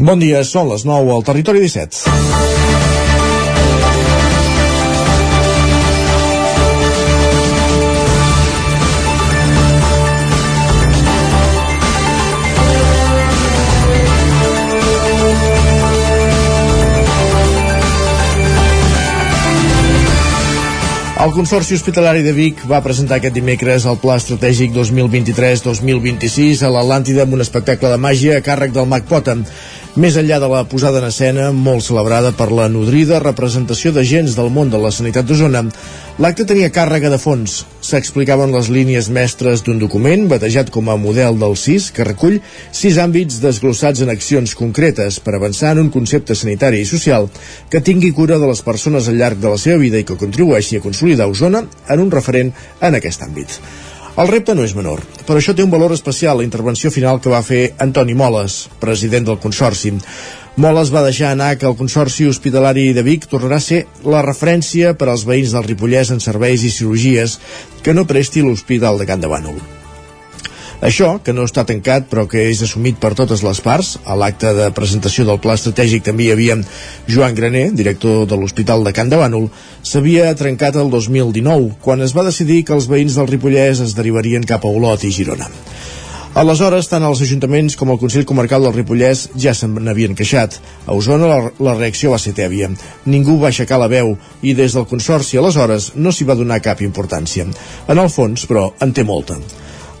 Bon dia, són les 9 al Territori 17. El Consorci Hospitalari de Vic va presentar aquest dimecres el Pla Estratègic 2023-2026 a l'Atlàntida amb un espectacle de màgia a càrrec del Mac Potem. Més enllà de la posada en escena, molt celebrada per la nodrida representació de gens del món de la sanitat d'Osona, l'acte tenia càrrega de fons. S'explicaven les línies mestres d'un document, batejat com a model del CIS, que recull sis àmbits desglossats en accions concretes per avançar en un concepte sanitari i social que tingui cura de les persones al llarg de la seva vida i que contribueixi a consolidar Osona en un referent en aquest àmbit. El repte no és menor, però això té un valor especial la intervenció final que va fer Antoni Moles, president del Consorci. Moles va deixar anar que el Consorci Hospitalari de Vic tornarà a ser la referència per als veïns del Ripollès en serveis i cirurgies que no presti l'Hospital de Can de Bànol. Això, que no està tancat però que és assumit per totes les parts, a l'acte de presentació del pla estratègic també hi havia Joan Graner, director de l'Hospital de Can de Bànol, s'havia trencat el 2019, quan es va decidir que els veïns del Ripollès es derivarien cap a Olot i Girona. Aleshores, tant els ajuntaments com el Consell Comarcal del Ripollès ja se n'havien queixat. A Osona la, la reacció va ser tèbia. Ningú va aixecar la veu i des del Consorci aleshores no s'hi va donar cap importància. En el fons, però, en té molta.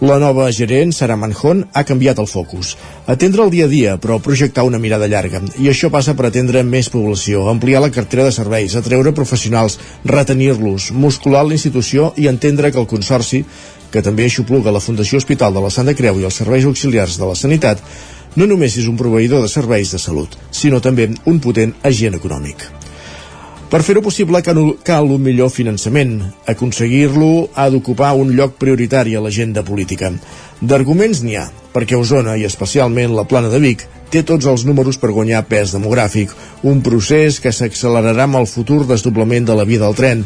La nova gerent, Sara Manjón, ha canviat el focus. Atendre el dia a dia, però projectar una mirada llarga. I això passa per atendre més població, ampliar la cartera de serveis, atreure professionals, retenir-los, muscular la institució i entendre que el Consorci, que també aixopluga la Fundació Hospital de la Santa Creu i els serveis auxiliars de la sanitat, no només és un proveïdor de serveis de salut, sinó també un potent agent econòmic. Per fer-ho possible cal, un millor finançament. Aconseguir-lo ha d'ocupar un lloc prioritari a l'agenda política. D'arguments n'hi ha, perquè Osona, i especialment la plana de Vic, té tots els números per guanyar pes demogràfic, un procés que s'accelerarà amb el futur desdoblament de la via del tren.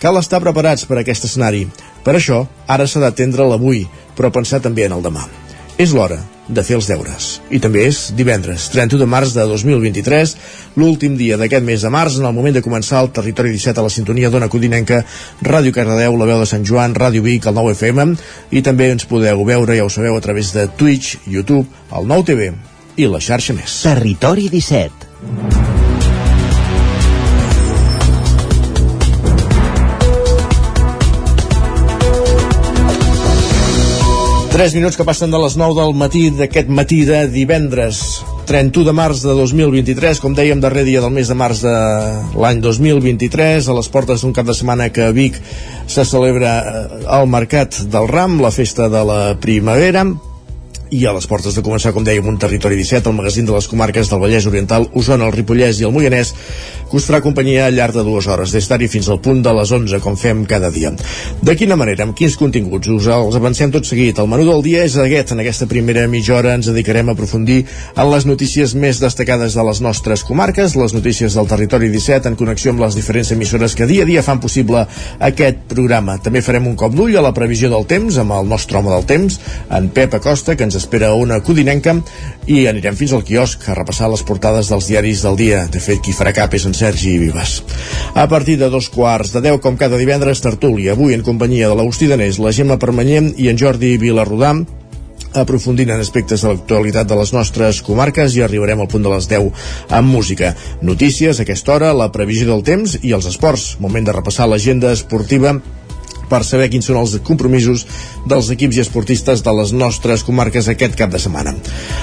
Cal estar preparats per a aquest escenari. Per això, ara s'ha d'atendre l'avui, però pensar també en el demà. És l'hora de fer els deures. I també és divendres, 31 de març de 2023, l'últim dia d'aquest mes de març, en el moment de començar el Territori 17 a la sintonia d'Ona Codinenca, Ràdio Cardedeu, la veu de Sant Joan, Ràdio Vic, el 9FM, i també ens podeu veure, ja ho sabeu, a través de Twitch, YouTube, el 9TV i la xarxa més. Territori 17 3 minuts que passen de les 9 del matí d'aquest matí de divendres 31 de març de 2023, com dèiem, darrer dia del mes de març de l'any 2023, a les portes d'un cap de setmana que a Vic se celebra eh, el Mercat del Ram, la festa de la primavera, i a les portes de començar, com dèiem, un territori 17, el magazín de les comarques del Vallès Oriental, Osona, el Ripollès i el Moianès, que us farà companyia al llarg de dues hores, des d'ara fins al punt de les 11, com fem cada dia. De quina manera, amb quins continguts? Us els avancem tot seguit. El menú del dia és aquest. En aquesta primera mitja hora ens dedicarem a aprofundir en les notícies més destacades de les nostres comarques, les notícies del territori 17, en connexió amb les diferents emissores que dia a dia fan possible aquest programa. També farem un cop d'ull a la previsió del temps, amb el nostre home del temps, en Pep Acosta, que ens espera una codinenca i anirem fins al quiosc a repassar les portades dels diaris del dia. De fet, qui farà cap és en Sergi Vives. A partir de dos quarts de deu, com cada divendres, tertúlia. Avui en companyia de l'Agustí Danés, la Gemma Permanyent i en Jordi Vilarrodam aprofundint en aspectes de l'actualitat de les nostres comarques i arribarem al punt de les 10 amb música. Notícies a aquesta hora, la previsió del temps i els esports. Moment de repassar l'agenda esportiva per saber quins són els compromisos dels equips i esportistes de les nostres comarques aquest cap de setmana.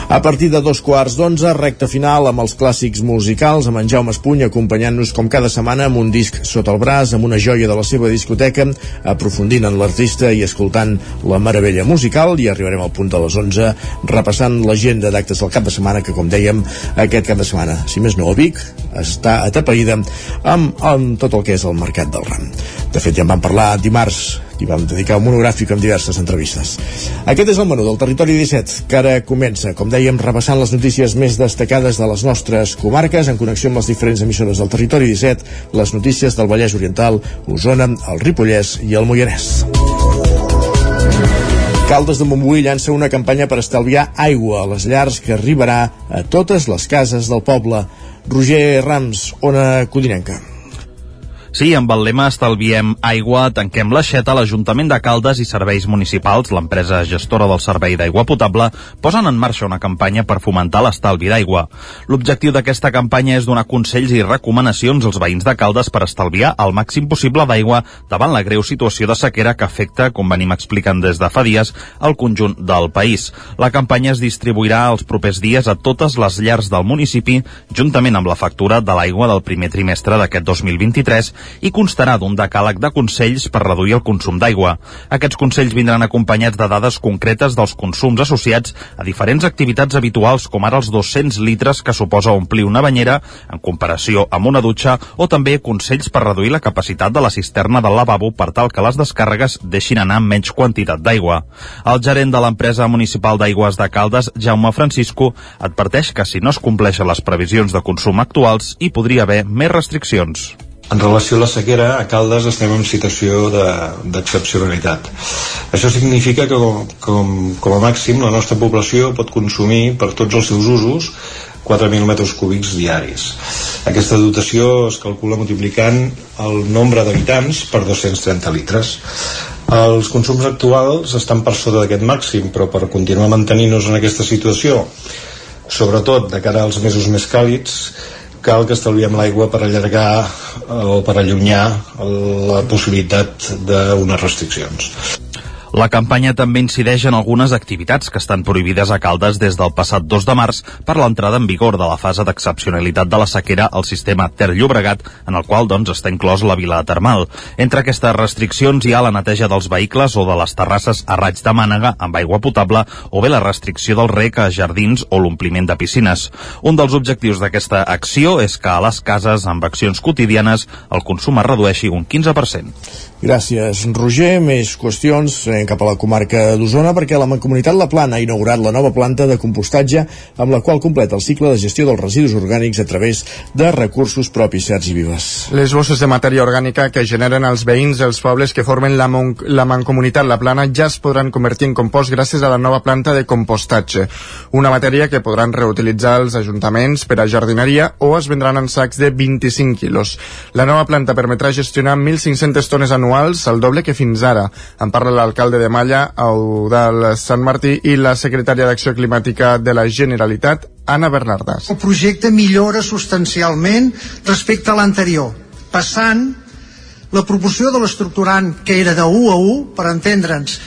A partir de dos quarts d'onze, recta final amb els clàssics musicals, amb en Jaume Espuny acompanyant-nos com cada setmana amb un disc sota el braç, amb una joia de la seva discoteca, aprofundint en l'artista i escoltant la meravella musical i arribarem al punt de les 11 repassant l'agenda d'actes del cap de setmana que com dèiem aquest cap de setmana, si més no a Vic, està atapeïda amb, amb tot el que és el mercat del ram. De fet ja en vam parlar dimarts dimarts i vam dedicar un monogràfic amb diverses entrevistes. Aquest és el menú del Territori 17, que ara comença, com dèiem, repassant les notícies més destacades de les nostres comarques, en connexió amb les diferents emissores del Territori 17, les notícies del Vallès Oriental, Osona, el Ripollès i el Moianès. Caldes de Montbui llança una campanya per estalviar aigua a les llars que arribarà a totes les cases del poble. Roger Rams, Ona Codinenca. Sí, amb el lema Estalviem aigua, tanquem l'aixeta, l'Ajuntament de Caldes i Serveis Municipals, l'empresa gestora del servei d'aigua potable, posen en marxa una campanya per fomentar l'estalvi d'aigua. L'objectiu d'aquesta campanya és donar consells i recomanacions als veïns de Caldes per estalviar el màxim possible d'aigua davant la greu situació de sequera que afecta, com venim explicant des de fa dies, el conjunt del país. La campanya es distribuirà els propers dies a totes les llars del municipi, juntament amb la factura de l'aigua del primer trimestre d'aquest 2023 i constarà d'un decàleg de consells per reduir el consum d'aigua. Aquests consells vindran acompanyats de dades concretes dels consums associats a diferents activitats habituals com ara els 200 litres que suposa omplir una banyera en comparació amb una dutxa o també consells per reduir la capacitat de la cisterna del lavabo per tal que les descàrregues deixin anar menys quantitat d'aigua. El gerent de l'empresa municipal d'aigües de Caldes, Jaume Francisco, adverteix que si no es compleixen les previsions de consum actuals hi podria haver més restriccions. En relació a la sequera, a Caldes estem en situació d'excepcionalitat. Això significa que, com, com a màxim, la nostra població pot consumir per tots els seus usos 4.000 metres cúbics diaris. Aquesta dotació es calcula multiplicant el nombre d'habitants per 230 litres. Els consums actuals estan per sota d'aquest màxim, però per continuar mantenint-nos en aquesta situació, sobretot de cara als mesos més càlids, cal que estalviem l'aigua per allargar eh, o per allunyar la possibilitat d'unes restriccions. La campanya també incideix en algunes activitats que estan prohibides a Caldes des del passat 2 de març per l'entrada en vigor de la fase d'excepcionalitat de la sequera al sistema Ter Llobregat, en el qual doncs, està inclòs la vila termal. Entre aquestes restriccions hi ha la neteja dels vehicles o de les terrasses a raig de mànega amb aigua potable o bé la restricció del rec a jardins o l'ompliment de piscines. Un dels objectius d'aquesta acció és que a les cases amb accions quotidianes el consum es redueixi un 15%. Gràcies, Roger. Més qüestions anem cap a la comarca d'Osona perquè la Mancomunitat La Plana ha inaugurat la nova planta de compostatge amb la qual completa el cicle de gestió dels residus orgànics a través de recursos propis, Sergi Vives. Les bosses de matèria orgànica que generen els veïns dels pobles que formen la, Mon la Mancomunitat La Plana ja es podran convertir en compost gràcies a la nova planta de compostatge, una matèria que podran reutilitzar els ajuntaments per a jardineria o es vendran en sacs de 25 quilos. La nova planta permetrà gestionar 1.500 tones anuals anuals, el doble que fins ara. En parla l'alcalde de Malla, Eudal Sant Martí, i la secretària d'Acció Climàtica de la Generalitat, Anna Bernardas. El projecte millora substancialment respecte a l'anterior, passant la proporció de l'estructurant que era de 1 a 1, per entendre'ns,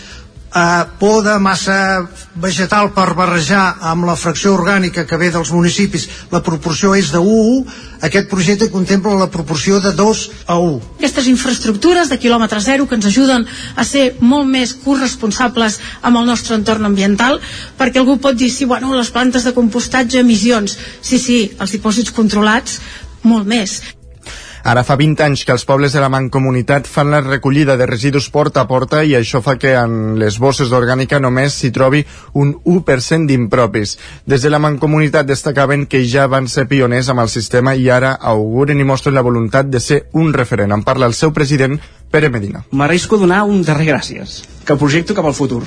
eh, poda, massa vegetal per barrejar amb la fracció orgànica que ve dels municipis, la proporció és de 1 aquest projecte contempla la proporció de 2 a 1. Aquestes infraestructures de quilòmetre zero que ens ajuden a ser molt més corresponsables amb el nostre entorn ambiental, perquè algú pot dir, sí, bueno, les plantes de compostatge, emissions, sí, sí, els dipòsits controlats, molt més. Ara fa 20 anys que els pobles de la Mancomunitat fan la recollida de residus porta a porta i això fa que en les bosses d'orgànica només s'hi trobi un 1% d'impropis. Des de la Mancomunitat destacaven que ja van ser pioners amb el sistema i ara auguren i mostren la voluntat de ser un referent. En parla el seu president, Pere Medina. M'arrisco a donar un darrer gràcies, que projecto cap al futur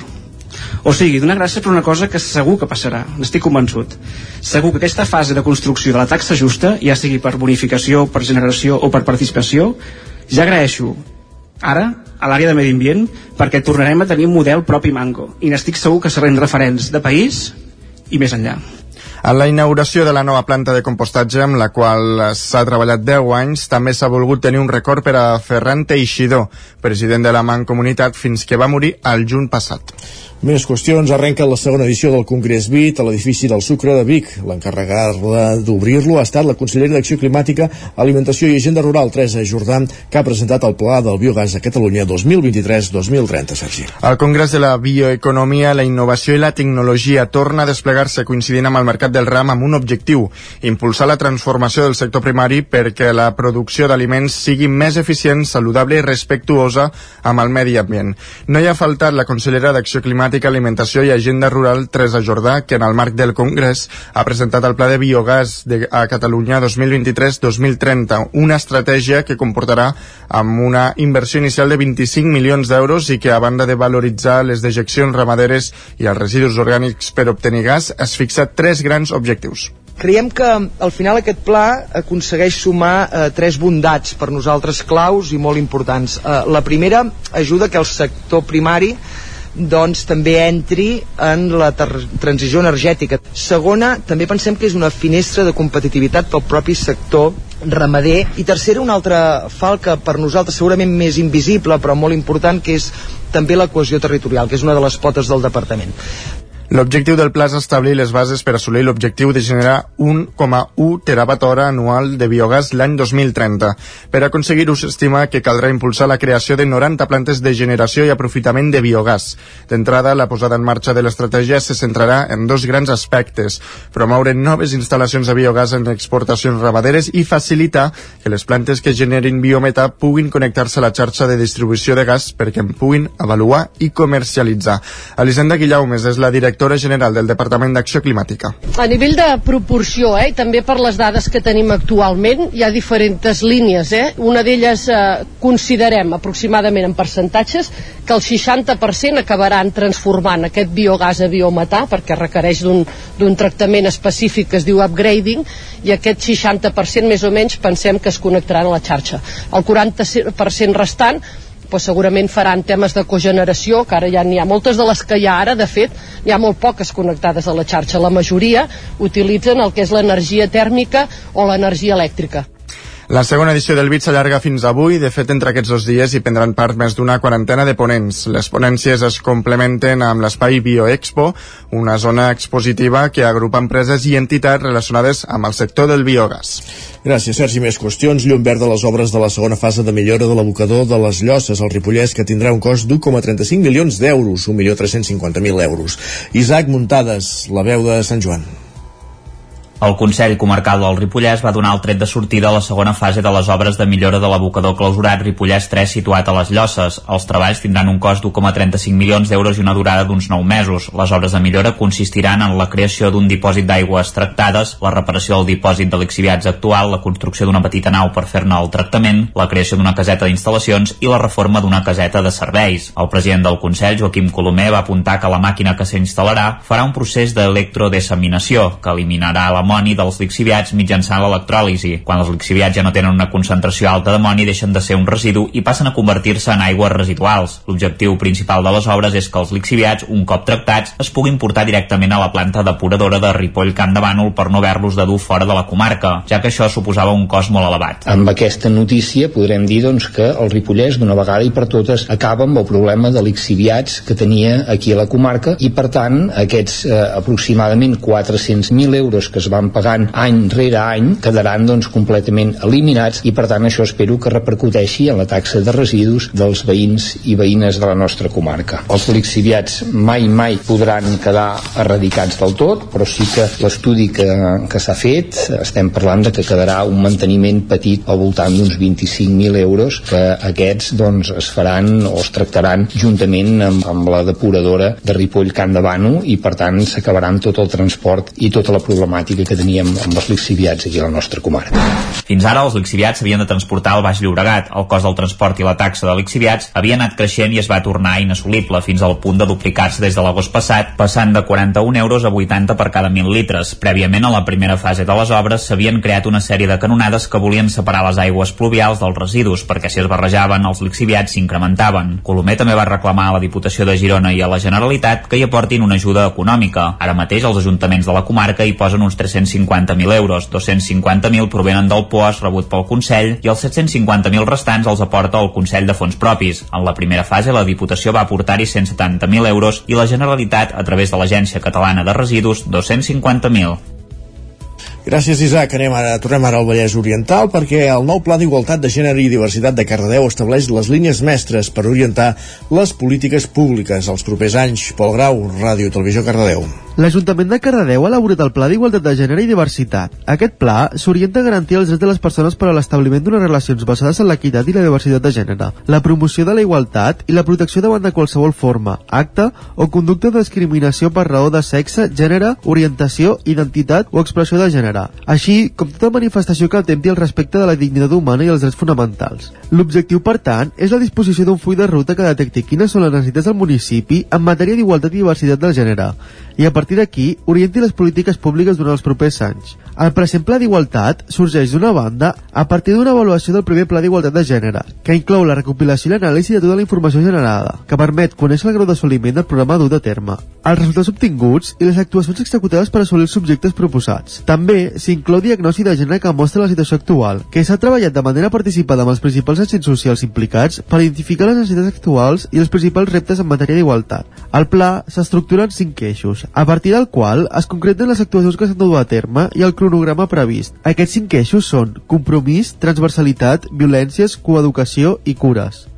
o sigui, donar gràcies per una cosa que segur que passarà, n'estic convençut. Segur que aquesta fase de construcció de la taxa justa, ja sigui per bonificació, per generació o per participació, ja agraeixo ara a l'àrea de medi ambient perquè tornarem a tenir un model propi mango i n'estic segur que serem referents de país i més enllà. En la inauguració de la nova planta de compostatge, amb la qual s'ha treballat 10 anys, també s'ha volgut tenir un record per a Ferran Teixidor, president de la Mancomunitat, fins que va morir el juny passat. Més qüestions. Arrenca la segona edició del Congrés BIT a l'edifici del Sucre de Vic. L'encarregada d'obrir-lo ha estat la consellera d'Acció Climàtica, Alimentació i Agenda Rural, Teresa Jordà, que ha presentat el Pla del Biogàs a Catalunya 2023-2030, Sergi. El Congrés de la Bioeconomia, la Innovació i la Tecnologia torna a desplegar-se coincidint amb el mercat del ram amb un objectiu, impulsar la transformació del sector primari perquè la producció d'aliments sigui més eficient, saludable i respectuosa amb el medi ambient. No hi ha faltat la consellera d'Acció Climàtica Climàtica, Alimentació i Agenda Rural Teresa Jordà, que en el marc del Congrés ha presentat el Pla de Biogàs de, a Catalunya 2023-2030, una estratègia que comportarà amb una inversió inicial de 25 milions d'euros i que, a banda de valoritzar les dejeccions ramaderes i els residus orgànics per obtenir gas, es fixa tres grans objectius. Creiem que al final aquest pla aconsegueix sumar eh, tres bondats per nosaltres claus i molt importants. Eh, la primera ajuda que el sector primari doncs també entri en la transició energètica. Segona, també pensem que és una finestra de competitivitat pel propi sector ramader i tercera, una altra falca per nosaltres segurament més invisible però molt important que és també la cohesió territorial, que és una de les potes del departament. L'objectiu del pla és establir les bases per assolir l'objectiu de generar 1,1 terawatt hora anual de biogàs l'any 2030. Per aconseguir-ho s'estima que caldrà impulsar la creació de 90 plantes de generació i aprofitament de biogàs. D'entrada, la posada en marxa de l'estratègia se centrarà en dos grans aspectes. Promoure noves instal·lacions de biogàs en exportacions ramaderes i facilitar que les plantes que generin biometà puguin connectar-se a la xarxa de distribució de gas perquè en puguin avaluar i comercialitzar. Elisenda Guillaumes és la directora directora general del Departament d'Acció Climàtica. A nivell de proporció, eh, també per les dades que tenim actualment, hi ha diferents línies. Eh? Una d'elles eh, considerem aproximadament en percentatges que el 60% acabaran transformant aquest biogàs a biometà perquè requereix d'un tractament específic que es diu upgrading i aquest 60% més o menys pensem que es connectaran a la xarxa. El 40% restant pues segurament faran temes de cogeneració, que ara ja n'hi ha moltes de les que hi ha ara, de fet, hi ha molt poques connectades a la xarxa. La majoria utilitzen el que és l'energia tèrmica o l'energia elèctrica. La segona edició del BIT s'allarga fins avui. De fet, entre aquests dos dies hi prendran part més d'una quarantena de ponents. Les ponències es complementen amb l'espai Bioexpo, una zona expositiva que agrupa empreses i entitats relacionades amb el sector del biogàs. Gràcies, Sergi. Més qüestions. Llum verd de les obres de la segona fase de millora de l'abocador de les Llosses al Ripollès, que tindrà un cost d'1,35 milions d'euros, 1.350.000 euros. Isaac Muntades, la veu de Sant Joan. El Consell Comarcal del Ripollès va donar el tret de sortida a la segona fase de les obres de millora de l'abocador clausurat Ripollès 3 situat a les Llosses. Els treballs tindran un cost d'1,35 milions d'euros i una durada d'uns 9 mesos. Les obres de millora consistiran en la creació d'un dipòsit d'aigües tractades, la reparació del dipòsit de lixiviats actual, la construcció d'una petita nau per fer-ne el tractament, la creació d'una caseta d'instal·lacions i la reforma d'una caseta de serveis. El president del Consell, Joaquim Colomer, va apuntar que la màquina que s'instal·larà farà un procés d'electrodesaminació que eliminarà la d'amoni dels lixiviats mitjançant l'electròlisi. Quan els lixiviats ja no tenen una concentració alta d'amoni deixen de ser un residu i passen a convertir-se en aigües residuals. L'objectiu principal de les obres és que els lixiviats, un cop tractats, es puguin portar directament a la planta depuradora de Ripoll Camp de Bànol per no haver-los de dur fora de la comarca, ja que això suposava un cost molt elevat. Amb aquesta notícia podrem dir doncs, que el Ripollès d'una vegada i per totes acaba amb el problema de lixiviats que tenia aquí a la comarca i per tant aquests eh, aproximadament 400.000 euros que es van van pagant any rere any quedaran doncs completament eliminats i per tant això espero que repercuteixi en la taxa de residus dels veïns i veïnes de la nostra comarca. Els lixiviats mai mai podran quedar erradicats del tot, però sí que l'estudi que, que s'ha fet estem parlant de que quedarà un manteniment petit al voltant d'uns 25.000 euros que aquests doncs es faran o es tractaran juntament amb, amb la depuradora de Ripoll Can de Bano i per tant s'acabarà tot el transport i tota la problemàtica que teníem amb els lixiviats aquí a la nostra comarca. Fins ara els lixiviats s'havien de transportar al Baix Llobregat. El cost del transport i la taxa de lixiviats havia anat creixent i es va tornar inassolible fins al punt de duplicar-se des de l'agost passat, passant de 41 euros a 80 per cada 1.000 litres. Prèviament, a la primera fase de les obres, s'havien creat una sèrie de canonades que volien separar les aigües pluvials dels residus, perquè si es barrejaven, els lixiviats s'incrementaven. Colomer també va reclamar a la Diputació de Girona i a la Generalitat que hi aportin una ajuda econòmica. Ara mateix els ajuntaments de la comarca hi posen uns 300 250.000 euros, 250.000 provenen del POAS rebut pel Consell i els 750.000 restants els aporta el Consell de Fons Propis. En la primera fase la Diputació va aportar-hi 170.000 euros i la Generalitat, a través de l'Agència Catalana de Residus, 250.000. Gràcies, Isaac. Anem ara, tornem ara al Vallès Oriental perquè el nou Pla d'Igualtat de Gènere i Diversitat de Cardedeu estableix les línies mestres per orientar les polítiques públiques els propers anys. Pol Grau, Ràdio Televisió Cardedeu. L'Ajuntament de Cardedeu ha elaborat el Pla d'Igualtat de Gènere i Diversitat. Aquest pla s'orienta a garantir els drets de les persones per a l'establiment d'unes relacions basades en l'equitat i la diversitat de gènere, la promoció de la igualtat i la protecció davant de qualsevol forma, acte o conducta de discriminació per raó de sexe, gènere, orientació, identitat o expressió de gènere, així com tota manifestació que atempti al respecte de la dignitat humana i els drets fonamentals. L'objectiu, per tant, és la disposició d'un full de ruta que detecti quines són les necessitats del municipi en matèria d'igualtat i diversitat de gènere i a partir d'aquí orienti les polítiques públiques durant els propers anys. El present Pla d'Igualtat sorgeix d'una banda a partir d'una avaluació del primer Pla d'Igualtat de Gènere, que inclou la recopilació i l'anàlisi de tota la informació generada, que permet conèixer el grau d'assoliment del programa dut a terme, els resultats obtinguts i les actuacions executades per assolir els subjectes proposats. També s'inclou diagnosi de gènere que mostra la situació actual, que s'ha treballat de manera participada amb els principals agents socials implicats per identificar les necessitats actuals i els principals reptes en matèria d'igualtat. El pla s'estructura en cinc eixos, a partir del qual es concreten les actuacions que s'han de dur a terme i el cronograma previst. Aquests cinc eixos són compromís, transversalitat, violències, coeducació i cures.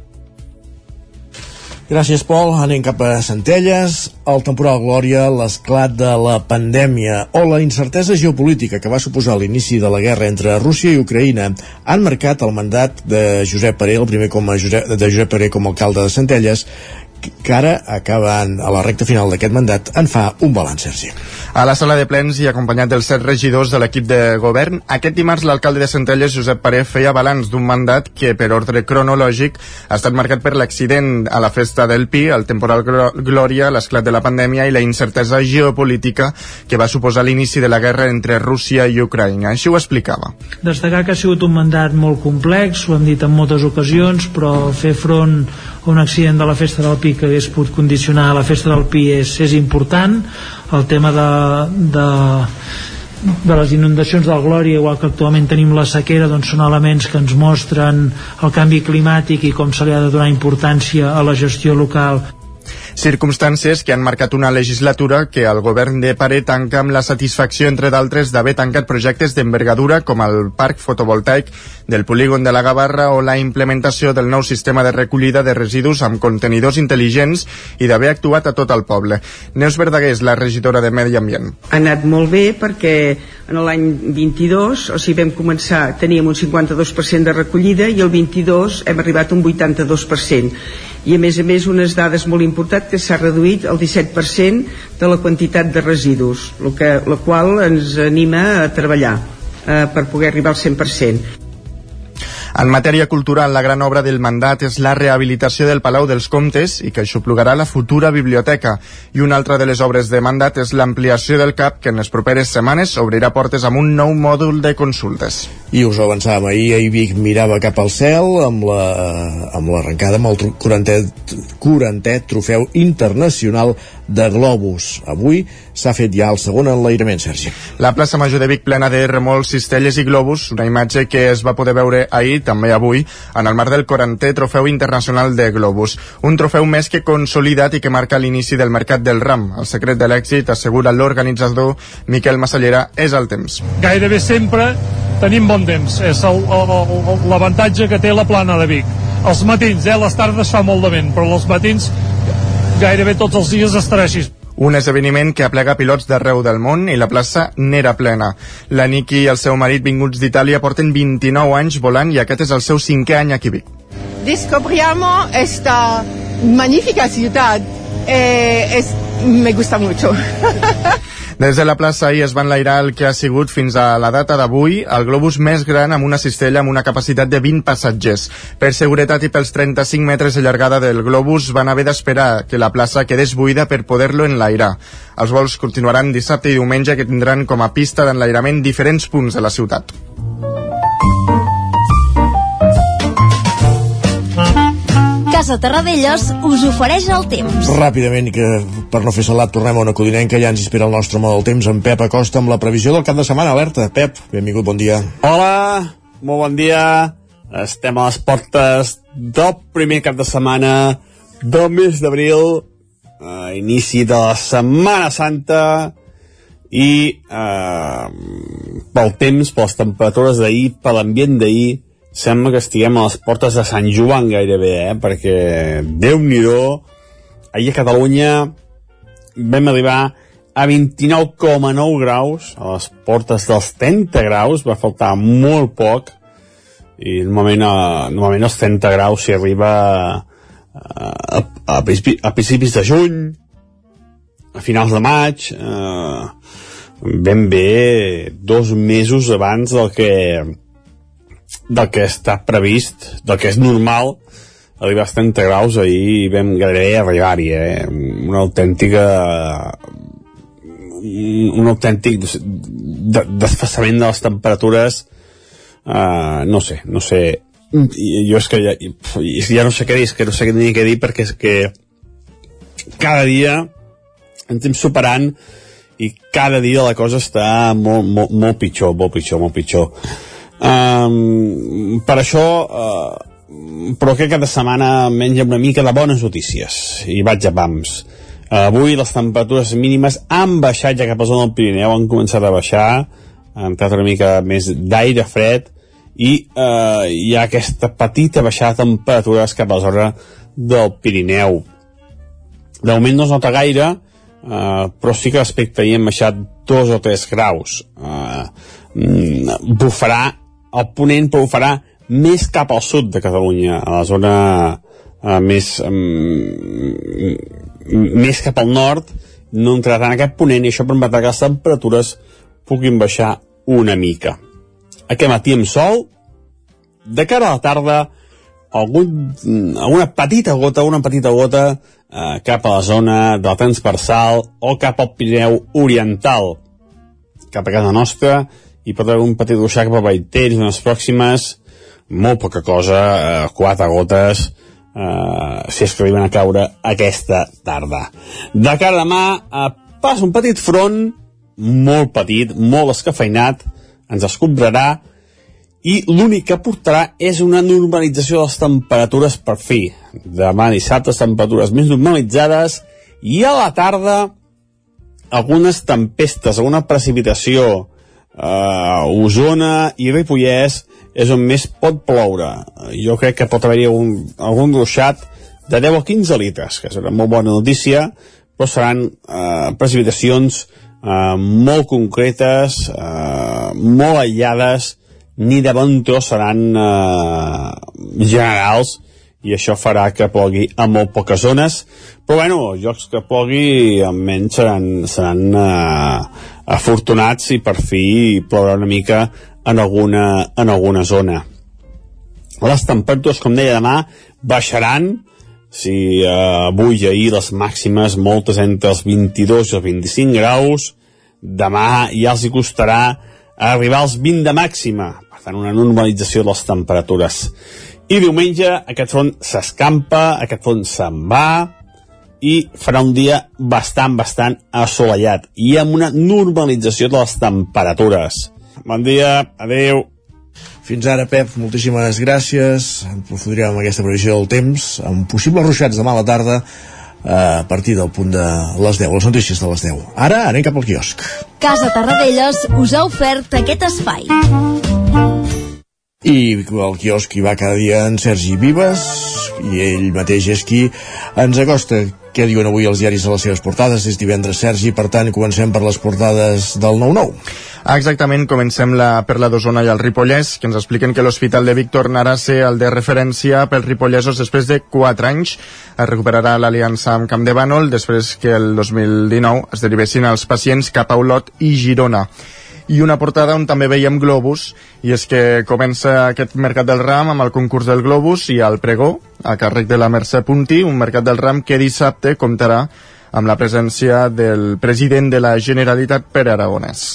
Gràcies, Pol. Anem cap a Centelles. El temporal Glòria, l'esclat de la pandèmia o la incertesa geopolítica que va suposar l'inici de la guerra entre Rússia i Ucraïna han marcat el mandat de Josep Paré, el primer com a Josep, de Josep Paré com a alcalde de Centelles, que ara, acabant a la recta final d'aquest mandat, en fa un balanç, Sergi. A la sala de plens i acompanyat dels set regidors de l'equip de govern, aquest dimarts l'alcalde de Centelles, Josep Paré, feia balanç d'un mandat que, per ordre cronològic, ha estat marcat per l'accident a la festa del Pi, el temporal Glòria, l'esclat de la pandèmia i la incertesa geopolítica que va suposar l'inici de la guerra entre Rússia i Ucraïna. Així ho explicava. Destacar que ha sigut un mandat molt complex, ho hem dit en moltes ocasions, però fer front un accident de la festa del Pi que hagués pogut condicionar la festa del Pi és, és important. El tema de, de de les inundacions del Glòria, igual que actualment tenim la sequera, doncs són elements que ens mostren el canvi climàtic i com se li ha de donar importància a la gestió local. Circumstàncies que han marcat una legislatura que el govern de Paré tanca amb la satisfacció, entre d'altres, d'haver tancat projectes d'envergadura com el parc fotovoltaic del polígon de la Gavarra o la implementació del nou sistema de recollida de residus amb contenidors intel·ligents i d'haver actuat a tot el poble. Neus Verdaguer és la regidora de Medi Ambient. Ha anat molt bé perquè en l'any 22, o sigui, vam començar, teníem un 52% de recollida i el 22 hem arribat a un 82% i a més a més unes dades molt importants que s'ha reduït el 17% de la quantitat de residus, el que, la qual ens anima a treballar eh, per poder arribar al 100%. En matèria cultural, la gran obra del mandat és la rehabilitació del Palau dels Comtes i que aixoplugarà la futura biblioteca. I una altra de les obres de mandat és l'ampliació del CAP que en les properes setmanes obrirà portes amb un nou mòdul de consultes. I us ho avançàvem ahir, Vic mirava cap al cel amb l'arrencada la, amb, amb el 40, 40è trofeu internacional de globus. Avui s'ha fet ja el segon enlairament, Sergi. La plaça Major de Vic plena de remolcs, cistelles i globus, una imatge que es va poder veure ahir, també avui, en el marc del 40è Trofeu Internacional de Globus. Un trofeu més que consolidat i que marca l'inici del mercat del ram. El secret de l'èxit, assegura l'organitzador Miquel Massallera, és el temps. Gairebé sempre tenim bon temps. És l'avantatge que té la plana de Vic. Els matins, eh? Les tardes fa molt de vent, però els matins gairebé tots els dies estarà així. Un esdeveniment que aplega pilots d'arreu del món i la plaça n'era plena. La Niki i el seu marit vinguts d'Itàlia porten 29 anys volant i aquest és el seu cinquè any aquí. Descobriamo esta magnífica ciudad. Eh, es, me gusta mucho. Des de la plaça ahir es van enlairar el que ha sigut fins a la data d'avui el globus més gran amb una cistella amb una capacitat de 20 passatgers. Per seguretat i pels 35 metres de llargada del globus van haver d'esperar que la plaça quedés buida per poder-lo enlairar. Els vols continuaran dissabte i diumenge que tindran com a pista d'enlairament diferents punts de la ciutat. Casa Terradellos us ofereix el temps. Ràpidament, que per no fer salat tornem a una codinenca, ja ens inspira el nostre model del temps en Pep Acosta amb la previsió del cap de setmana. Alerta, Pep, benvingut, bon dia. Hola, molt bon dia. Estem a les portes del primer cap de setmana del mes d'abril, eh, inici de la Setmana Santa, i eh, pel temps, per les temperatures d'ahir, per l'ambient d'ahir, sembla que estiguem a les portes de Sant Joan gairebé, eh? perquè déu nhi ahir a Catalunya vam arribar a 29,9 graus, a les portes dels 30 graus, va faltar molt poc, i normalment, a, normalment als 30 graus s'hi arriba a, a, a, a principis de juny, a finals de maig, eh, ben bé dos mesos abans del que del que està previst, del que és normal arribar als 30 graus ahir vam gairebé arribar-hi eh? una autèntica un autèntic desfassament de les temperatures uh, no sé, no sé jo és que ja, ja no sé què dir, és que no sé ni què dir perquè és que cada dia ens anem superant i cada dia la cosa està molt, molt, molt pitjor, molt pitjor, molt pitjor. Um, per això, uh, però aquest cap de setmana menja una mica de bones notícies i vaig a pams. Avui les temperatures mínimes han baixat ja cap a zona del Pirineu, han començat a baixar, ha entrat una mica més d'aire fred i uh, hi ha aquesta petita baixada de temperatures cap a zona del Pirineu. De moment no es nota gaire, Uh, però sí que respecte ahir hem baixat dos o tres graus uh, bufarà el ponent però bufarà més cap al sud de Catalunya a la zona uh, més um, més cap al nord. No entrarà en aquest ponent i això permetrà que les temperatures puguin baixar una mica. Aquest matí amb sol de cara a la tarda algun, alguna petita gota, una petita gota eh, cap a la zona de la transversal o cap al Pirineu Oriental, cap a casa nostra, i pot haver un petit ruixar cap a Vallter, zones pròximes, molt poca cosa, eh, quatre gotes, eh, si és que arriben a caure aquesta tarda. De cara a demà, eh, passa un petit front, molt petit, molt escafeinat, ens escombrarà, i l'únic que portarà és una normalització de les temperatures per fi. Demà dissabte temperatures més normalitzades i a la tarda algunes tempestes, alguna precipitació uh, Osona i Ripollès és on més pot ploure. Jo crec que pot haver-hi algun, algun ruixat de 10 o 15 litres, que serà molt bona notícia, però seran uh, precipitacions uh, molt concretes, uh, molt aïllades, ni de bon tros seran eh, generals i això farà que plogui a molt poques zones però bueno, els jocs que plogui almenys seran, seran eh, afortunats i per fi plourà una mica en alguna, en alguna zona. Les temperatures, com deia demà, baixaran. Si eh, avui i ahir les màximes moltes entre els 22 i els 25 graus demà ja els hi costarà arribar als 20 de màxima, per tant una normalització de les temperatures. I diumenge aquest front s'escampa, aquest front se'n va i farà un dia bastant, bastant assolellat i amb una normalització de les temperatures. Bon dia, adeu. Fins ara, Pep, moltíssimes gràcies. Aprofundirem amb aquesta previsió del temps, amb possibles ruixats demà a la tarda, a partir del punt de les 10, les notícies de les 10. Ara anem cap al quiosc. Casa Tarradellas us ha ofert aquest espai. I al quiosc hi va cada dia en Sergi Vives i ell mateix és qui ens acosta què diuen avui els diaris a les seves portades. És divendres, Sergi, per tant, comencem per les portades del 9-9. Ah, exactament, comencem la, per la d'Osona i el Ripollès, que ens expliquen que l'Hospital de Vic tornarà a ser el de referència pels ripollesos després de 4 anys. Es recuperarà l'aliança amb Camp de Bànol després que el 2019 es derivessin els pacients cap a Olot i Girona i una portada on també veiem Globus, i és que comença aquest Mercat del Ram amb el concurs del Globus i el pregó, a càrrec de la Mercè Punti, un Mercat del Ram que dissabte comptarà amb la presència del president de la Generalitat, Pere Aragonès.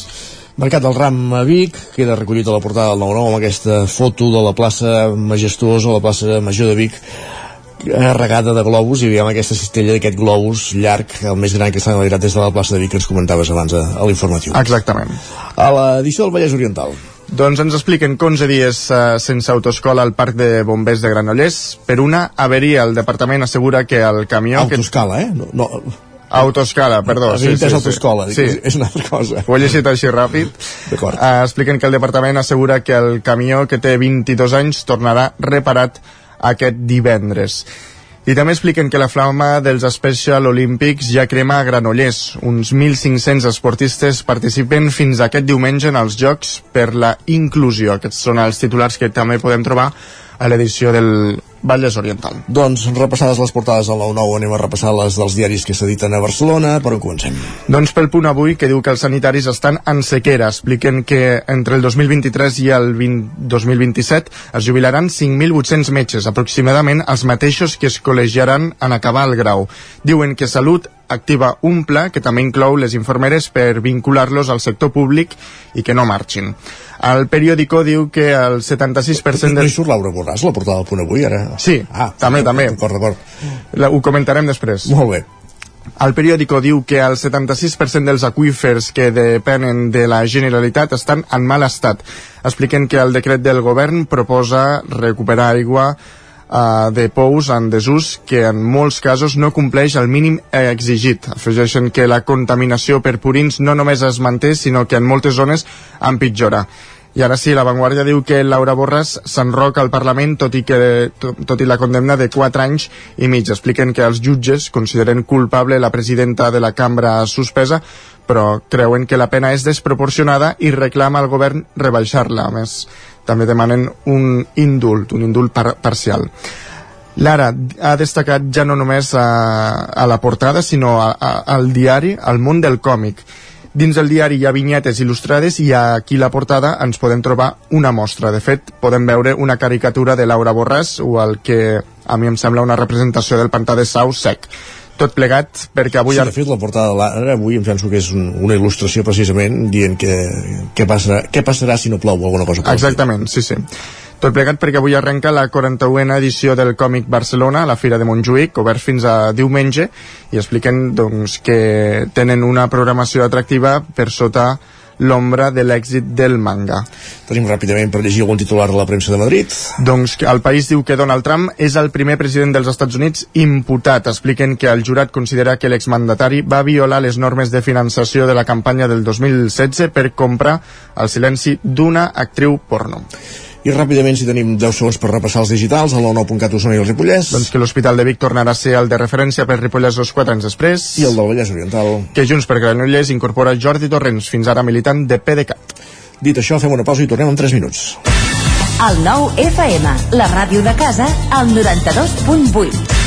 Mercat del Ram a Vic, queda recollit a la portada del 9-9 amb aquesta foto de la plaça majestuosa, la plaça Major de Vic, regada de globus i veiem aquesta cistella d'aquest globus llarg, el més gran que s'ha analitzat des de la plaça de Vic que ens comentaves abans a, a l'informatiu. Exactament. A l'edició del Vallès Oriental. Doncs ens expliquen que 11 dies uh, sense autoscola al Parc de Bombers de Granollers. Per una averia, el departament assegura que el camió... Autoscala, que... eh? No, no, Autoscala, perdó. Sí, sí, sí, autoscola, sí. és una altra cosa. Ho he llegit així ràpid. D'acord. Uh, expliquen que el departament assegura que el camió que té 22 anys tornarà reparat aquest divendres. I també expliquen que la flama dels Special Olympics ja crema a Granollers. Uns 1.500 esportistes participen fins aquest diumenge en els Jocs per la inclusió. Aquests són els titulars que també podem trobar a l'edició del Vallès Oriental. Doncs repassades les portades a la 9 anem a repassar les dels diaris que s'editen a Barcelona. Per on comencem? Doncs pel punt avui que diu que els sanitaris estan en sequera. Expliquen que entre el 2023 i el 20, 2027 es jubilaran 5.800 metges, aproximadament els mateixos que es col·legiaran en acabar el grau. Diuen que Salut activa un pla que també inclou les infermeres per vincular-los al sector públic i que no marxin. El periòdico diu que el 76% No de... hi surt Laura Borràs, la portada del punt avui, ara? Sí, ah, també, també. D'acord, d'acord. Ho comentarem després. Molt bé. El periòdico diu que el 76% dels aqüífers que depenen de la Generalitat estan en mal estat. Expliquen que el decret del govern proposa recuperar aigua uh, de pous en desús que en molts casos no compleix el mínim exigit. Afegeixen que la contaminació per purins no només es manté, sinó que en moltes zones empitjora. I ara sí, la Vanguardia diu que Laura Borràs s'enroca al Parlament tot i, que, tot, tot i la condemna de 4 anys i mig. Expliquen que els jutges consideren culpable la presidenta de la cambra suspesa, però creuen que la pena és desproporcionada i reclama al govern rebaixar-la. A més, també demanen un indult, un indult par parcial. Lara ha destacat ja no només a, a la portada, sinó a, a, al diari, al món del còmic. Dins del diari hi ha vinyetes il·lustrades i aquí la portada ens podem trobar una mostra. De fet, podem veure una caricatura de Laura Borràs o el que a mi em sembla una representació del pantà de Sau sec. Tot plegat perquè avui... Sí, de fet, la portada de l'ara avui em penso que és un, una il·lustració precisament dient que què passarà, què passarà si no plou o alguna cosa. Exactament, sí, sí. Tot plegat perquè avui arrenca la 41a edició del Còmic Barcelona a la Fira de Montjuïc, obert fins a diumenge, i expliquen doncs, que tenen una programació atractiva per sota l'ombra de l'èxit del manga. Tenim ràpidament per llegir algun titular de la premsa de Madrid. Doncs el país diu que Donald Trump és el primer president dels Estats Units imputat. Expliquen que el jurat considera que l'exmandatari va violar les normes de finançació de la campanya del 2016 per comprar el silenci d'una actriu porno. I ràpidament, si tenim 10 segons per repassar els digitals, a l'9.cat Osona i el Ripollès. Doncs que l'Hospital de Vic tornarà a ser el de referència per Ripollès dos 4 anys després. I el del Vallès Oriental. Que Junts per Granollers incorpora Jordi Torrents, fins ara militant de PDeCAT. Dit això, fem una pausa i tornem en 3 minuts. El nou FM, la ràdio de casa, al 92.8.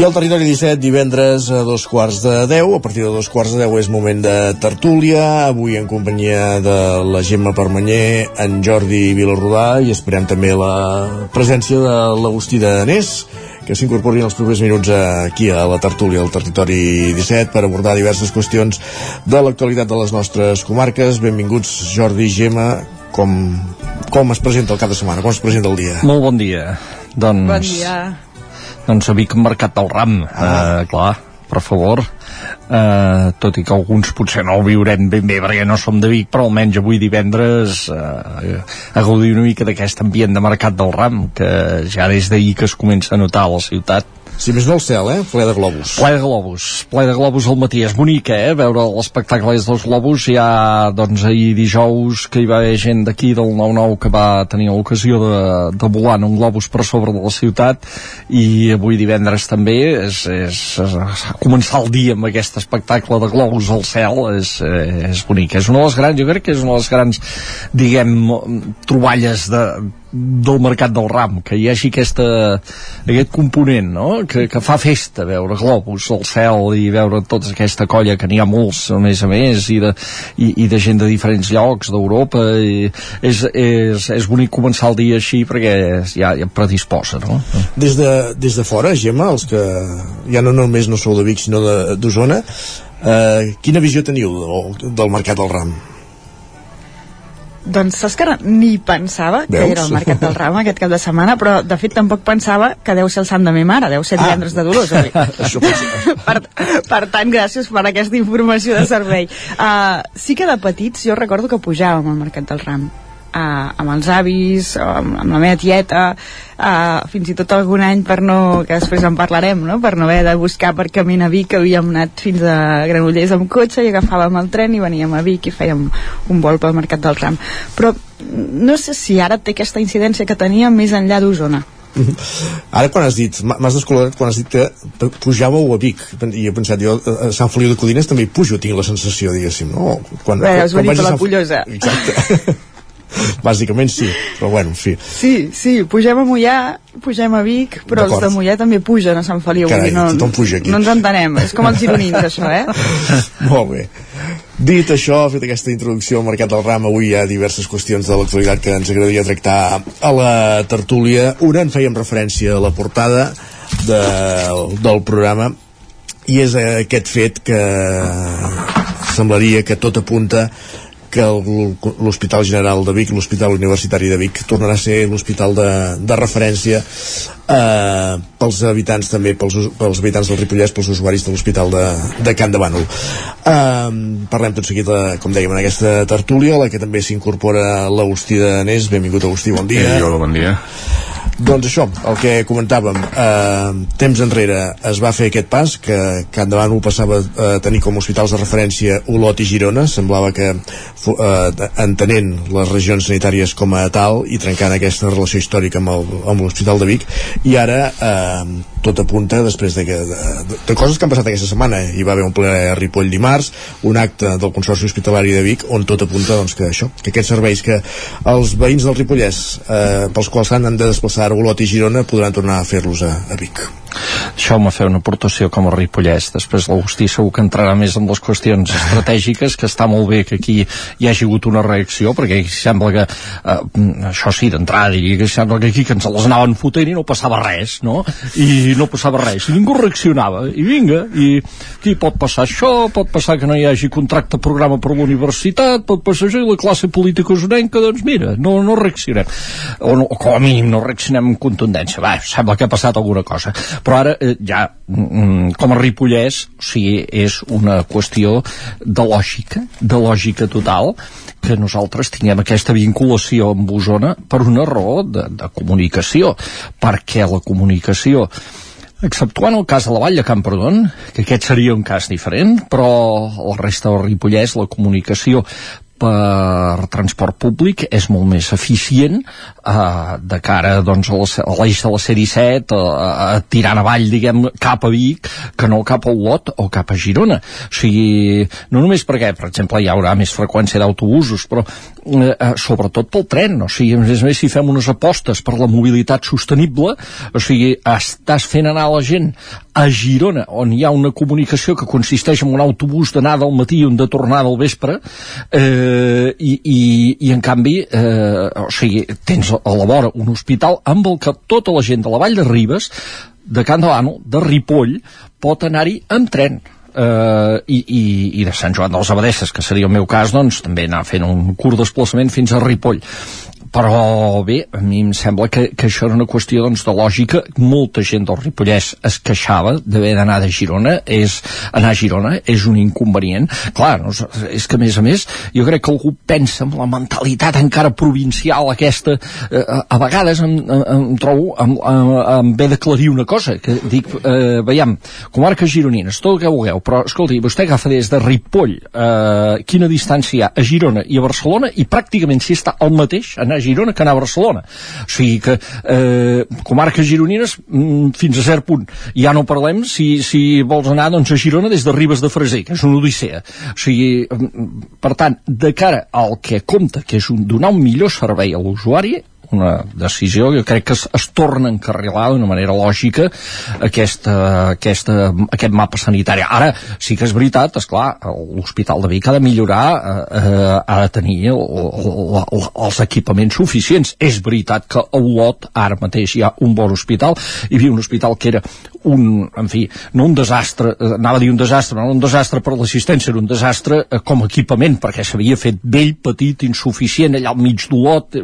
I al territori 17, divendres a dos quarts de 10, a partir de dos quarts de 10 és moment de tertúlia, avui en companyia de la Gemma Permanyer, en Jordi Vilarrodà i esperem també la presència de l'Agustí de Danés, que s'incorporin els propers minuts aquí a la tertúlia al territori 17 per abordar diverses qüestions de l'actualitat de les nostres comarques. Benvinguts Jordi i Gemma, com, com es presenta el cap de setmana, com es presenta el dia? Molt bon dia. Doncs, Bon dia. Doncs a Vic han marcat el ram, ah. eh, clar, per favor. Eh, tot i que alguns potser no ho viurem ben bé perquè no som de Vic, però almenys avui divendres eh, a gaudir una mica d'aquest ambient de mercat del ram, que ja des d'ahir que es comença a notar a la ciutat. Si més no el cel, eh? Ple de globus. Ple de globus, ple de globus al matí. És bonic, eh? Veure l'espectacle dels globus. Ja, doncs, ahir dijous que hi va haver gent d'aquí del 9-9 que va tenir l'ocasió de, de volar en un globus per sobre de la ciutat i avui divendres també és, és, és començar el dia amb aquest espectacle de globus al cel és, eh, és bonic. És una de les grans, jo crec que és una de les grans, diguem, troballes de, del mercat del ram, que hi hagi aquesta, aquest component, no? que, que fa festa veure globus al cel i veure tota aquesta colla, que n'hi ha molts a més a més, i de, i, i de gent de diferents llocs d'Europa és, és, és bonic començar el dia així perquè ja, ja predisposa no? Des de, des de fora, Gemma, els que ja no només no sou de Vic, sinó d'Osona, eh, quina visió teniu del, del mercat del ram? Doncs saps que ni pensava que Veus? era el Mercat del Ram aquest cap de setmana, però de fet tampoc pensava que deu ser el sant de ma mare, deu ser Ah. divendres de Dolors. avui. Per, per tant, gràcies per aquesta informació de servei. Uh, sí que de petits jo recordo que pujàvem al Mercat del Ram uh, amb els avis, amb, amb la meva tieta, uh, fins i tot algun any per no, que després en parlarem, no? per no haver de buscar per camí a Vic, havíem anat fins a Granollers amb cotxe i agafàvem el tren i veníem a Vic i fèiem un vol pel Mercat del Ram. Però no sé si ara té aquesta incidència que tenia més enllà d'Osona. Ara quan has dit, m'ha- m'has descol·locat quan has dit que pujàveu a Vic i he pensat, jo eh, a Sant Feliu de Codines també hi pujo, tinc la sensació, diguéssim, no? Quan, Bé, has venit vaig a la Sant- Pollosa. Exacte. Bàsicament sí, però bueno, en fi. Sí, sí, pugem a Mollà, pugem a Vic, però els de Mollà també pugen a Sant Feliu. Carai, dir, no, tothom puja aquí. No ens entenem, és com els gironins, això, eh? Molt bé. Dit això, fet aquesta introducció al Mercat del Ram, avui hi ha diverses qüestions de l'actualitat que ens agradaria tractar a la tertúlia. Una en fèiem referència a la portada de, del programa i és aquest fet que semblaria que tot apunta que l'Hospital General de Vic, l'Hospital Universitari de Vic, tornarà a ser l'hospital de, de referència eh, pels habitants també, pels, pels habitants del Ripollès, pels usuaris de l'Hospital de, de Can de Bànol. Eh, parlem tot seguit, eh, com dèiem, en aquesta tertúlia, la que també s'incorpora l'Agustí de Nes. Benvingut, Agustí, bon dia. Eh, hola, bon dia. Doncs això, el que comentàvem, eh, temps enrere es va fer aquest pas, que Can de Bànol passava a tenir com a hospitals de referència Olot i Girona, semblava que eh, entenent les regions sanitàries com a tal i trencant aquesta relació històrica amb l'Hospital de Vic, i ara eh, tot apunta després de, que, de, de, de coses que han passat aquesta setmana. Hi va haver un ple a Ripoll dimarts, un acte del Consorci Hospitalari de Vic, on tot apunta doncs, que això, que aquests serveis que els veïns del Ripollès, eh, pels quals s'han de desplaçar a Olot i Girona, podran tornar a fer-los a, a Vic. deixeu-me fer una aportació com a Ripollès després l'Agustí segur que entrarà més en les qüestions estratègiques que està molt bé que aquí hi hagi hagut una reacció perquè sembla que eh, això sí d'entrada que sembla que aquí que ens les anaven fotent i no passava res no? i no passava res i ningú reaccionava i vinga i aquí pot passar això pot passar que no hi hagi contracte programa per l'universitat pot passar això i la classe política usonenca doncs mira no, no reaccionem o, no, com a mínim no reaccionem amb contundència. Va, sembla que ha passat alguna cosa. Però ara eh, ja mm, com a Ripollès o sigui, és una qüestió de lògica de lògica total que nosaltres tinguem aquesta vinculació amb Osona per una raó de, de comunicació. Perquè la comunicació exceptuant el cas de la Vall de Camprodon, que aquest seria un cas diferent, però la resta del Ripollès, la comunicació per transport públic és molt més eficient eh, de cara doncs, a l'eix de la C-17 a, a, tirant avall diguem cap a Vic que no cap a Olot o cap a Girona. O sigui, no només perquè per exemple hi haurà més freqüència d'autobusos però eh, eh sobretot pel tren. O sigui, a més a més si fem unes apostes per la mobilitat sostenible o sigui, estàs fent anar la gent a Girona, on hi ha una comunicació que consisteix en un autobús d'anada al matí i un de tornada al vespre, eh, i, i, i en canvi, eh, o sigui, tens a la vora un hospital amb el que tota la gent de la Vall de Ribes, de Can Delano, de Ripoll, pot anar-hi amb tren. Uh, i, i, i de Sant Joan de les Abadesses, que seria el meu cas, doncs també anar fent un curt desplaçament fins a Ripoll però bé, a mi em sembla que, que això era una qüestió doncs, de lògica. Molta gent del Ripollès es queixava d'haver d'anar de Girona. És, anar a Girona és un inconvenient. Clar, no, és que a més a més jo crec que algú pensa en la mentalitat encara provincial aquesta eh, a vegades em, em, em trobo em, em, em ve d'aclarir una cosa que dic, eh, veiem, comarques gironines tot el que vulgueu, però escolti, vostè agafa des de Ripoll eh, quina distància hi ha a Girona i a Barcelona i pràcticament si està al mateix anar a Girona que anar a Barcelona. O sigui que eh, comarques gironines mm, fins a cert punt. Ja no parlem si, si vols anar doncs, a Girona des de Ribes de Freser, que és una odissea. O sigui, mm, per tant, de cara al que compta, que és un, donar un millor servei a l'usuari, una decisió, jo crec que es, es torna a encarrilar d'una manera lògica aquesta, aquesta, aquest mapa sanitari. Ara, sí que és veritat, és clar, l'Hospital de Vic ha de millorar, eh, eh, ha de tenir el, el, el, els equipaments suficients. És veritat que a Olot ara mateix hi ha un bon hospital, hi havia un hospital que era un, en fi, no un desastre, eh, anava a dir un desastre, no un desastre per l'assistència, era un desastre eh, com a equipament, perquè s'havia fet vell, petit, insuficient, allà al mig d'Olot,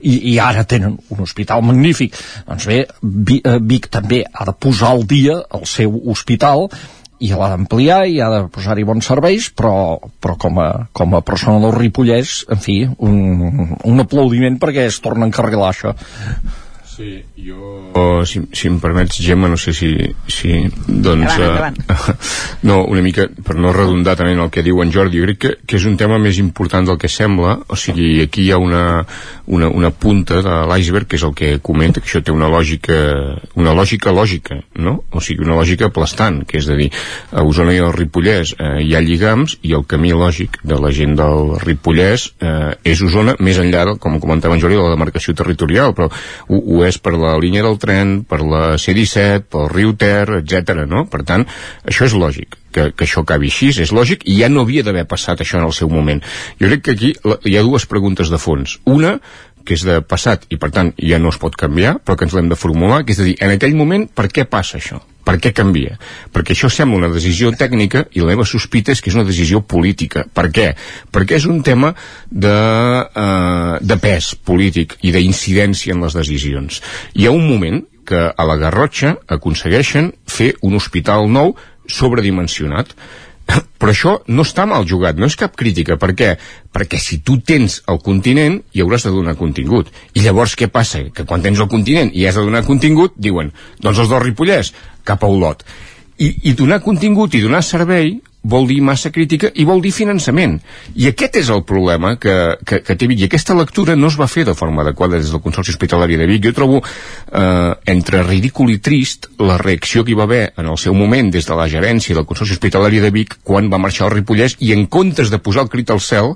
i, i ara tenen un hospital magnífic. Doncs bé, eh, Vic també ha de posar al dia el seu hospital, i l'ha d'ampliar i ha de posar-hi bons serveis, però, però com, a, com a persona del Ripollès, en fi, un, un aplaudiment perquè es torna a encarrilar això. Sí, jo... Oh, si, si em permets, Gemma, no sé si... si doncs, endavant, endavant. Uh, no, una mica, per no redundar també en el que diu en Jordi, jo crec que, que és un tema més important del que sembla, o sigui, aquí hi ha una, una, una punta de l'iceberg, que és el que comenta, que això té una lògica, una lògica lògica, no? O sigui, una lògica aplastant, que és a dir, a Osona i al Ripollès eh, hi ha lligams i el camí lògic de la gent del Ripollès eh, és Osona, més enllà, com comentava en Jordi, de la demarcació territorial, però ho, ho és per la línia del tren, per la C-17, pel riu Ter, etc. no? Per tant, això és lògic que, que això acabi així, és lògic, i ja no havia d'haver passat això en el seu moment. Jo crec que aquí hi ha dues preguntes de fons. Una, que és de passat i per tant ja no es pot canviar, però que ens l'hem de formular, que és a dir, en aquell moment per què passa això? Per què canvia? Perquè això sembla una decisió tècnica i la meva sospita és que és una decisió política. Per què? Perquè és un tema de, eh, de pes polític i d'incidència en les decisions. Hi ha un moment que a la Garrotxa aconsegueixen fer un hospital nou sobredimensionat però això no està mal jugat, no és cap crítica. Per què? Perquè si tu tens el continent, hi hauràs de donar contingut. I llavors què passa? Que quan tens el continent i has de donar contingut, diuen, doncs els del Ripollès, cap a Olot. I, I donar contingut i donar servei vol dir massa crítica i vol dir finançament. I aquest és el problema que, que, que té Vic. I aquesta lectura no es va fer de forma adequada des del Consorci Hospitalari de Vic. Jo trobo eh, entre ridícul i trist la reacció que hi va haver en el seu moment des de la gerència del Consorci Hospitalari de Vic quan va marxar al Ripollès i en comptes de posar el crit al cel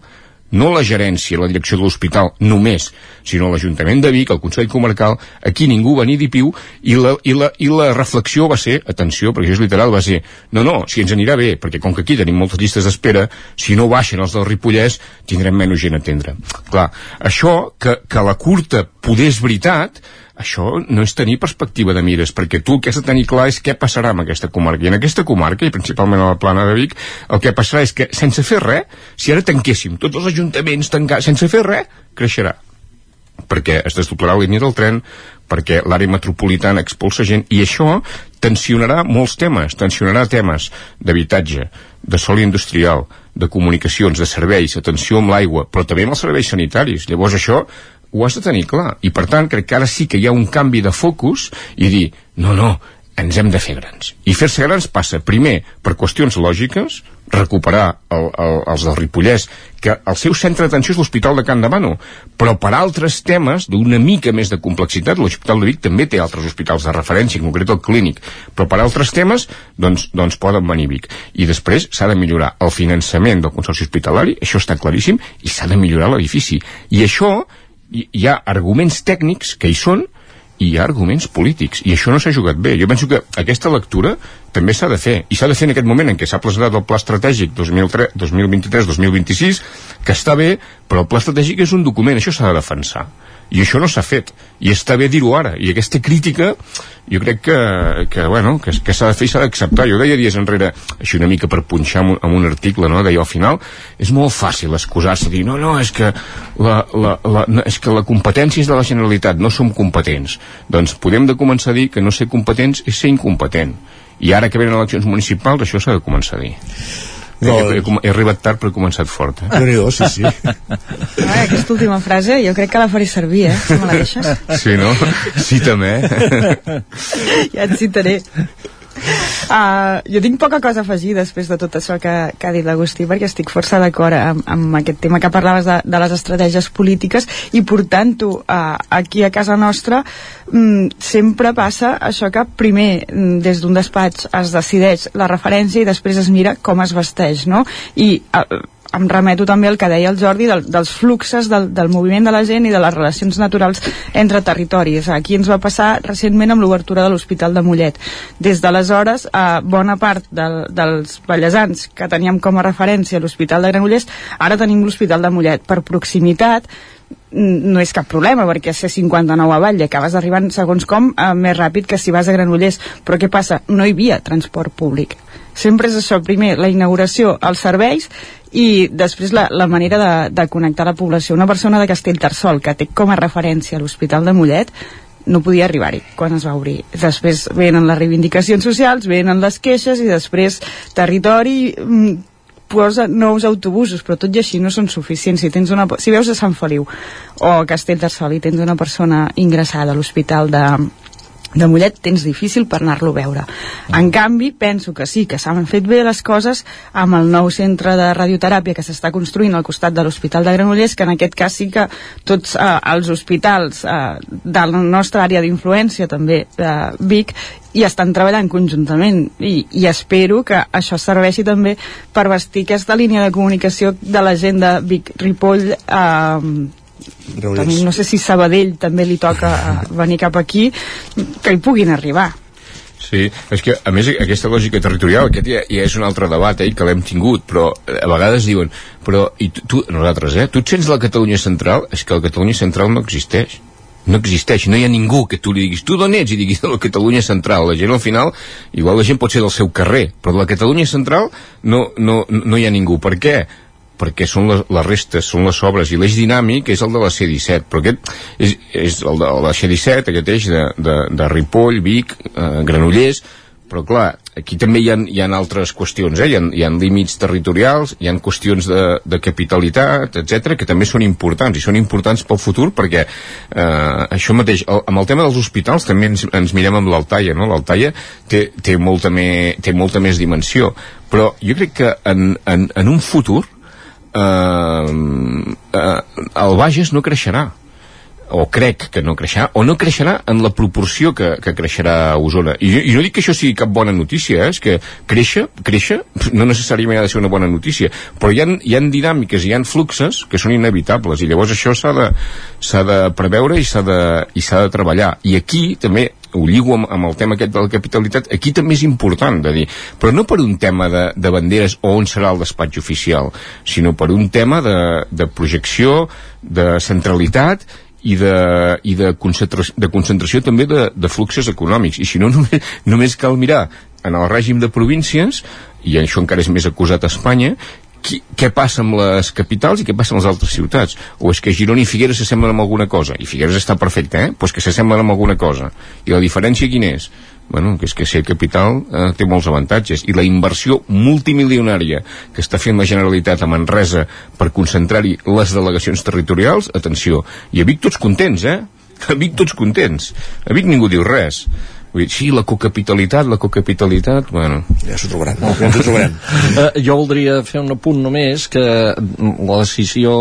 no la gerència, la direcció de l'hospital només, sinó l'Ajuntament de Vic, el Consell Comarcal, aquí ningú va ni dir piu, i la, i, la, i la reflexió va ser, atenció, perquè és literal, va ser, no, no, si ens anirà bé, perquè com que aquí tenim moltes llistes d'espera, si no baixen els del Ripollès, tindrem menys gent a atendre. Clar, això, que, que la curta poder és veritat, això no és tenir perspectiva de mires, perquè tu el que has de tenir clar és què passarà amb aquesta comarca. I en aquesta comarca, i principalment a la plana de Vic, el que passarà és que sense fer res, si ara tanquéssim tots els ajuntaments tancats, sense fer res, creixerà perquè es desdoblarà la línia del tren, perquè l'àrea metropolitana expulsa gent, i això tensionarà molts temes, tensionarà temes d'habitatge, de sol industrial, de comunicacions, de serveis, atenció amb l'aigua, però també amb els serveis sanitaris. Llavors això ho has de tenir clar. I per tant crec que ara sí que hi ha un canvi de focus i dir, no, no, ens hem de fer grans. I fer-se grans passa, primer, per qüestions lògiques, recuperar el, el, els del Ripollès, que el seu centre d'atenció és l'Hospital de Can Demano, però per altres temes d'una mica més de complexitat, l'Hospital de Vic també té altres hospitals de referència, en concret el clínic, però per altres temes, doncs, doncs poden venir Vic. I després s'ha de millorar el finançament del Consorci Hospitalari, això està claríssim, i s'ha de millorar l'edifici. I això, hi, hi ha arguments tècnics que hi són, i hi ha arguments polítics, i això no s'ha jugat bé. Jo penso que aquesta lectura també s'ha de fer, i s'ha de fer en aquest moment en què s'ha presentat el pla estratègic 2023-2026, que està bé, però el pla estratègic és un document, això s'ha de defensar. I això no s'ha fet i està bé dir-ho ara. I aquesta crítica jo crec que, que, bueno, que, que s'ha de fer i s'ha d'acceptar. Jo deia dies enrere, així una mica per punxar amb un, amb un article, no? deia al final és molt fàcil excusar-se dir no, no, és que la, la, la, no, és que la competència és de la Generalitat no som competents. Doncs podem de començar a dir que no ser competents és ser incompetent i ara que venen eleccions municipals això s'ha de començar a dir He, he, he arribat tard però he començat fort eh? déu sí, sí Ai, aquesta última frase jo crec que la faré servir eh? si me la deixes sí, no? sí també ja et citaré Uh, jo tinc poca cosa a afegir després de tot això que, que ha dit l'Agustí perquè estic força d'acord amb, amb aquest tema que parlaves de, de les estratègies polítiques i portant-ho uh, aquí a casa nostra um, sempre passa això que primer um, des d'un despatx es decideix la referència i després es mira com es vesteix no? i uh, em remeto també al que deia el Jordi del, dels fluxes del, del moviment de la gent i de les relacions naturals entre territoris. Aquí ens va passar recentment amb l'obertura de l'Hospital de Mollet. Des d'aleshores, eh, bona part del, dels ballesans que teníem com a referència l'Hospital de Granollers, ara tenim l'Hospital de Mollet. Per proximitat, no és cap problema perquè ser 59 a Vall acabes arribant segons com eh, més ràpid que si vas a Granollers però què passa? No hi havia transport públic sempre és això, primer la inauguració, els serveis i després la, la manera de, de connectar la població. Una persona de Castellterçol que té com a referència l'Hospital de Mollet no podia arribar-hi quan es va obrir. Després venen les reivindicacions socials, venen les queixes i després territori mm, posa nous autobusos, però tot i així no són suficients. Si, tens una, si veus a Sant Feliu o a Castellterçol i tens una persona ingressada a l'hospital de, de Mollet tens difícil per anar-lo a veure. En canvi, penso que sí, que s'han fet bé les coses amb el nou centre de radioteràpia que s'està construint al costat de l'Hospital de Granollers, que en aquest cas sí que tots eh, els hospitals eh, de la nostra àrea d'influència, també de Vic, i estan treballant conjuntament i, i espero que això serveixi també per vestir aquesta línia de comunicació de la gent de Vic-Ripoll eh, també, no sé si Sabadell també li toca eh, venir cap aquí que hi puguin arribar. Sí, és que a més aquesta lògica territorial aquest ja, ja és un altre debat eh, que l'hem tingut, però a vegades diuen però i tu, tu, nosaltres, eh, tu et sents la Catalunya Central? És que la Catalunya Central no existeix. No existeix, no hi ha ningú que tu li diguis tu d'on ets? i diguis de la Catalunya Central. La gent al final, igual la gent pot ser del seu carrer però de la Catalunya Central no, no, no hi ha ningú, per què? Perquè són les, les restes, són les obres i l'eix dinàmic és el de la C-17 però aquest és, és el de la C-17 aquest eix de, de, de Ripoll, Vic eh, Granollers però clar, aquí també hi ha, hi ha altres qüestions, eh? hi, ha, hi ha límits territorials, hi ha qüestions de, de capitalitat, etc que també són importants, i són importants pel futur perquè eh, això mateix, el, amb el tema dels hospitals també ens, ens mirem amb l'Altaia, no? l'Altaia té, té, molta me, té molta més dimensió, però jo crec que en, en, en un futur eh, eh, el Bages no creixerà o crec que no creixerà, o no creixerà en la proporció que, que creixerà a Osona. I, I no dic que això sigui cap bona notícia, eh? és que créixer, créixer, no necessàriament ha de ser una bona notícia, però hi ha, hi ha dinàmiques, hi ha fluxes que són inevitables, i llavors això s'ha de, de preveure i s'ha de, i de treballar. I aquí també ho lligo amb, amb el tema aquest de la capitalitat, aquí també és important de dir, però no per un tema de, de banderes o on serà el despatx oficial, sinó per un tema de, de projecció, de centralitat i de, i de, concentració, de concentració també de, de fluxos econòmics i si no només, només cal mirar en el règim de províncies i això encara és més acusat a Espanya qui, què passa amb les capitals i què passa amb les altres ciutats o és que Girona i Figueres s'assemblen amb alguna cosa i Figueres està perfecte, eh? pues que s'assemblen amb alguna cosa i la diferència quina és? Bueno, que és que ser capital eh, té molts avantatges i la inversió multimilionària que està fent la Generalitat a Manresa per concentrar-hi les delegacions territorials atenció, i a Vic tots contents eh? a Vic tots contents a Vic ningú diu res Vull dir, sí, la cocapitalitat, la cocapitalitat, bueno... Ja s'ho trobaran, ja ens ho trobarem. uh, jo voldria fer un apunt només que la decisió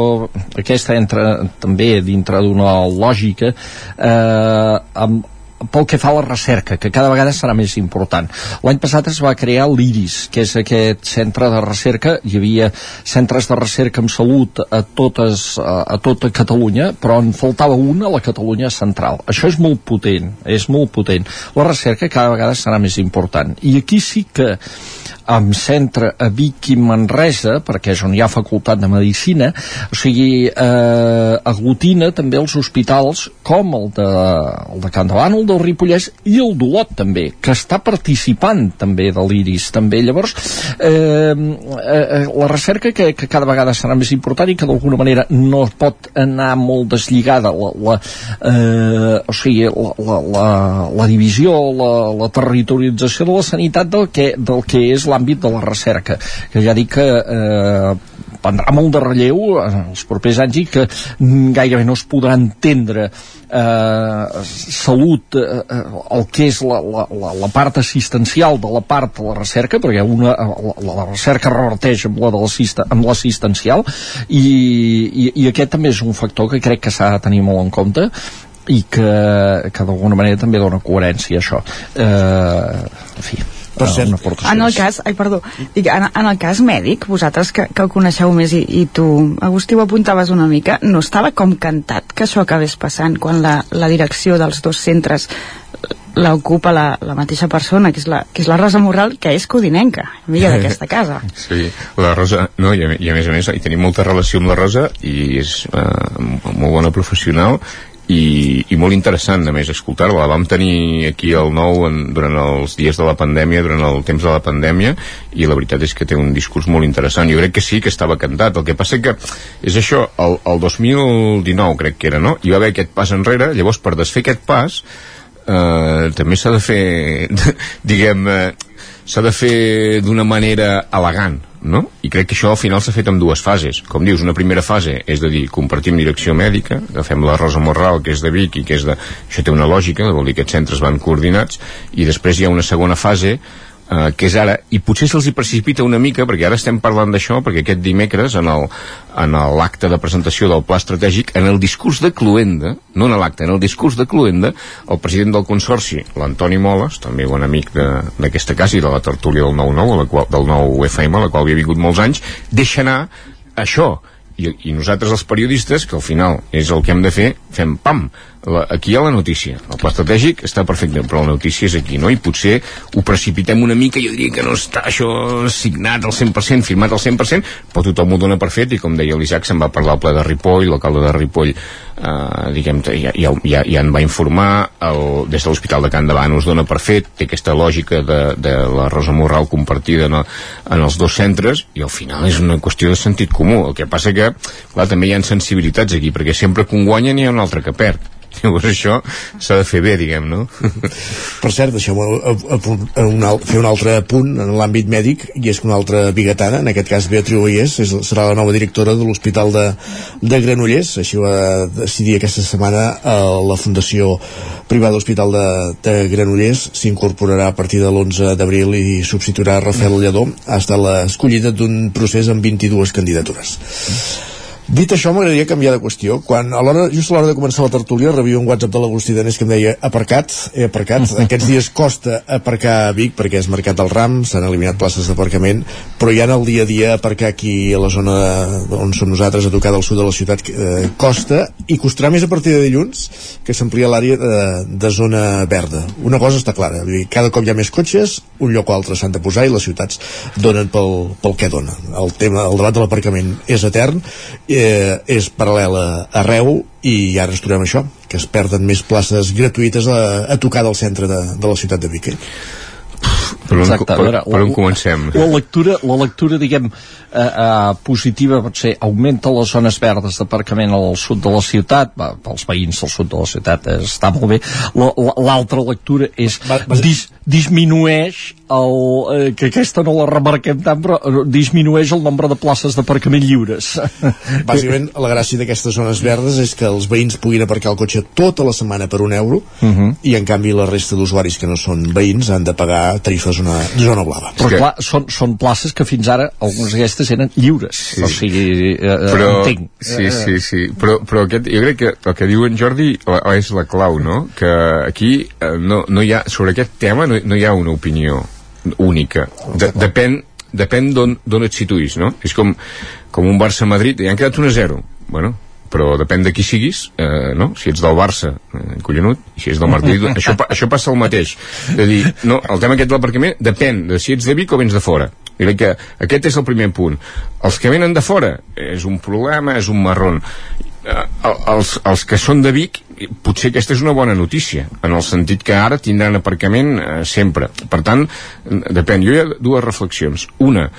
aquesta entra també dintre d'una lògica eh, amb, pel que fa a la recerca, que cada vegada serà més important. L'any passat es va crear l'IRIS, que és aquest centre de recerca, hi havia centres de recerca en salut a, totes, a, tota Catalunya, però en faltava un a la Catalunya central. Això és molt potent, és molt potent. La recerca cada vegada serà més important. I aquí sí que amb centre a Vic i Manresa, perquè és on hi ha facultat de Medicina, o sigui, eh, aglutina també els hospitals com el de, el de Can Davant, el del Ripollès i el d'Olot també, que està participant també de l'IRIS també. Llavors, eh, eh, la recerca que, que cada vegada serà més important i que d'alguna manera no pot anar molt deslligada la, la, eh, o sigui, la, la, la, la divisió, la, la territorialització de la sanitat del que, del que és l'àmbit de la recerca, que ja dic que eh, prendrà molt de relleu en els propers anys i que gairebé no es podrà entendre eh, salut eh, el que és la, la, la, la part assistencial de la part de la recerca perquè una, la, la recerca reverteix amb la de l'assistencial i, i, i aquest també és un factor que crec que s'ha de tenir molt en compte i que, que d'alguna manera també dona coherència a això. Eh, en fi per cert, en el cas, ai, perdó, dic, en, en el cas mèdic, vosaltres que, que el coneixeu més i, i tu, Agustí, ho apuntaves una mica, no estava com cantat que això acabés passant quan la, la direcció dels dos centres l'ocupa la, la mateixa persona, que és la, que és la Rosa Morral, que és codinenca, amiga d'aquesta casa. Sí, la Rosa, no, i a, i a més a més, hi tenim molta relació amb la Rosa i és uh, molt bona professional i, i molt interessant a més escoltar-la, la vam tenir aquí al nou en, durant els dies de la pandèmia durant el temps de la pandèmia i la veritat és que té un discurs molt interessant. Jo crec que sí que estava cantat, el que passa que és això, el, el 2019 crec que era, no? Hi va haver aquest pas enrere llavors per desfer aquest pas eh, també s'ha de fer diguem eh, s'ha de fer d'una manera elegant no? I crec que això al final s'ha fet en dues fases. Com dius, una primera fase és de dir, compartim direcció mèdica, agafem la Rosa Morral, que és de Vic i que és de... Això té una lògica, vol dir que aquests centres van coordinats, i després hi ha una segona fase eh, que és ara, i potser se'ls hi precipita una mica, perquè ara estem parlant d'això, perquè aquest dimecres, en l'acte de presentació del pla estratègic, en el discurs de Cluenda, no en l'acte, en el discurs de Cluenda, el president del Consorci, l'Antoni Moles, també bon amic d'aquesta casa i de la tertúlia del 9-9, la qual, del 9 FM, a la qual havia vingut molts anys, deixa anar això, i, i nosaltres els periodistes, que al final és el que hem de fer, fem pam, la, aquí hi ha la notícia. El pla estratègic està perfecte, però la notícia és aquí, no? I potser ho precipitem una mica, jo diria que no està això signat al 100%, firmat al 100%, però tothom ho dona per fet, i com deia l'Isaac, se'n va parlar al ple de Ripoll, l'alcalde de Ripoll, eh, diguem ja, ja, ja, ja en va informar, el, des de l'Hospital de Can Davant us dona per fet, té aquesta lògica de, de la Rosa Morral compartida en, en els dos centres, i al final és una qüestió de sentit comú. El que passa que, clar, també hi ha sensibilitats aquí, perquè sempre que un guanya n'hi ha un altre que perd Llavors això s'ha de fer bé, diguem, no? Per cert, deixeu-me fer un altre punt en l'àmbit mèdic, i és que una altra bigatana, en aquest cas Beatriu Oies, és, serà la nova directora de l'Hospital de, de Granollers, així va decidir aquesta setmana a la Fundació Privada Hospital de, de Granollers, s'incorporarà a partir de l'11 d'abril i substituirà Rafael Lledó, ha estat l'escollida d'un procés amb 22 candidatures. Dit això, m'agradaria canviar de qüestió. Quan a l'hora, just a l'hora de començar la tertúlia, rebia un WhatsApp de l'Agustí Danés que em deia aparcat, he aparcat. Aquests dies costa aparcar a Vic perquè és Mercat del Ram, s'han eliminat places d'aparcament, però ja en el dia a dia aparcar aquí a la zona on som nosaltres, a tocar del sud de la ciutat, eh, costa, i costarà més a partir de dilluns que s'amplia l'àrea de, de zona verda. Una cosa està clara, vull dir, cada cop hi ha més cotxes, un lloc o altre s'han de posar i les ciutats donen pel, pel que donen. El tema, el debat de l'aparcament és etern, eh, és paral·lela arreu i ara ens trobem això, que es perden més places gratuïtes a, a tocar del centre de, de la ciutat de Vic. Eh? Per on, Exacte, a per, veure, per on la- comencem? La lectura, la lectura diguem, eh, eh, positiva pot ser augmenta les zones verdes d'aparcament al sud de la ciutat, va, pels veïns del sud de la ciutat eh, està molt bé. La- la- L'altra lectura és dis, disminueix el, eh, que aquesta no la remarquem tant, però eh, disminueix el nombre de places d'aparcament lliures. Bàsicament, la gràcia d'aquestes zones verdes és que els veïns puguin aparcar el cotxe tota la setmana per un euro Uh -huh. i en canvi la resta d'usuaris que no són veïns han de pagar tarifes una zona blava. Però clar, són, són places que fins ara algunes d'aquestes eren lliures. Sí. O sigui, eh, eh, però, entenc. sí, Eh, sí, sí, però, però aquest, jo crec que el que diu en Jordi la, és la clau, no? Que aquí eh, no, no hi ha, sobre aquest tema no, no hi ha una opinió única. De, depèn depèn d'on d'on et situïs, no? És com, com un Barça-Madrid, i han quedat 1 a 0. Bueno, però depèn de qui siguis, eh, no? Si ets del Barça, eh, collonut, i si ets del Madrid, això, això passa el mateix. És a dir, no, el tema aquest de l'aparcament depèn de si ets de Vic o vens de fora. Crec que aquest és el primer punt. Els que venen de fora és un problema, és un marrón. Eh, els, els que són de Vic potser aquesta és una bona notícia en el sentit que ara tindran aparcament eh, sempre per tant, depèn, jo hi ha dues reflexions una,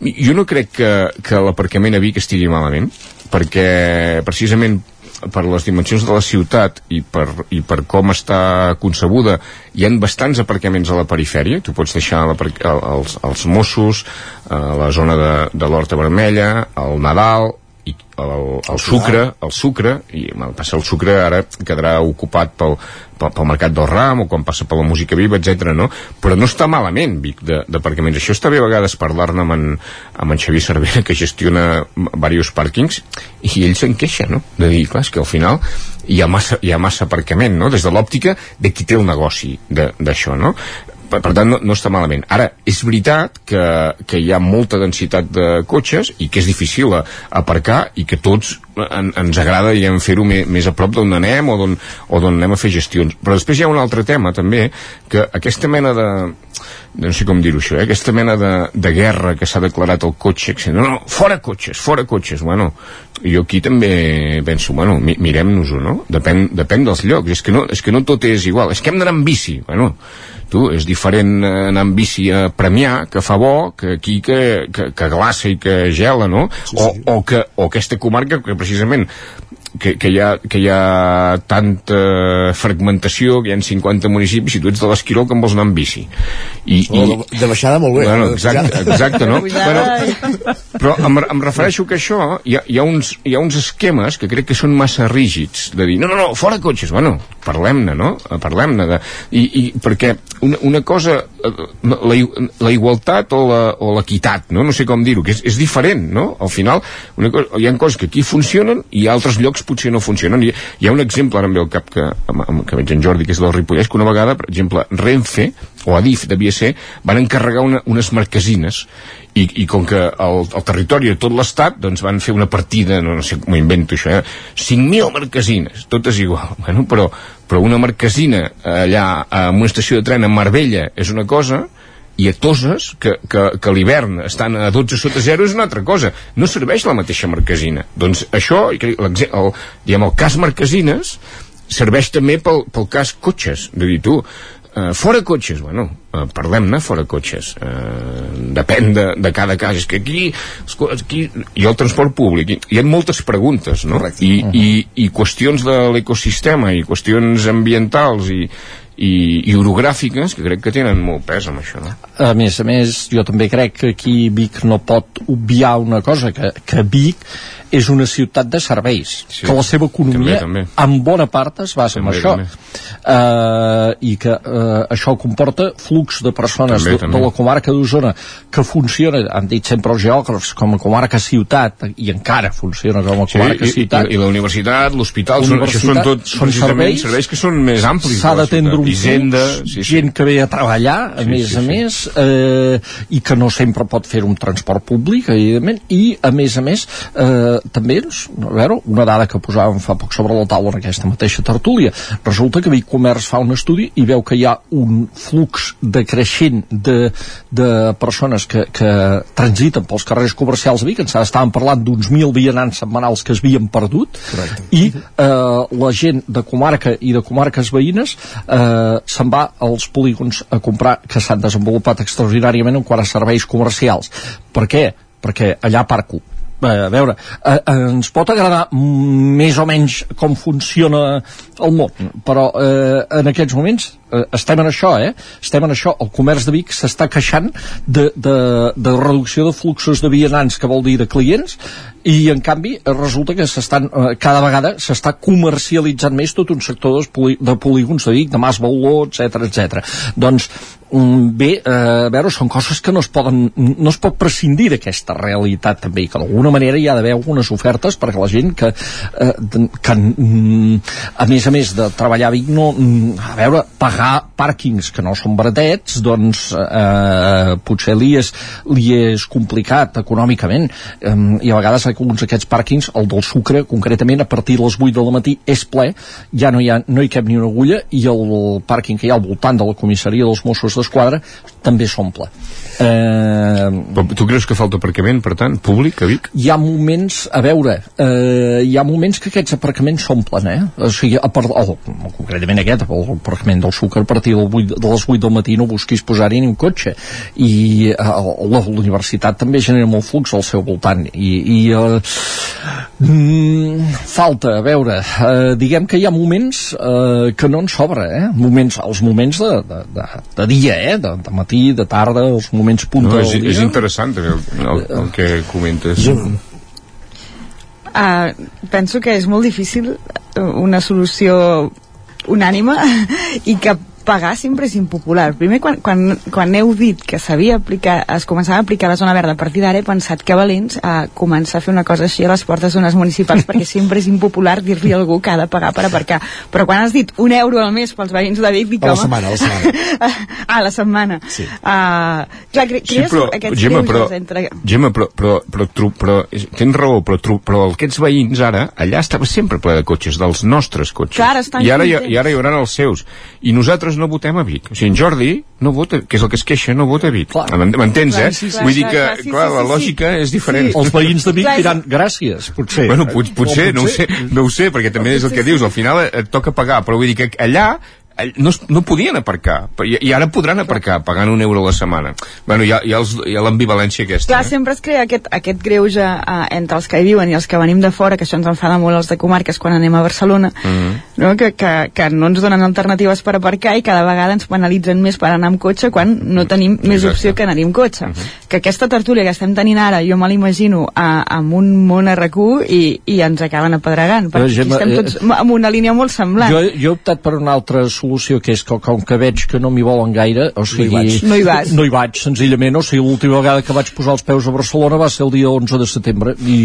jo no crec que, que l'aparcament a Vic estigui malament perquè precisament per les dimensions de la ciutat i per, i per com està concebuda hi han bastants aparcaments a la perifèria. Tu pots deixar el- els, els Mossos a la zona de, de l'Horta Vermella el Nadal i el, el sucre, el sucre i el passa el sucre ara quedarà ocupat pel, pel, pel mercat del ram o quan passa per la música viva, etc. no? però no està malament Vic de- d'aparcaments això està bé a vegades parlar-ne amb, en, amb en Xavier Cervera que gestiona diversos pàrquings i ell se'n queixa, no? de dir, clar, que al final hi ha massa, hi ha massa aparcament no? des de l'òptica de qui té el negoci de- d'això, no? Per, per tant no, no està malament. Ara, és veritat que, que hi ha molta densitat de cotxes i que és difícil aparcar i que tots en, ens agrada i fer-ho més, més a prop d'on anem o d'on anem a fer gestions. Però després hi ha un altre tema també que aquesta mena de no sé com dir-ho això, eh? aquesta mena de, de guerra que s'ha declarat el cotxe que, no, no, fora cotxes, fora cotxes bueno, jo aquí també penso bueno, mi, mirem-nos-ho, no? Depèn, depèn dels llocs, és que, no, és que no tot és igual és que hem d'anar amb bici, bueno tu, és diferent anar amb bici a Premià que fa bo, que aquí que, que, que glaça i que gela, no? Sí, sí. O, o, que, o aquesta comarca que precisament que, que, hi ha, que hi ha tanta fragmentació, que hi ha 50 municipis, i tu ets de l'Esquirol que em vols anar amb bici. I, Oh, de- de baixada molt bé. Bueno, exacte, exacte no? Bueno, però em, em refereixo que això, hi ha, hi, ha uns, hi ha uns esquemes que crec que són massa rígids, de dir, no, no, no, fora cotxes, bueno, parlem-ne, no? Parlem-ne de... I, I perquè una, una cosa, eh, la, la igualtat o l'equitat, no? No sé com dir-ho, que és, és diferent, no? Al final, una cosa, hi ha coses que aquí funcionen i a altres llocs potser no funcionen. Hi, hi ha un exemple, ara em ve al cap que, que veig en Jordi, que és del Ripollès, que una vegada, per exemple, Renfe, o Adif, devia ser, van encarregar una, unes marquesines i, i com que el, el territori de tot l'estat doncs van fer una partida, no, no sé m'ho invento això, eh? 5.000 marquesines totes igual, bueno, però, però una marquesina allà en una estació de tren a Marbella és una cosa i a Toses, que, que, que l'hivern estan a 12 sota 0 és una altra cosa. No serveix la mateixa marquesina. Doncs això, el, diguem, el cas marquesines serveix també pel, pel cas cotxes. De dir tu, eh, fora cotxes bueno, eh, parlem-ne fora cotxes. Eh, depèn de, de cada cas. És que aquí, aquí hi ha el transport públic, hi, hi ha moltes preguntes no? I, i, i qüestions de l'ecosistema i qüestions ambientals i, i, i orogràfiques que crec que tenen molt pes amb això no? a més a més jo també crec que aquí Vic no pot obviar una cosa que, que Vic és una ciutat de serveis Sí. que la seva economia També, també. en bona part es basa També, en això també. uh, i que uh, això comporta flux de persones També, de, també. de la comarca d'Osona que funciona, han dit sempre els geògrafs com a comarca ciutat i encara funciona com a Sí, comarca i, i, ciutat i la universitat, l'hospital, són, això són tot són serveis, serveis que són més amplis. s'ha d'atendre un. Hisenda, sí, sí. gent que ve a treballar, a Sí, més sí, a sí. més, eh, i que no sempre pot fer un transport públic, evidentment, i a més a més, eh, també, doncs, a veure, una dada que posàvem fa poc sobre la taula en aquesta mateixa tertúlia, resulta que Comerç fa un estudi i veu que hi ha un flux decreixent de, de persones que, que transiten pels carrers comercials de Vic, ens estàvem parlant d'uns mil vianants setmanals que es havien perdut, Correcte. i eh, la gent de comarca i de comarques veïnes eh, se'n va als polígons a comprar que s'han desenvolupat extraordinàriament en quant a serveis comercials. Per què? Perquè allà parco. Eh, a veure, eh, ens pot agradar més o menys com funciona el món, però eh, en aquests moments eh, estem en això, eh? Estem en això. El comerç de Vic s'està queixant de, de, de reducció de fluxos de vianants, que vol dir de clients, i en canvi resulta que s'estan eh, cada vegada s'està comercialitzant més tot un sector de polígons de Vic, de Mas Bauló, etc etc. Doncs bé, eh, a veure, són coses que no es poden no es pot prescindir d'aquesta realitat també, i que d'alguna manera hi ha d'haver algunes ofertes perquè la gent que, eh, que mm, a més a més de treballar a Vic no, mm, a veure, pagar pàrquings que no són baratets doncs eh, potser li és, li és complicat econòmicament eh, i a vegades alguns d'aquests pàrquings el del sucre concretament a partir de les 8 del matí és ple, ja no hi, ha, no hi cap ni una agulla i el pàrquing que hi ha al voltant de la comissaria dels Mossos d'Esquadra també s'omple eh, Però tu creus que falta aparcament, per tant, públic a Vic? hi ha moments, a veure, eh, hi ha moments que aquests aparcaments s'omplen, eh? O sigui, a part, oh, concretament aquest, el aparcament del sucre, a partir del 8, de les 8 del matí no busquis posar-hi ni un cotxe. I eh, la universitat també genera molt flux al seu voltant. I, i eh, mm, falta, a veure, eh, diguem que hi ha moments eh, que no en sobra, eh? Moments, els moments de, de, de, de dia, eh? De, de matí, de tarda, els moments punta No, és, del dia. és interessant també el, el, el que comentes. Uh, penso que és molt difícil eh, una solució unànime i que pagar sempre és impopular. Primer, quan, quan, quan heu dit que s'havia aplicar, es començava a aplicar la zona verda a partir d'ara, he pensat que valents a començar a fer una cosa així a les portes zones municipals, perquè sempre és impopular dir-li a algú que ha de pagar per aparcar. Però quan has dit un euro al mes pels veïns de Vic, dic, A la home... setmana, a la setmana. ah, a la setmana. Sí. Uh, clar, cre Sí, però, aquests Gemma, però, entre... Gemma, però, però, però, però, però tens raó, però, tru, però aquests veïns ara, allà estava sempre ple de cotxes, dels nostres cotxes. Clar, estan I ara, hi. I ara hi haurà els seus. I nosaltres no votem a Vic. O sigui, en Jordi no vota, que és el que es queixa, no vota a Vic. M'en- M'entens, Clar, eh? sí, sí, Vull dir que, clar, sí, clar, sí, la sí, lògica és diferent. Sí, els veïns de Vic Clar, diran gràcies, potser. Bueno, pot, potser, O no ho sé, no ho sé, perquè també és el que dius, al final et toca pagar, però vull dir que allà all- no, no podien aparcar, però i, i ara podran aparcar pagant un euro a la setmana. Bueno, hi ha, hi ha, els, hi ha l'ambivalència aquesta. Clar, eh? sempre es crea aquest, aquest greuge uh, entre els que hi viuen i els que venim de fora, que això ens enfada molt els de comarques quan anem a Barcelona, Mm. no? que, que, que no ens donen alternatives per aparcar i cada vegada ens penalitzen més per anar amb cotxe quan no tenim més Exacte. opció que anar amb cotxe. Mhm. Que aquesta tertúlia que estem tenint ara, jo me l'imagino a- amb un món a RAC1 i, i ens acaben apedregant, perquè Gemma, estem eh, tots amb una línia molt semblant. Jo, jo he optat per una altra solució, que és que com que veig que no m'hi volen gaire, o sigui... vaig. No hi vas. No hi vaig, senzillament. O sigui, l'última vegada que vaig posar els peus a Barcelona va ser el dia 11 de setembre. I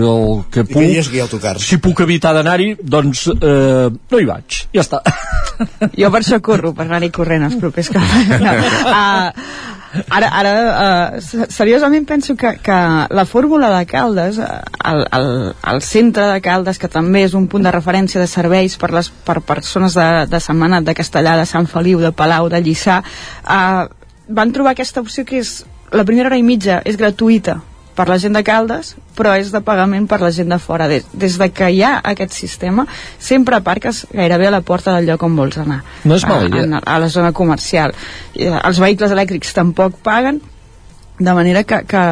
el que I puc... que dies que hi ha autocars. Si puc evitar d'anar-hi, doncs eh, no hi vaig. Ja està. Jo per això corro, per anar-hi corrent els propers cops. No. Uh, ara, ara se- seriosament penso que, que la fórmula de Caldes, eh, el, el, el centre de Caldes, que també és un punt de referència de serveis per les per persones de, de Setmanat, de Castellà, de Sant Feliu, de Palau, de Lliçà, uh, van trobar aquesta opció que és la primera hora i mitja és gratuïta per la gent de Caldes, però és de pagament per la gent de fora. Des, des de que hi ha aquest sistema, sempre aparques gairebé a la porta del lloc on vols anar. No és mala a, idea. a, a la zona comercial. I, eh, Els vehicles elèctrics tampoc paguen, de manera que, que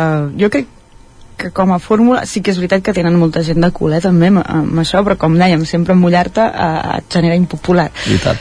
jo crec que com a fórmula sí que és veritat que tenen molta gent de cul eh, també amb, amb això, però com dèiem sempre mullar-te eh, et genera impopular I tant.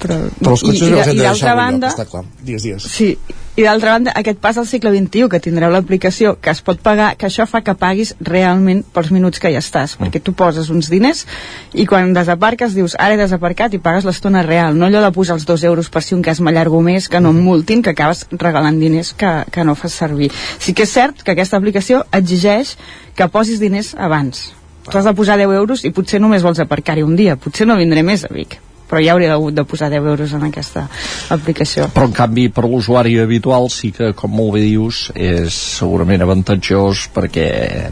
però, Però els cotxes i, els hem i de d'altra banda, lloc, està clar. Digues, digues. Sí, i d'altra banda, aquest pas al segle XXI, que tindreu l'aplicació, que es pot pagar, que això fa que paguis realment pels minuts que hi estàs, Mm. perquè tu poses uns diners i quan desaparques dius, ara he desaparcat i pagues l'estona real, no allò de posar els dos euros per si un cas m'allargo més, que no em multin, que acabes regalant diners que, que no fas servir. Sí que és cert que aquesta aplicació exigeix que posis diners abans. Tu has de posar 10 euros i potser només vols aparcar-hi un dia, potser no vindré més a Vic però ja hauria hagut de posar 10 euros en aquesta aplicació. Però en canvi per l'usuari habitual sí que, com molt bé dius, és segurament avantatjós perquè,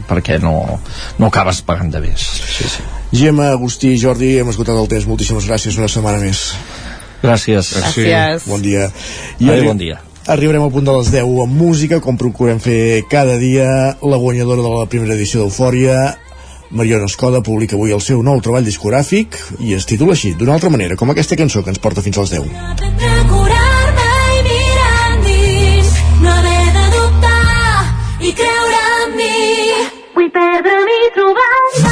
perquè no, no acabes pagant de més. Sí, sí. Gemma, Agustí i Jordi, hem esgotat el temps. Moltíssimes gràcies una setmana més. Gràcies. Gràcies. Bon dia. Adéu, arri- bon dia. Arribarem al punt de les 10 amb música, com procurem fer cada dia. La guanyadora de la primera edició d'Eufòria, Mariona Escoda, publica avui el seu nou treball discogràfic i es titula així, d'una altra manera, com aquesta cançó que ens porta fins a les 10. Aprendre a curar-me i mirar endins, no haver de dubtar i creure en mi. Vull perdre'm i trobar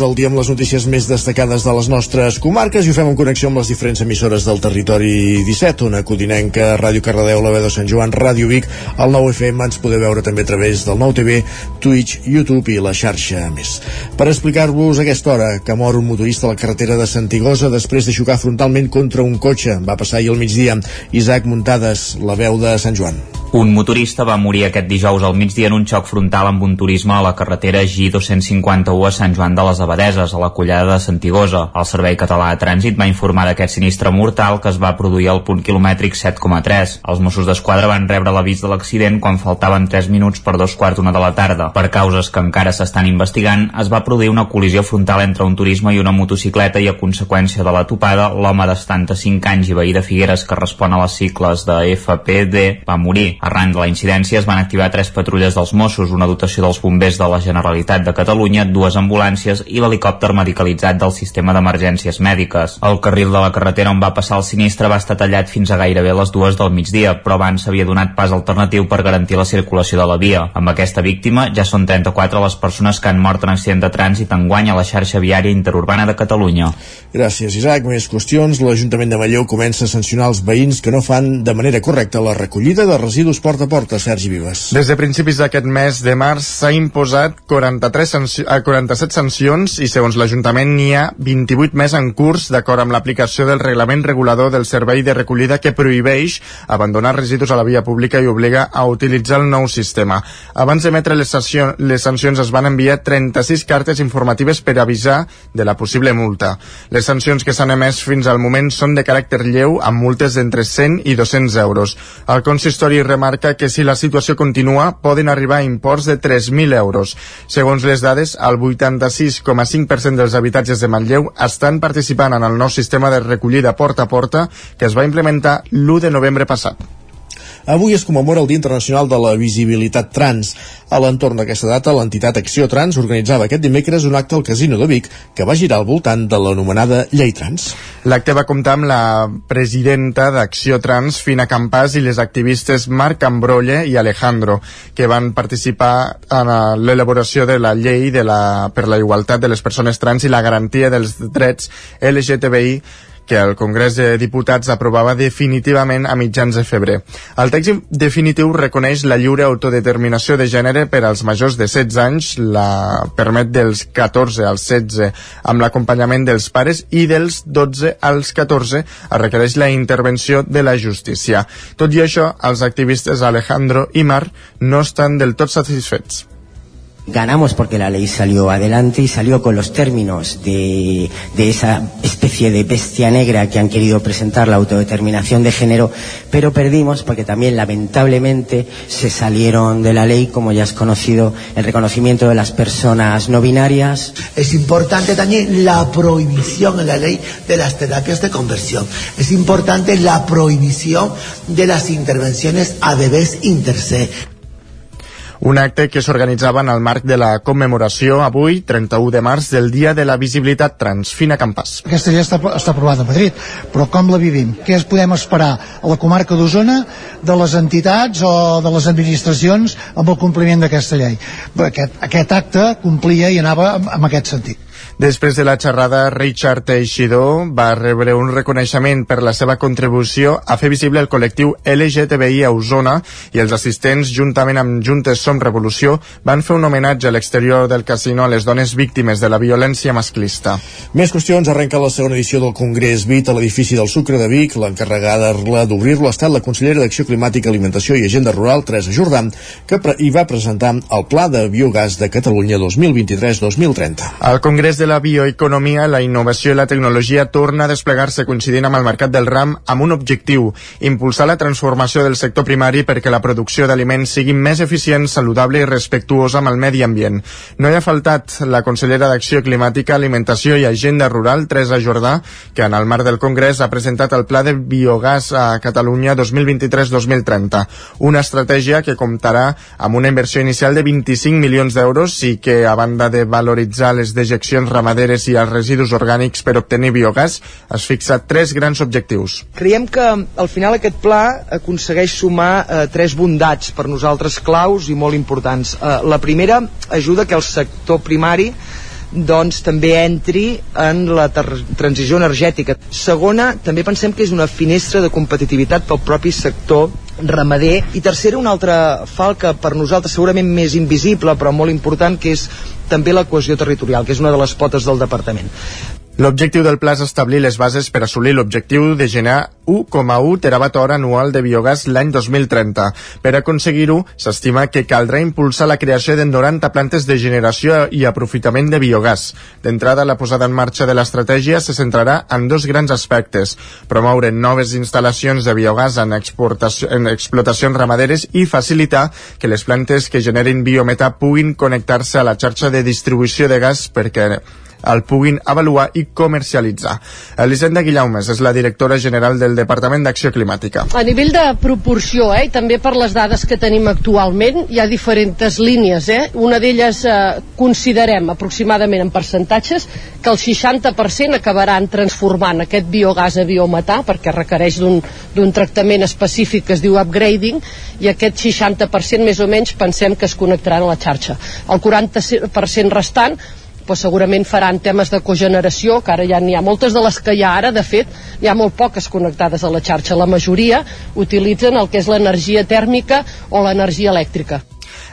El dia amb les notícies més destacades de les nostres comarques i ho fem en connexió amb les diferents emissores del territori 17, on Codinenca, Ràdio Cardedeu, la Veu de Sant Joan, Ràdio Vic, el 9 FM, ens podeu veure també a través del 9 TV, Twitch, YouTube i la xarxa més. Per explicar-vos aquesta hora que mor un motorista a la carretera de Santigosa després de xocar frontalment contra un cotxe. Va passar ahir al migdia. Isaac Muntades, la veu de Sant Joan. Un motorista va morir aquest dijous al migdia en un xoc frontal amb un turisme a la carretera G251 a Sant Joan de les Abadeses, a la collada de Santigosa. El Servei Català de Trànsit va informar d'aquest sinistre mortal que es va produir al punt quilomètric 7,3. Els Mossos d'Esquadra van rebre l'avís de l'accident quan faltaven 3 minuts per dos quarts d'una de la tarda. Per causes que encara s'estan investigant, es va produir una col·lisió frontal entre un turisme i una motocicleta i a conseqüència de la topada, l'home de 75 anys i veí de Figueres que respon a les cicles de FPD va morir. Arran de la incidència es van activar tres patrulles dels Mossos, una dotació dels bombers de la Generalitat de Catalunya, dues ambulàncies i l'helicòpter medicalitzat del sistema d'emergències mèdiques. El carril de la carretera on va passar el sinistre va estar tallat fins a gairebé les dues del migdia, però abans s'havia donat pas alternatiu per garantir la circulació de la via. Amb aquesta víctima ja són 34 les persones que han mort en accident de trànsit enguany a la xarxa viària interurbana de Catalunya. Gràcies, Isaac. Més qüestions. L'Ajuntament de Manlleu comença a sancionar els veïns que no fan de manera correcta la recollida de residus porta a porta, Sergi Vives. Des de principis d'aquest mes de març s'ha imposat 43 sanci eh, 47 sancions i segons l'Ajuntament n'hi ha 28 més en curs d'acord amb l'aplicació del reglament regulador del servei de recollida que prohibeix abandonar residus a la via pública i obliga a utilitzar el nou sistema. Abans d'emetre les, sancions, les sancions es van enviar 36 cartes informatives per avisar de la possible multa. Les sancions que s'han emès fins al moment són de caràcter lleu amb multes d'entre 100 i 200 euros. El consistori remarca que si la situació continua poden arribar a imports de 3.000 euros. Segons les dades, el 86,5% dels habitatges de Manlleu estan participant en el nou sistema de recollida porta a porta que es va implementar l'1 de novembre passat. Avui es commemora el Dia Internacional de la Visibilitat Trans. A l'entorn d'aquesta data, l'entitat Acció Trans organitzava aquest dimecres un acte al Casino de Vic que va girar al voltant de l'anomenada Llei Trans. L'acte va comptar amb la presidenta d'Acció Trans, Fina Campàs, i les activistes Marc Ambrolle i Alejandro, que van participar en l'elaboració de la llei de la, per la igualtat de les persones trans i la garantia dels drets LGTBI que el Congrés de Diputats aprovava definitivament a mitjans de febrer. El text definitiu reconeix la lliure autodeterminació de gènere per als majors de 16 anys, la permet dels 14 als 16 amb l'acompanyament dels pares i dels 12 als 14 es requereix la intervenció de la justícia. Tot i això, els activistes Alejandro i Mar no estan del tot satisfets. Ganamos porque la ley salió adelante y salió con los términos de, esa especie de bestia negra que han querido presentar la autodeterminación de género, pero perdimos porque también lamentablemente se salieron de la ley, como ya has conocido, el reconocimiento de las personas no binarias. Es importante también la prohibición en la ley de las terapias de conversión. Es importante la prohibición de las intervenciones a bebés intersex. Un acte que s'organitzava en el marc de la commemoració avui, 31 de març, del Dia de la Visibilitat Trans. Fina Campàs. Aquesta llei està, està aprovada a Madrid, però com la vivim? Què es podem esperar a la comarca d'Osona de les entitats o de les administracions amb el compliment d'aquesta llei? Aquest, aquest acte complia i anava en, en aquest sentit. Després de la xerrada, Richard Teixidor va rebre un reconeixement per la seva contribució a fer visible el col·lectiu LGTBI a Osona i els assistents, juntament amb Juntes Som Revolució, van fer un homenatge a l'exterior del casino a les dones víctimes de la violència masclista. Més qüestions. Arrenca la segona edició del Congrés BIT a l'edifici del Sucre de Vic. L'encarregada d'obrir-lo ha estat la consellera d'Acció Climàtica, Alimentació i Agenda Rural, Teresa Jordà, que hi va presentar el Pla de Biogàs de Catalunya 2023-2030. Al Congrés de la bioeconomia, la innovació i la tecnologia torna a desplegar-se coincidint amb el mercat del ram amb un objectiu, impulsar la transformació del sector primari perquè la producció d'aliments sigui més eficient, saludable i respectuosa amb el medi ambient. No hi ha faltat la consellera d'Acció Climàtica, Alimentació i Agenda Rural, Teresa Jordà, que en el marc del Congrés ha presentat el Pla de Biogàs a Catalunya 2023-2030, una estratègia que comptarà amb una inversió inicial de 25 milions d'euros i que, a banda de valoritzar les dejeccions ramaderes i els residus orgànics per obtenir biogàs, es fixa tres grans objectius. Creiem que al final aquest pla aconsegueix sumar eh, tres bondats per nosaltres claus i molt importants. Eh, la primera ajuda que el sector primari doncs també entri en la transició energètica. Segona, també pensem que és una finestra de competitivitat pel propi sector ramader i tercera una altra falca per nosaltres segurament més invisible però molt important que és també la cohesió territorial que és una de les potes del departament L'objectiu del pla és establir les bases per assolir l'objectiu de generar 1,1 terawatt hora anual de biogàs l'any 2030. Per aconseguir-ho, s'estima que caldrà impulsar la creació de 90 plantes de generació i aprofitament de biogàs. D'entrada, la posada en marxa de l'estratègia se centrarà en dos grans aspectes. Promoure noves instal·lacions de biogàs en, en explotacions ramaderes i facilitar que les plantes que generin biometà puguin connectar-se a la xarxa de distribució de gas perquè el puguin avaluar i comercialitzar. Elisenda Guillaumes és la directora general del Departament d'Acció Climàtica. A nivell de proporció, eh, i també per les dades que tenim actualment, hi ha diferents línies. Eh? Una d'elles eh, considerem aproximadament en percentatges que el 60% acabaran transformant aquest biogàs a biometà perquè requereix d'un tractament específic que es diu upgrading i aquest 60% més o menys pensem que es connectaran a la xarxa. El 40% restant doncs segurament faran temes de cogeneració, que ara ja n'hi ha moltes de les que hi ha ara, de fet, hi ha molt poques connectades a la xarxa. La majoria utilitzen el que és l'energia tèrmica o l'energia elèctrica.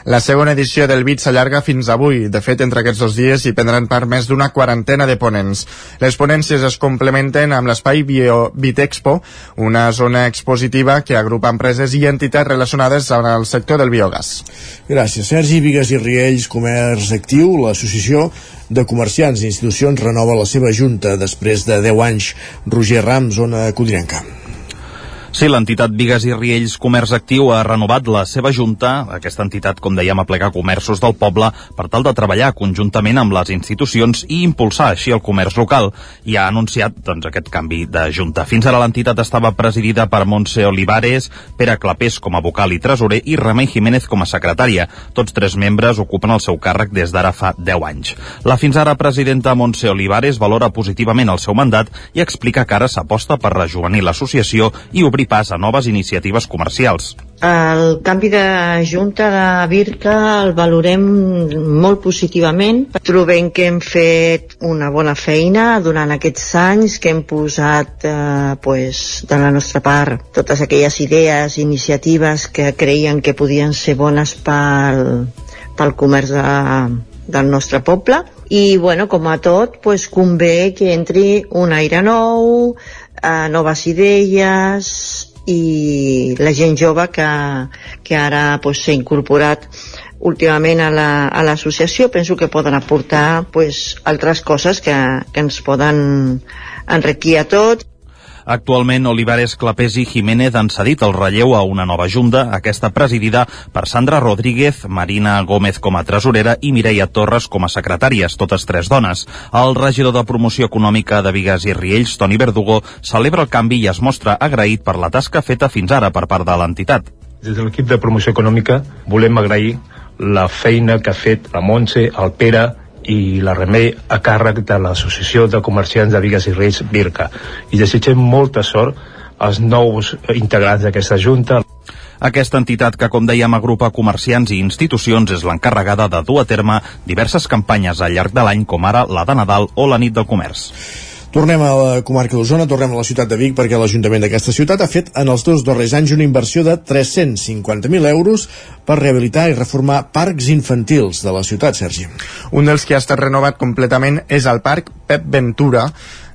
La segona edició del BIT s'allarga fins avui. De fet, entre aquests dos dies hi prendran part més d'una quarantena de ponents. Les ponències es complementen amb l'espai BitExpo, una zona expositiva que agrupa empreses i entitats relacionades amb el sector del biogàs. Gràcies, Sergi. Vigues i Riells, Comerç Actiu, l'associació de comerciants i institucions renova la seva junta després de 10 anys. Roger Ram, zona Codinenca. Sí, l'entitat Vigues i Riells Comerç Actiu ha renovat la seva junta, aquesta entitat, com dèiem, aplega comerços del poble per tal de treballar conjuntament amb les institucions i impulsar així el comerç local. I ha anunciat doncs, aquest canvi de junta. Fins ara l'entitat estava presidida per Montse Olivares, Pere Clapés com a vocal i tresorer i Remei Jiménez com a secretària. Tots tres membres ocupen el seu càrrec des d'ara fa 10 anys. La fins ara presidenta Montse Olivares valora positivament el seu mandat i explica que ara s'aposta per rejuvenir l'associació i obrir pas a noves iniciatives comercials. El canvi de junta de Birca el valorem molt positivament. Trobem que hem fet una bona feina durant aquests anys, que hem posat eh, pues, de la nostra part totes aquelles idees, iniciatives que creien que podien ser bones pel, pel comerç de, del nostre poble i bueno, com a tot pues, convé que entri un aire nou eh, noves idees i la gent jove que, que ara s'ha pues, incorporat últimament a la- a l'associació, penso que poden aportar pues, altres coses que, que ens poden enriquir a tots. Actualment, Olivares, Clapés i Jiménez han cedit el relleu a una nova junta, aquesta presidida per Sandra Rodríguez, Marina Gómez com a tresorera i Mireia Torres com a secretàries, totes tres dones. El regidor de Promoció Econòmica de Vigues i Riells, Toni Verdugo, celebra el canvi i es mostra agraït per la tasca feta fins ara per part de l'entitat. Des de l'equip de promoció econòmica volem agrair la feina que ha fet la Montse, el Pere i la Remei a càrrec de l'Associació de Comerciants de Vigues i Reis, Birca. I desitgem molta sort als nous integrants d'aquesta junta. Aquesta entitat que, com dèiem, agrupa comerciants i institucions és l'encarregada de dur a terme diverses campanyes al llarg de l'any, com ara la de Nadal o la nit del comerç. Tornem a la comarca d'Osona, tornem a la ciutat de Vic perquè l'Ajuntament d'aquesta ciutat ha fet en els dos darrers anys una inversió de 350.000 euros per rehabilitar i reformar parcs infantils de la ciutat, Sergi. Un dels que ha estat renovat completament és el parc Pep Ventura.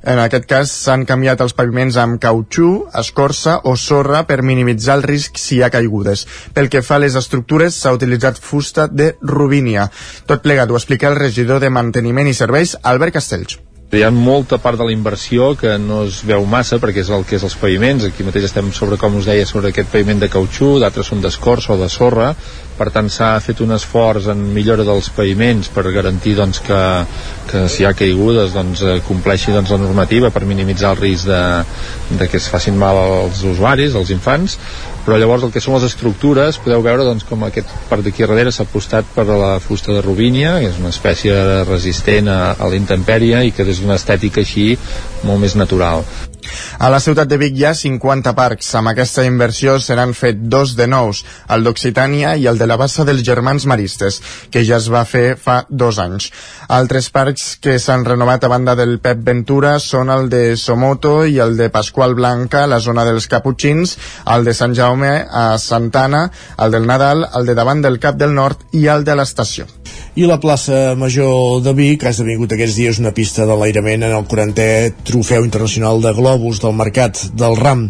En aquest cas s'han canviat els paviments amb cautxú, escorça o sorra per minimitzar el risc si hi ha caigudes. Pel que fa a les estructures s'ha utilitzat fusta de Rubínia. Tot plegat ho explica el regidor de Manteniment i Serveis, Albert Castells. Hi ha molta part de la inversió que no es veu massa perquè és el que és els paviments. Aquí mateix estem sobre, com us deia, sobre aquest paviment de cautxú, d'altres són d'escorça o de sorra. Per tant, s'ha fet un esforç en millora dels paviments per garantir doncs, que, que si hi ha caigudes doncs, eh, compleixi doncs, la normativa per minimitzar el risc de, de que es facin mal als usuaris, als infants. Però llavors el que són les estructures podeu veure doncs, com aquest per d'aquí darrere s'ha apostat per la fusta de robínia que és una espècie resistent a, a la intempèrie i que és una estètica així molt més natural A la ciutat de Vic hi ha 50 parcs. Amb aquesta inversió seran fet dos de nous, el d'Occitània i el de la Bassa dels Germans Maristes, que ja es va fer fa dos anys. Altres parcs que s'han renovat a banda del Pep Ventura són el de Somoto i el de Pasqual Blanca, la zona dels Caputxins, el de Sant Jaume a Santana, el del Nadal, el de davant del Cap del Nord i el de l'Estació. I la plaça Major de Vic ha esdevingut aquests dies una pista d'enlairament en el 40è Trofeu Internacional de Globus del Mercat del Ram.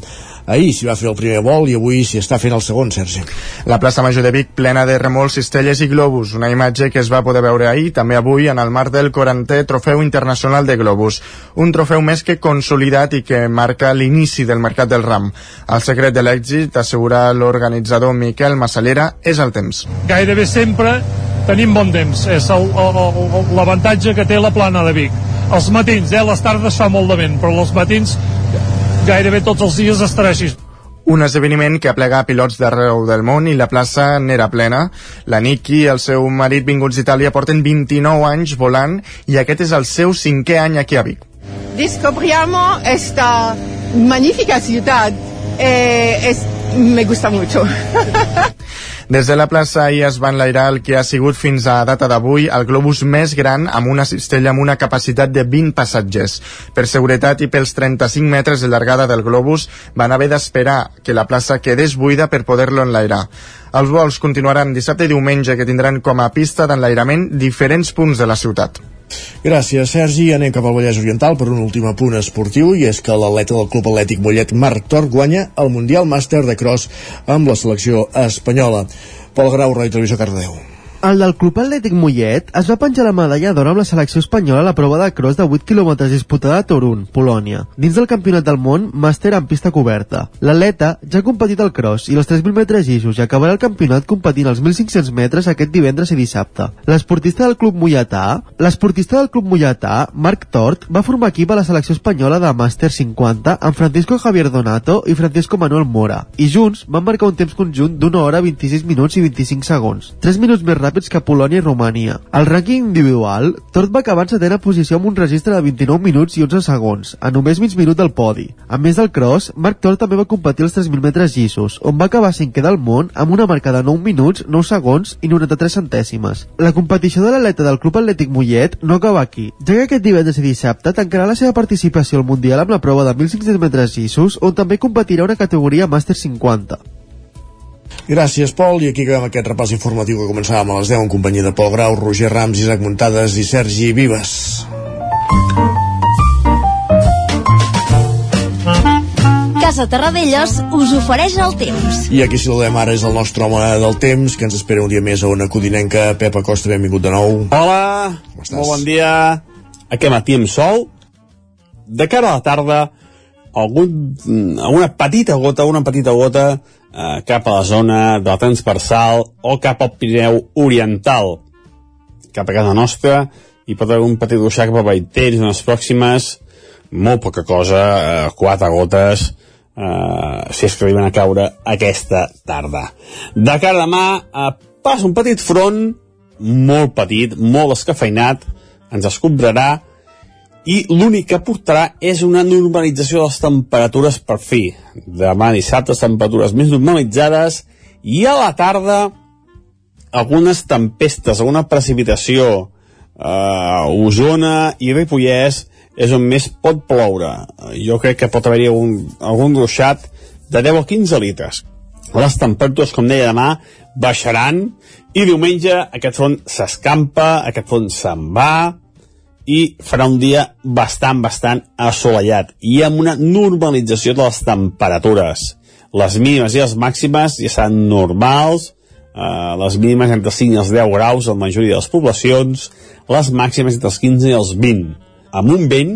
Ahir s'hi va fer el primer vol i avui s'hi està fent el segon, Sergi. La plaça Major de Vic plena de remolcs, cistelles i globus, una imatge que es va poder veure ahir, també avui, en el marc del 40è Trofeu Internacional de Globus. Un trofeu més que consolidat i que marca l'inici del Mercat del Ram. El secret de l'èxit, assegura l'organitzador Miquel Massallera, és el temps. gairebé sempre tenim bon temps és l'avantatge que té la plana de Vic els matins, eh, les tardes fa molt de vent però els matins gairebé tots els dies estarà així Un esdeveniment que aplega pilots d'arreu del món i la plaça n'era plena. La Niki i el seu marit vinguts d'Itàlia porten 29 anys volant i aquest és el seu cinquè any aquí a Vic. Descubriamo esta magnífica ciudad. Eh, es, me gusta mucho. Des de la plaça ahir es va enlairar el que ha sigut fins a data d'avui el globus més gran amb una cistella amb una capacitat de 20 passatgers. Per seguretat i pels 35 metres de llargada del globus van haver d'esperar que la plaça quedés buida per poder-lo enlairar. Els vols continuaran dissabte i diumenge que tindran com a pista d'enlairament diferents punts de la ciutat. Gràcies, Sergi. Anem cap al Vallès Oriental per un últim apunt esportiu i és que l'atleta del Club Atlètic Mollet, Marc Tor, guanya el Mundial Màster de Cross amb la selecció espanyola. Pol Grau, Ràdio Televisió, Cardedeu. El del Club Atlètic Mollet es va penjar la medalla d'or amb la selecció espanyola a la prova de cross de 8 km disputada a Torun, Polònia, dins del Campionat del Món Màster en pista coberta. L'atleta ja ha competit al cross i els 3.000 metres llisos i acabarà el campionat competint als 1.500 metres aquest divendres i dissabte. L'esportista del Club Molletà, l'esportista del Club Molletà, Marc Tort, va formar equip a la selecció espanyola de Màster 50 amb Francisco Javier Donato i Francisco Manuel Mora, i junts van marcar un temps conjunt d'una hora 26 minuts i 25 segons, 3 minuts més ràpids que Polònia i Romania. Al rànquing individual, Tort va acabar en setena posició amb un registre de 29 minuts i 11 segons, a només mig minut del podi. A més del cross, Marc Tort també va competir els 3.000 metres llissos, on va acabar cinquè del món amb una marca de 9 minuts, 9 segons i 93 centèsimes. La competició de l'atleta del Club Atlètic Mollet no acaba aquí, ja que aquest divendres i dissabte tancarà la seva participació al Mundial amb la prova de 1.500 metres llissos, on també competirà una categoria Màster 50. Gràcies, Pol, i aquí acabem aquest repàs informatiu que començàvem a les 10 en companyia de Pol Grau, Roger Rams, Isaac Muntades i Sergi Vives. Casa Terradellos us ofereix el temps. I aquí saludem ara és el nostre home del temps, que ens espera un dia més a una codinenca. Pep Acosta, benvingut de nou. Hola, molt bon dia. Aquest matí amb sol. De cara a la tarda, algun, alguna petita gota, una petita gota eh, cap a la zona de la transversal o cap al Pirineu Oriental, cap a casa nostra, i pot haver un petit ruixar cap a Valltells en les pròximes, molt poca cosa, eh, quatre gotes, eh, si és que arriben a caure aquesta tarda. De cara a demà, eh, passa un petit front, molt petit, molt escafeinat, ens escombrarà, i l'únic que portarà és una normalització de les temperatures per fi. Demà dissabte, temperatures més normalitzades, i a la tarda, algunes tempestes, alguna precipitació, eh, Osona i Ripollès és on més pot ploure. Jo crec que pot haver-hi algun, algun ruixat de 10 o 15 litres. Les temperatures, com deia demà, baixaran i diumenge aquest front s'escampa, aquest front se'n va i farà un dia bastant, bastant assolellat i amb una normalització de les temperatures. Les mínimes i les màximes ja seran normals, eh, les mínimes entre 5 i els 10 graus a la majoria de les poblacions, les màximes entre els 15 i els 20, amb un vent,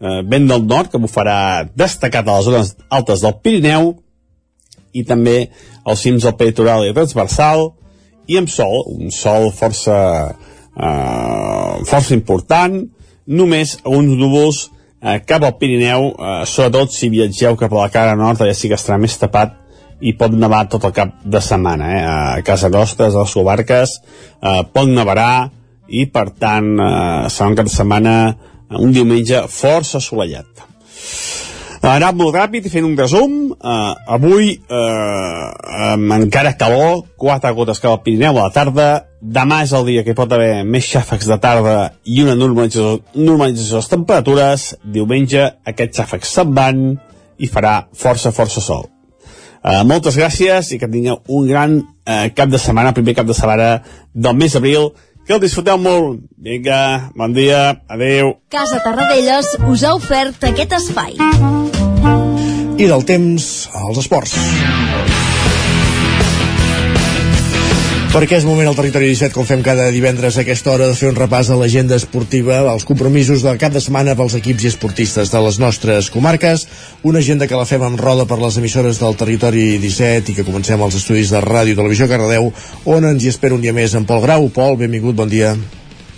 eh, vent del nord, que farà destacat a les zones altes del Pirineu, i també als cims del peritoral i transversal, i amb sol, un sol força, eh, força important, només uns núvols eh, cap al Pirineu, eh, sobretot si viatgeu cap a la cara nord, allà sí que estarà més tapat i pot nevar tot el cap de setmana. Eh? A casa nostra, a les comarques, eh, pot nevarà i, per tant, eh, serà un cap de setmana, un diumenge força assolellat. Ha anat molt ràpid fent un resum. Uh, avui, uh, amb encara calor, quatre gotes cap al Pirineu a la tarda. Demà és el dia que pot haver més xàfecs de tarda i una normalització, normalització de les temperatures. Diumenge aquests xàfecs se'n van i farà força, força sol. Uh, moltes gràcies i que tingueu un gran uh, cap de setmana, primer cap de setmana del mes d'abril. Que el disfruteu molt. Vinga, bon dia, adeu. Casa Tarradellas us ha ofert aquest espai. I del temps als esports. Perquè és moment al Territori 17, com fem cada divendres a aquesta hora, de fer un repàs de l'agenda esportiva, els compromisos del cap de setmana pels equips i esportistes de les nostres comarques, una agenda que la fem amb roda per les emissores del Territori 17 i que comencem als estudis de Ràdio i Televisió Cardedeu, on ens hi espera un dia més en Pol Grau. Pol, benvingut, bon dia.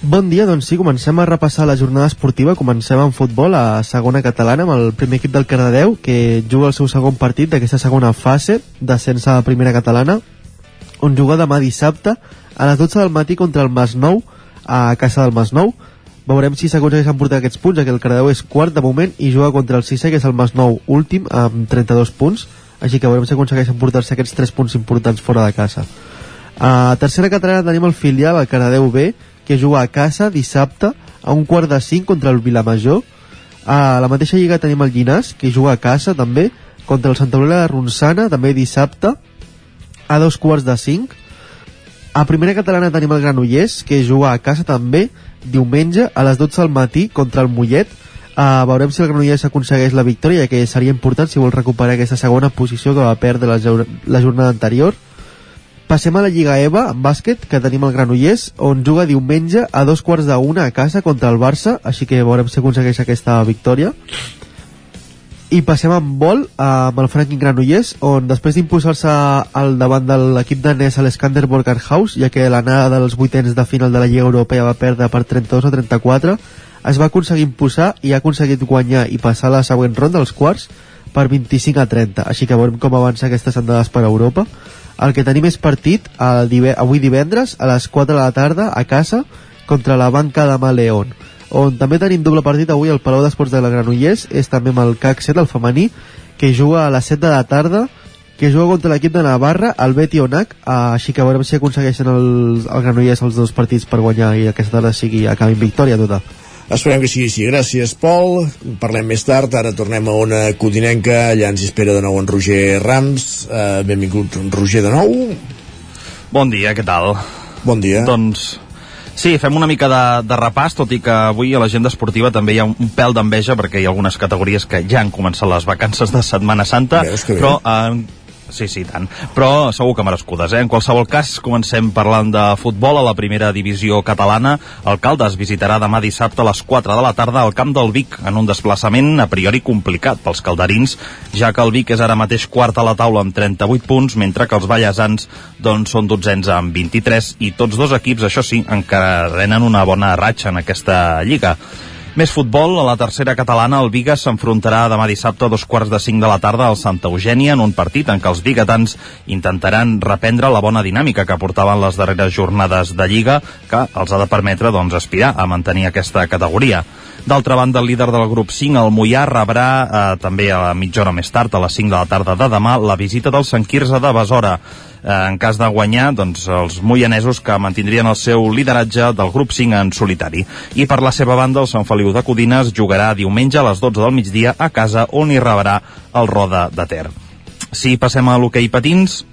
Bon dia, doncs sí, comencem a repassar la jornada esportiva. Comencem amb futbol a segona catalana amb el primer equip del Cardedeu, que juga el seu segon partit d'aquesta segona fase, descens a primera catalana, on juga demà dissabte a les 12 del matí contra el Masnou a casa del Masnou. Veurem si s'aconsegueix emportar aquests punts, ja que el Cardedeu és quart de moment i juga contra el Sisè, que és el Masnou últim, amb 32 punts, així que veurem si aconsegueix emportar-se aquests 3 punts importants fora de casa. A tercera catalana tenim el filial, el Cardedeu B, que juga a casa dissabte a un quart de 5 contra el Vilamajor. A la mateixa lliga tenim el Llinàs, que juga a casa també, contra el Santa Eulàlia de Ronçana, també dissabte, a dos quarts de 5. A primera catalana tenim el Granollers, que juga a casa també diumenge a les 12 del matí contra el Mollet. Uh, veurem si el Granollers aconsegueix la victòria, que seria important si vol recuperar aquesta segona posició que va perdre la, la jornada anterior. Passem a la Lliga EVA, en bàsquet, que tenim el Granollers, on juga diumenge a dos quarts de una a casa contra el Barça, així que veurem si aconsegueix aquesta victòria. I passem amb vol amb el Franklin Granollers, on després d'imposar-se al davant de l'equip danès a l'Eskander Borgerhaus, ja que l'anada dels vuitens de final de la Lliga Europea va perdre per 32 a 34, es va aconseguir imposar i ha aconseguit guanyar i passar la següent ronda, als quarts, per 25 a 30. Així que veurem com avança aquestes andades per Europa. El que tenim és partit el dive avui divendres a les 4 de la tarda a casa contra la banca de Maleón on també tenim doble partit avui al Palau d'Esports de la Granollers és també amb el CAC 7, el femení que juga a les 7 de la tarda que juga contra l'equip de Navarra, el Beti Onac, així que veurem si aconsegueixen el, el Granollers els dos partits per guanyar i aquesta tarda sigui acabi en victòria tota. Esperem que sigui així. Gràcies, Pol. Parlem més tard. Ara tornem a una codinenca. Allà ens espera de nou en Roger Rams. Uh, benvingut, Roger, de nou. Bon dia, què tal? Bon dia. Doncs Sí, fem una mica de, de repàs, tot i que avui a l'agenda esportiva també hi ha un, un pèl d'enveja perquè hi ha algunes categories que ja han començat les vacances de Setmana Santa, però eh, Sí, sí, tant. Però segur que merescudes, eh? En qualsevol cas, comencem parlant de futbol a la primera divisió catalana. El Caldes visitarà demà dissabte a les 4 de la tarda al camp del Vic, en un desplaçament a priori complicat pels calderins, ja que el Vic és ara mateix quart a la taula amb 38 punts, mentre que els ballesans doncs, són dotzens amb 23, i tots dos equips, això sí, encara tenen una bona ratxa en aquesta lliga. Més futbol, a la tercera catalana, el Vigas s'enfrontarà demà dissabte a dos quarts de cinc de la tarda al Santa Eugènia en un partit en què els bigatans intentaran reprendre la bona dinàmica que portaven les darreres jornades de Lliga, que els ha de permetre doncs, aspirar a mantenir aquesta categoria. D'altra banda, el líder del grup 5, el Mollà, rebrà eh, també a mitja hora més tard, a les 5 de la tarda de demà, la visita del Sant Quirze de Besora. Eh, en cas de guanyar, doncs, els moianesos que mantindrien el seu lideratge del grup 5 en solitari. I per la seva banda, el Sant Feliu de Codines jugarà diumenge a les 12 del migdia a casa on hi rebrà el Roda de Ter. Si passem a l'hoquei patins,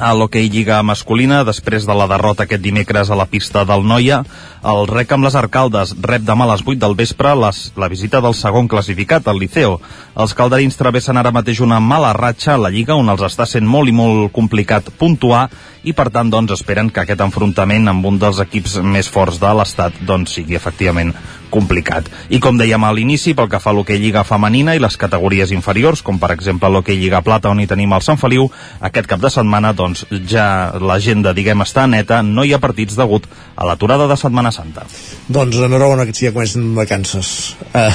a l'hoquei Lliga masculina, després de la derrota aquest dimecres a la pista del Noia, el rec amb les arcaldes rep demà a les 8 del vespre les, la visita del segon classificat, el Liceo. Els calderins travessen ara mateix una mala ratxa a la Lliga, on els està sent molt i molt complicat puntuar, i per tant doncs, esperen que aquest enfrontament amb un dels equips més forts de l'Estat doncs, sigui efectivament complicat. I com dèiem a l'inici, pel que fa a l'hoquei Lliga femenina i les categories inferiors, com per exemple l'hoquei Lliga Plata, on hi tenim el Sant Feliu, aquest cap de setmana doncs, ja l'agenda, diguem, està neta, no hi ha partits degut a l'aturada de Setmana Santa. Doncs enhorabona que ja comencen vacances. Uh,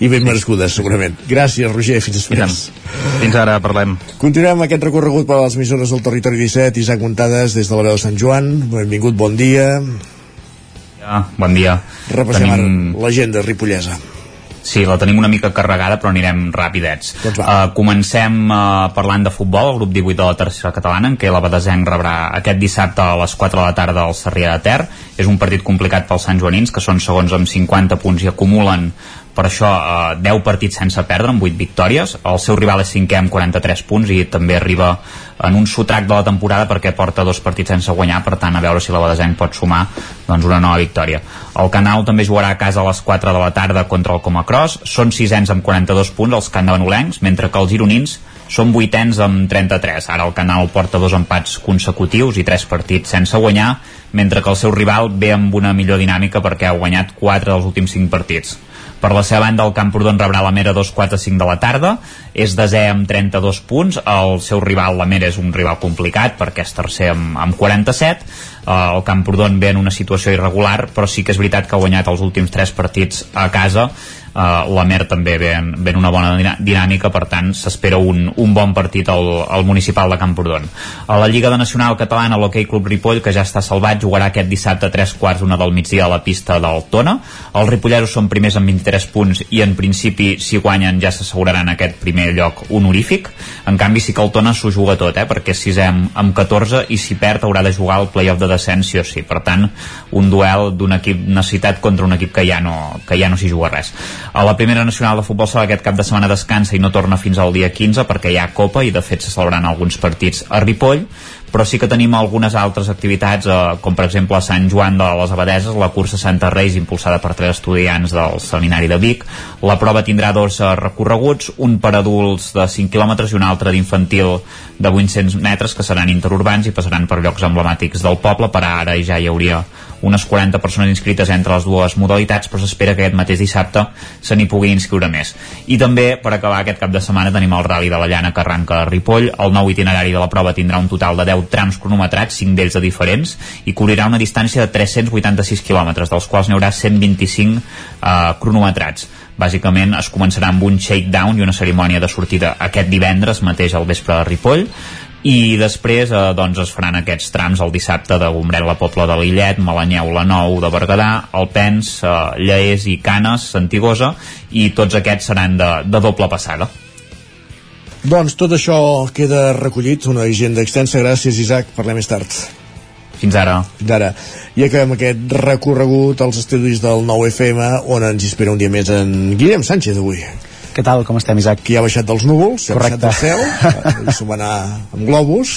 I ben merescudes, segurament. Gràcies, Roger. Fins després. Fins ara, parlem. Continuem aquest recorregut per les emissores del Territori 17. Isaac Montades, des de la veu de Sant Joan. Benvingut, bon dia. Ja, bon dia. Repassem ara l'agenda ripollesa. Sí, la tenim una mica carregada, però anirem ràpidets. Doncs uh, comencem uh, parlant de futbol, el grup 18 de la tercera catalana, en què la Badesenc rebrà aquest dissabte a les 4 de la tarda al Sarrià de Ter. És un partit complicat pels Sant Joanins, que són segons amb 50 punts i acumulen per això eh, 10 partits sense perdre amb 8 victòries el seu rival és cinquè amb 43 punts i també arriba en un sotrac de la temporada perquè porta dos partits sense guanyar per tant a veure si la Badesenc pot sumar doncs, una nova victòria el Canal també jugarà a casa a les 4 de la tarda contra el Comacross són sisens amb 42 punts els candavanolencs mentre que els gironins són vuitens amb 33. Ara el Canal porta dos empats consecutius i tres partits sense guanyar, mentre que el seu rival ve amb una millor dinàmica perquè ha guanyat 4 dels últims 5 partits. Per la seva banda, el Camprodon rebrà la Mera a 2, 4, 5 de la tarda. És desè amb 32 punts. El seu rival, la Mera, és un rival complicat perquè és tercer amb, amb 47. Uh, el Camprodon ve en una situació irregular, però sí que és veritat que ha guanyat els últims 3 partits a casa la Mer també ve en, ve en una bona dinà- dinàmica, per tant s'espera un, un bon partit al, al municipal de Camprodon. A la Lliga de Nacional Catalana, l'Hockey Club Ripoll, que ja està salvat, jugarà aquest dissabte a 3 quarts una del migdia a la pista del Tona. Els ripolleros són primers amb 23 punts i en principi, si guanyen, ja s'asseguraran aquest primer lloc honorífic. En canvi, sí que el Tona s'ho juga tot, eh, perquè és amb, amb 14 i si perd haurà de jugar el playoff de descens sí o sí. Per tant, un duel d'un equip necessitat contra un equip que ja no, que ja no s'hi juga res. A la primera nacional de futbol sala aquest cap de setmana descansa i no torna fins al dia 15 perquè hi ha Copa i de fet se celebraran alguns partits a Ripoll però sí que tenim algunes altres activitats eh, com per exemple a Sant Joan de les Abadeses la cursa Santa Reis impulsada per tres estudiants del Seminari de Vic. La prova tindrà dos eh, recorreguts un per adults de 5 quilòmetres i un altre d'infantil de 800 metres que seran interurbans i passaran per llocs emblemàtics del poble. Per ara ja hi hauria unes 40 persones inscrites entre les dues modalitats però s'espera que aquest mateix dissabte se n'hi pugui inscriure més. I també per acabar aquest cap de setmana tenim el Rally de la Llana que arranca a Ripoll. El nou itinerari de la prova tindrà un total de 10 trams cronometrats, 5 d'ells de diferents i cobrirà una distància de 386 quilòmetres dels quals n'hi haurà 125 eh, cronometrats bàsicament es començarà amb un shakedown i una cerimònia de sortida aquest divendres mateix al vespre de Ripoll i després eh, doncs es faran aquests trams el dissabte de Gombrèn la Pobla de Lillet, Malanyeu la Nou de Berguedà, Alpens, eh, Lleés i Canes, Santigosa i tots aquests seran de, de doble passada. Doncs tot això queda recollit, una agenda extensa. Gràcies, Isaac. Parlem més tard. Fins ara. Fins ara. I acabem aquest recorregut als estudis del 9FM, on ens espera un dia més en Guillem Sánchez avui. Què tal, com estem, Isaac? Qui ha baixat dels núvols, ha Correcte. baixat del cel, i s'ho va anar amb globus,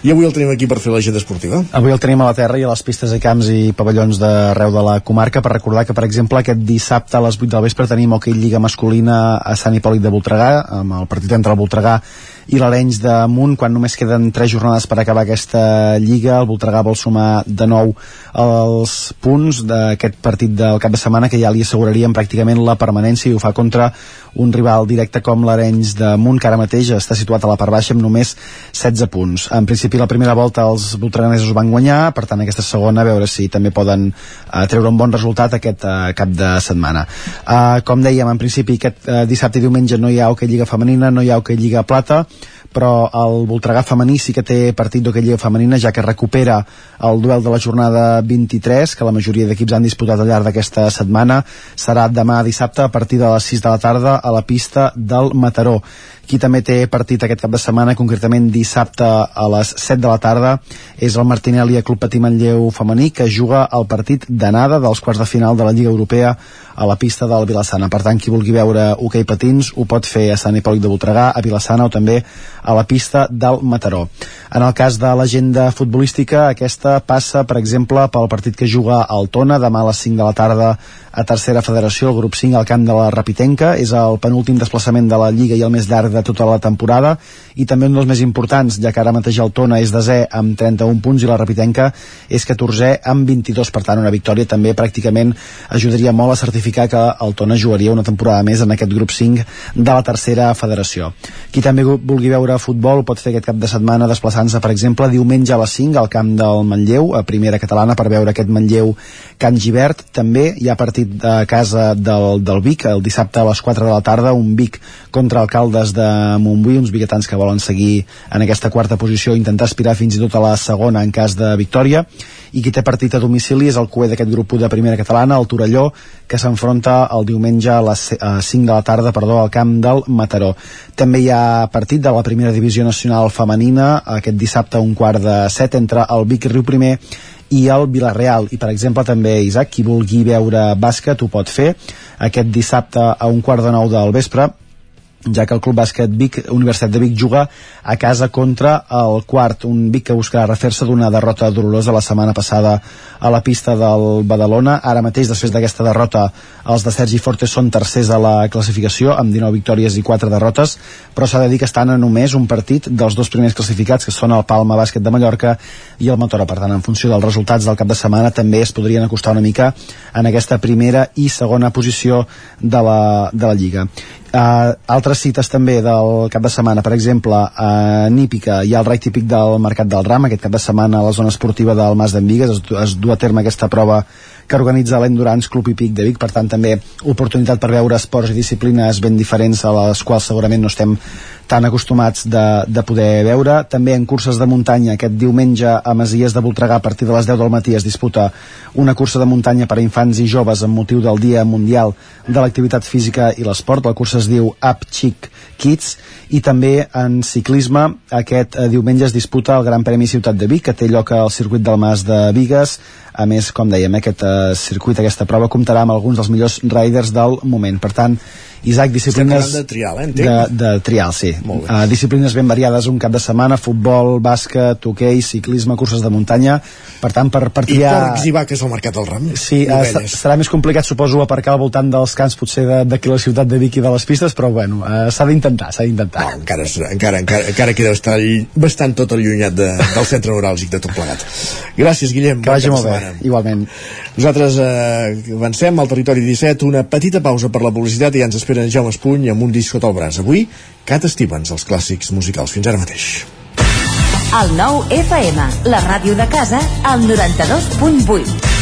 i avui el tenim aquí per fer l'agenda esportiva. Avui el tenim a la terra i a les pistes de camps i pavellons d'arreu de la comarca per recordar que, per exemple, aquest dissabte a les 8 del vespre tenim hoquei Lliga masculina a Sant Hipòlit de Voltregà, amb el partit entre el Voltregà i l'Arenys de Munt, quan només queden 3 jornades per acabar aquesta Lliga, el Voltregà vol sumar de nou els punts d'aquest partit del cap de setmana que ja li assegurarien pràcticament la permanència i ho fa contra un rival directe com l'Arenys de Munt, que ara mateix està situat a la part baixa amb només 16 punts. En principi, la primera volta els voltreganesos van guanyar, per tant, aquesta segona, a veure si també poden eh, treure un bon resultat aquest eh, cap de setmana. Eh, com dèiem, en principi, aquest eh, dissabte i diumenge no hi ha hoquei Lliga Femenina, no hi ha hoquei Lliga Plata, però el Voltregà femení sí que té partit d'hoquei Femenina, ja que recupera el duel de la jornada 23, que la majoria d'equips han disputat al llarg d'aquesta setmana. Serà demà dissabte a partir de les 6 de la tarda a la pista del Mataró. Qui també té partit aquest cap de setmana, concretament dissabte a les 7 de la tarda, és el Martinelli Club Patí Manlleu femení, que juga el partit d'anada dels quarts de final de la Lliga Europea a la pista del Vilassana. Per tant, qui vulgui veure hoquei patins ho pot fer a Sant Hipòlit de Voltregà, a Vilassana o també a la pista del Mataró. En el cas de l'agenda futbolística, aquesta passa, per exemple, pel partit que juga al Tona demà a les 5 de la tarda a Tercera Federació, el grup 5 al camp de la Rapitenca. És el penúltim desplaçament de la Lliga i el més llarg de tota la temporada i també un dels més importants, ja que ara mateix el Tona és desè amb 31 punts i la Rapitenca és 14è amb 22. Per tant, una victòria també pràcticament ajudaria molt a certificar que el Tona jugaria una temporada més en aquest grup 5 de la Tercera Federació. Qui també vulgui veure futbol pot fer aquest cap de setmana desplaçant-se, per exemple, diumenge a les 5 al camp del Manlleu, a primera catalana, per veure aquest Manlleu Can Givert. També hi ha partit a casa del, del Vic, el dissabte a les 4 de la tarda, un Vic contra alcaldes de Montbui, uns biguetans que volen seguir en aquesta quarta posició, intentar aspirar fins i tot a la segona en cas de victòria. I qui té partit a domicili és el cué d'aquest grup 1 de primera catalana, el Torelló, que s'enfronta el diumenge a les eh, 5 de la tarda perdó, al camp del Mataró. També hi ha partit de la primera divisió nacional femenina, aquest dissabte un quart de set entre el Vic Riu Primer i el Vilareal. I per exemple també Isaac, qui vulgui veure bàsquet ho pot fer aquest dissabte a un quart de nou del vespre ja que el Club Bàsquet Vic, Universitat de Vic juga a casa contra el quart, un Vic que buscarà refer-se d'una derrota dolorosa la setmana passada a la pista del Badalona. Ara mateix, després d'aquesta derrota, els de Sergi Fortes són tercers a la classificació, amb 19 victòries i 4 derrotes, però s'ha de dir que estan a només un partit dels dos primers classificats, que són el Palma Bàsquet de Mallorca i el Motora. Per tant, en funció dels resultats del cap de setmana, també es podrien acostar una mica en aquesta primera i segona posició de la, de la Lliga. Uh, altres cites també del cap de setmana, per exemple a Nípica hi ha el rai típic del Mercat del Ram aquest cap de setmana a la zona esportiva del Mas d'en Vigues es, es du a terme aquesta prova que organitza l'Endurance Club Hípic de Vic, per tant també oportunitat per veure esports i disciplines ben diferents a les quals segurament no estem tan acostumats de, de poder veure. També en curses de muntanya, aquest diumenge a Masies de Voltregà a partir de les 10 del matí es disputa una cursa de muntanya per a infants i joves amb motiu del Dia Mundial de l'Activitat Física i l'Esport. La cursa es diu Up Chic Kids i també en ciclisme aquest eh, diumenge es disputa el Gran Premi Ciutat de Vic que té lloc al circuit del Mas de Vigues a més, com dèiem, aquest eh, circuit, aquesta prova comptarà amb alguns dels millors riders del moment. Per tant, Isaac, disciplines... De trial, eh, de, entenc? de trial, sí. Uh, disciplines ben variades un cap de setmana, futbol, bàsquet, hoquei, ciclisme, curses de muntanya. Per tant, per, per I triar... porcs i vaques al Mercat del Ram. Sí, I uh, serà més complicat, suposo, aparcar al voltant dels camps, potser de- d'aquí la ciutat de Vic i de les pistes, però bueno, uh, s'ha d'intentar, s'ha d'intentar. No, encara, encara, encara, encara queda bastant, bastant tot allunyat de, del centre neuràlgic de tot plegat. Gràcies, Guillem. Que vagi molt bé, setmana. igualment. Nosaltres eh, avancem al territori 17, una petita pausa per la publicitat i ja ens esperen Jaume Espuny amb un disc sota el braç. Avui, Cat Stevens, els clàssics musicals. Fins ara mateix. El nou FM, la ràdio de casa, al 92.8.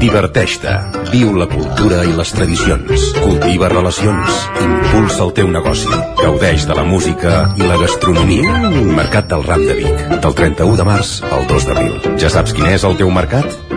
Diverteix-te. Viu la cultura i les tradicions. Cultiva relacions. Impulsa el teu negoci. Gaudeix de la música i la gastronomia. Mercat del Ram de Vic. Del 31 de març al 2 d'abril. Ja saps quin és el teu mercat?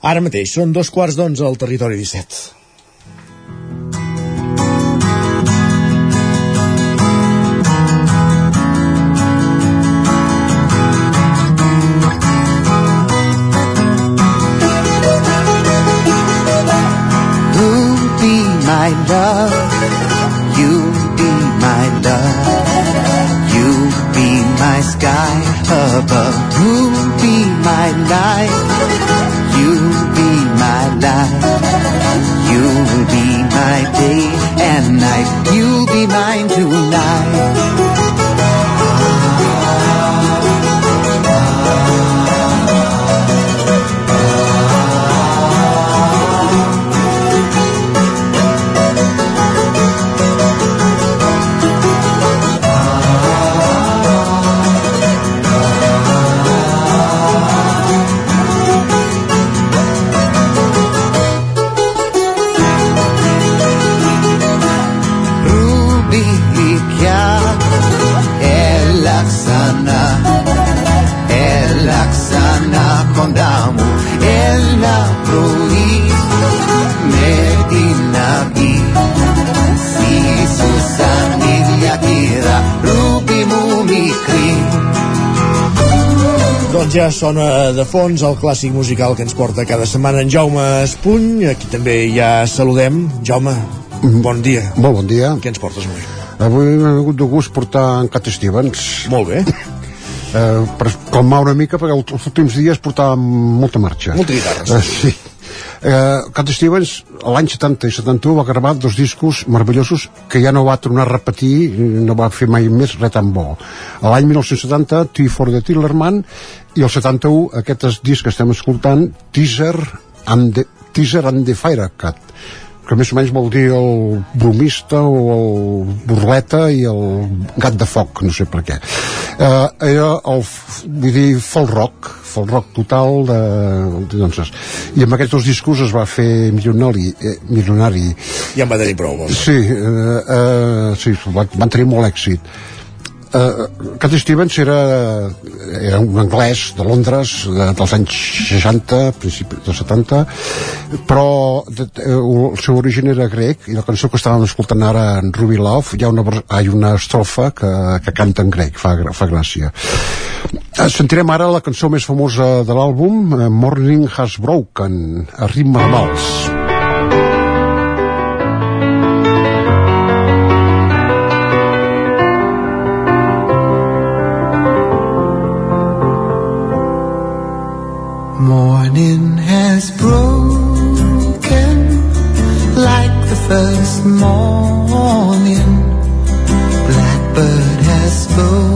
Ara mateix són dos quarts d'onze al territori 17. You'll be my love. You'll be my love. You'll be my sky above. You'll be my light. My life. You'll be my day and night. You'll be mine tonight. Ja sona de fons el clàssic musical que ens porta cada setmana en Jaume Espuny. Aquí també ja saludem. Jaume, bon dia. Molt bon dia. Què ens portes avui? Avui m'ha vingut de gust portar en Cat Stevens. Molt bé. Eh, per calmar una mica, perquè els últims dies portava molta marxa. Molta guitarra, Eh, sí. Eh, Cat Stevens, l'any 70 i 71 va gravar dos discos meravellosos que ja no va tornar a repetir, no va fer mai més res tan bo. L'any 1970, Tea for the Tillerman, i el 71, aquest disc que estem escoltant, Teaser and the, Teaser and the Firecat, que més o menys vol dir el bromista o el burleta i el gat de foc, no sé per què. Eh, era el, vull dir, folk rock, folk rock total de, de doncs, i amb aquests dos discos es va fer milionari, eh, milionari. Ja en va tenir prou, vols? Sí, eh, eh, sí van, van tenir molt èxit. Uh, Cat Stevens era, era un anglès de Londres de, dels anys 60, principis dels 70 però de, de, el seu origen era grec i la cançó que estàvem escoltant ara en Ruby Love hi ha una, hi ha una estrofa que, que canta en grec, fa, fa gràcia. Sentirem ara la cançó més famosa de l'àlbum Morning Has Broken a ritme de vals Morning has broken like the first morning. Blackbird has spoken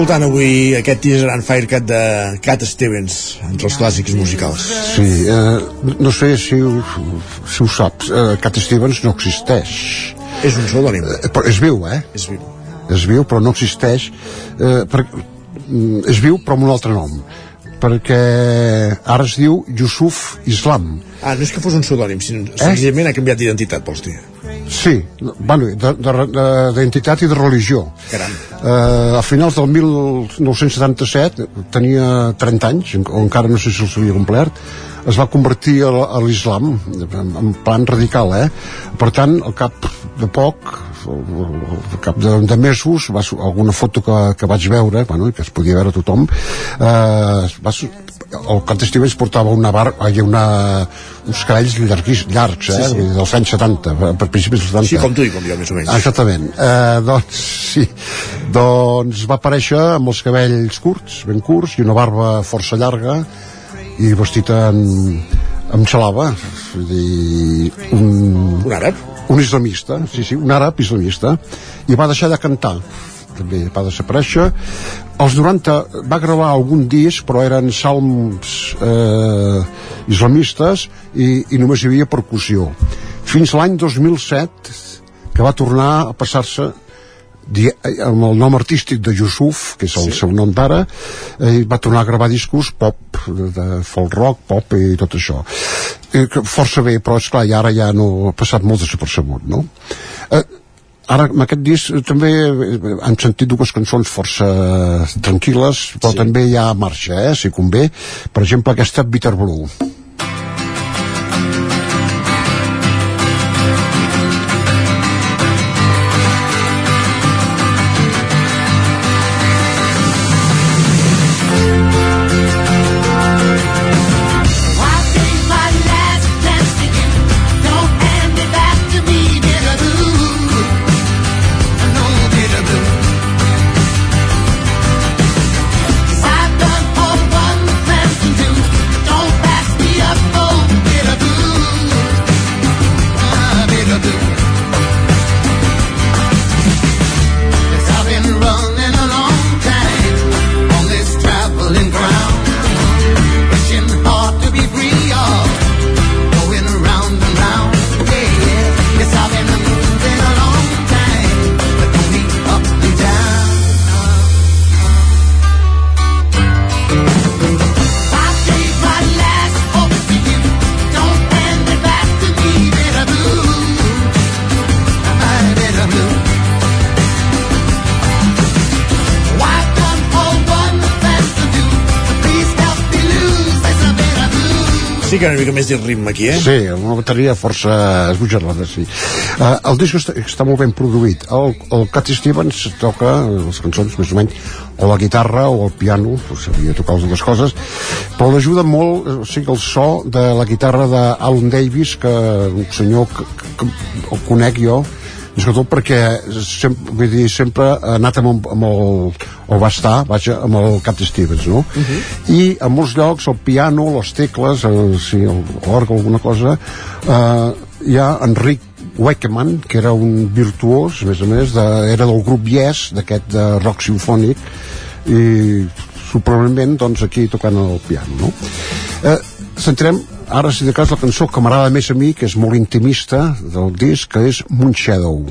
Escoltant avui aquest teaser and Firecat de Cat Stevens, entre els clàssics musicals. Sí, eh, no sé si ho, si ho saps, eh, Cat Stevens no existeix. És un pseudònim. Eh, però és viu, eh? És viu. És viu, però no existeix. Eh, per, mm, és viu, però amb un altre nom perquè ara es diu Yusuf Islam. Ah, no és que fos un pseudònim, sinó eh? senzillament ha canviat d'identitat, vols dir? Sí, bueno, d'identitat i de religió. Caram. Eh, a finals del 1977 tenia 30 anys, o encara no sé si els havia complert, es va convertir a, l'islam, en, plan radical, eh? Per tant, al cap de poc, al cap de, de mesos, va, alguna foto que, que vaig veure, bueno, que es podia veure tothom, eh, va, el Cat Stevens portava una bar, hi una, uns cabells llarguis, llargs, eh? Sí, sí. dels anys 70, per principis dels 70. Sí, com tu i com jo, més o menys. Exactament. Eh, doncs, sí. Doncs va aparèixer amb els cabells curts, ben curts, i una barba força llarga, i vestit en, amb xalava. Dir, un, un àrab? Un islamista, sí, sí, un àrab islamista. I va deixar de cantar també va desaparèixer als 90 va gravar algun disc però eren salms eh, islamistes i, i només hi havia percussió fins l'any 2007 que va tornar a passar-se di- amb el nom artístic de Yusuf, que és el Sí. seu nom d'ara, eh, va tornar a gravar discos pop, de folk rock, pop i tot això. Eh, força bé, però és clar, i ara ja no ha passat molt desapercebut, no? Eh, ara, amb aquest disc eh, també eh, hem sentit dues cançons força tranquil·les, però sí. també hi ha marxa, eh, si convé. Per exemple, aquesta Bitter Blue. Que una mica més de ritme aquí, eh? Sí, una bateria força esbojarrada, sí. Uh, el disc està, està molt ben produït. El, el Cat Stevens toca les cançons, més o menys, o la guitarra o el piano, pues, sabia tocar les dues coses, però l'ajuda molt, o sigui, el so de la guitarra d'Alan Davis, que un senyor que, que, que el conec jo, i sobretot perquè sempre, vull dir, sempre ha anat amb, amb el, o va estar, vaja, amb el Cat Stevens, no? Uh -huh. I a molts llocs el piano, les tecles, el, sí, l'orgue, alguna cosa, eh, hi ha Enric Weckerman, que era un virtuós, a més a més, de, era del grup Yes, d'aquest de rock sinfònic, i sorprenentment, doncs, aquí tocant el piano, no? Eh, centrem ara, si de cas, la cançó que m'agrada més a mi, que és molt intimista del disc, que és Moonshadow.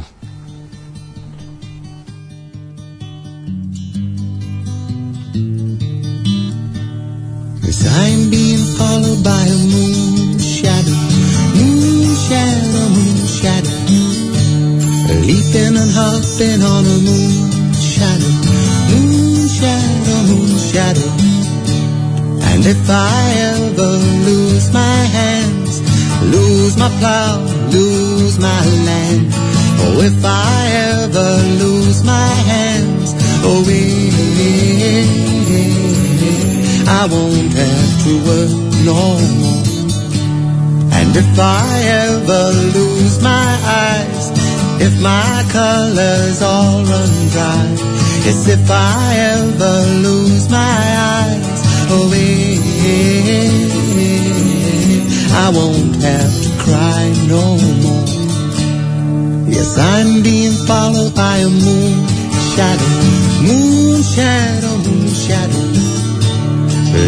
As I'm being followed by a moon shadow, moon shadow, moon shadow, leaping and hopping on a moon shadow, moon shadow, moon shadow. And if I ever lose my hands, lose my plow, lose my land, oh, if I ever lose my hands, oh, yeah, I won't have to work no more. And if I ever lose my eyes, if my colors all run dry, yes, if I ever lose my eyes, yeah, I won't have to cry no more. Yes, I'm being followed by a moon shadow, moon shadow, moon shadow.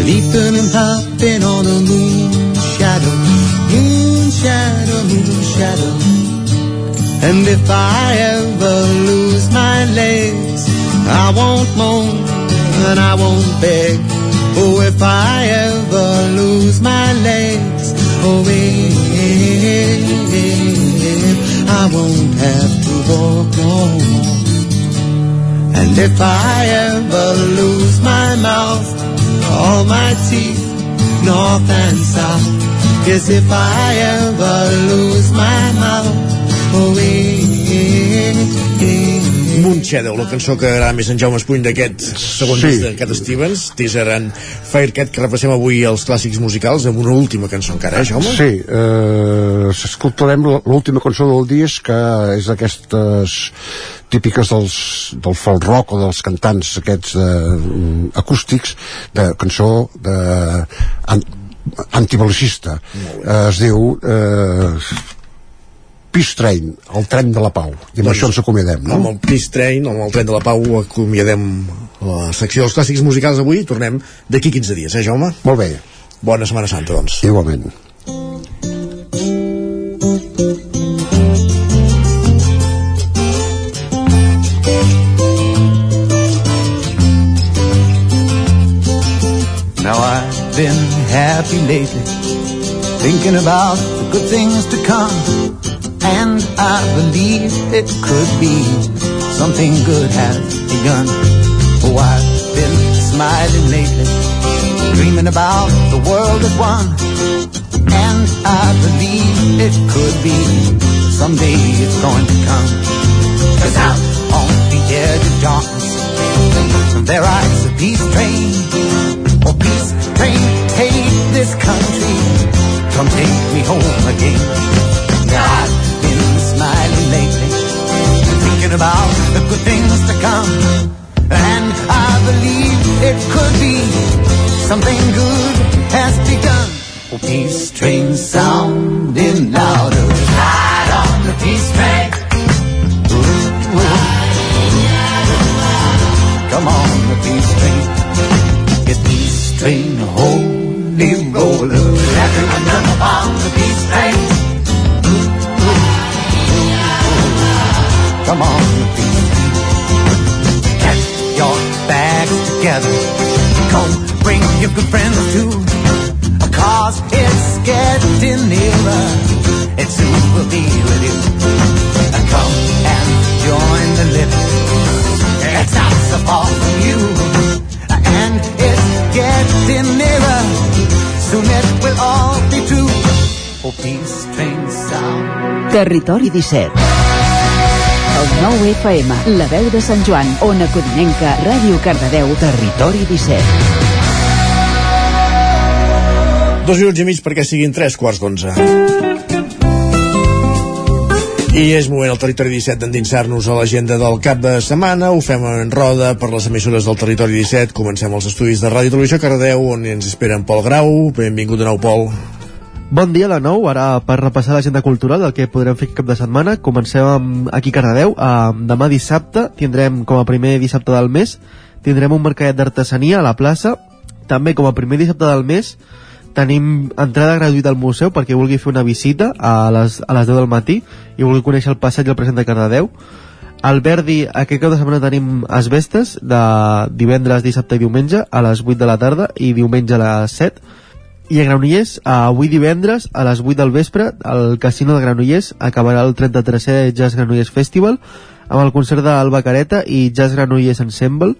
Leaping and hopping on a moon shadow, moon shadow, moon shadow. And if I ever lose my legs, I won't moan and I won't beg. Oh, if I ever lose my legs, oh, if I won't have to walk no more. And if I ever lose my mouth, all my teeth, north and south. Yes, if I ever lose my mouth, oh, eh, eh, Moonshadow, la cançó que agrada més en Jaume Espuny d'aquest segon Sí. disc de Cat Stevens, teaser en Firecat, que repassem avui els clàssics musicals amb una última cançó encara, eh, Jaume? Sí, eh, escoltarem l'última cançó del disc, que és d'aquestes típiques dels, del folk rock o dels cantants aquests eh, acústics de cançó de an, eh, es diu eh, Peace Train, el tren de la pau i amb Doncs, això ens acomiadem no? Amb el Peace Train, amb el tren de la Pau, acomiadem la secció dels clàssics musicals avui i tornem d'aquí 15 dies, eh, Jaume? Molt bé. Bona Setmana Santa, doncs. Igualment. Now I've been happy lately, thinking about the good things to come. And I believe it could be something good has begun. Oh, I've been smiling lately, dreaming about the world as one. And I believe it could be someday it's going to come. Cause out on the edge of darkness, there rides a peace train. Oh, peace train, take this country. Come take me home again. Lately, thinking about the good things to come. And I believe it could be something good has begun. Oh, peace train sounding louder. Ride on the peace train. Together. Come, bring your good friends too. Cause it's getting nearer. It soon will be with you. Come and join the living. It's not so far from you. And it's getting nearer. Soon it will all be Territori 17. El 9 FM, la veu de Sant Joan, Ona Codinenca, Ràdio Cardedeu, Territori 17. Dos minuts i mig perquè siguin tres quarts d'onze. I és moment al territori 17 d'endinsar-nos a l'agenda del cap de setmana. Ho fem en roda per les emissores del territori 17. Comencem els estudis de Ràdio Televisió Cardeu, on ens esperen Pol Grau. Benvingut de nou, Pol. Bon dia de nou, ara per repassar l'agenda cultural del que podrem fer cap de setmana. Comencem amb, aquí a Cardedeu. Uh, demà dissabte tindrem com a primer dissabte del mes tindrem un mercadet d'artesania a la plaça. També com a primer dissabte del mes tenim entrada gratuïta al museu perquè vulgui fer una visita a les, a les 10 del matí i vulgui conèixer el passatge i el present de Cardedeu. Al Verdi, aquest cap de setmana tenim Asbestes, de divendres, dissabte i diumenge, a les 8 de la tarda i diumenge a les 7. I a Granollers, avui divendres, a les 8 del vespre, al Casino de Granollers acabarà el 33è Jazz Granollers Festival amb el concert d'Alba Careta i Jazz Granollers Ensemble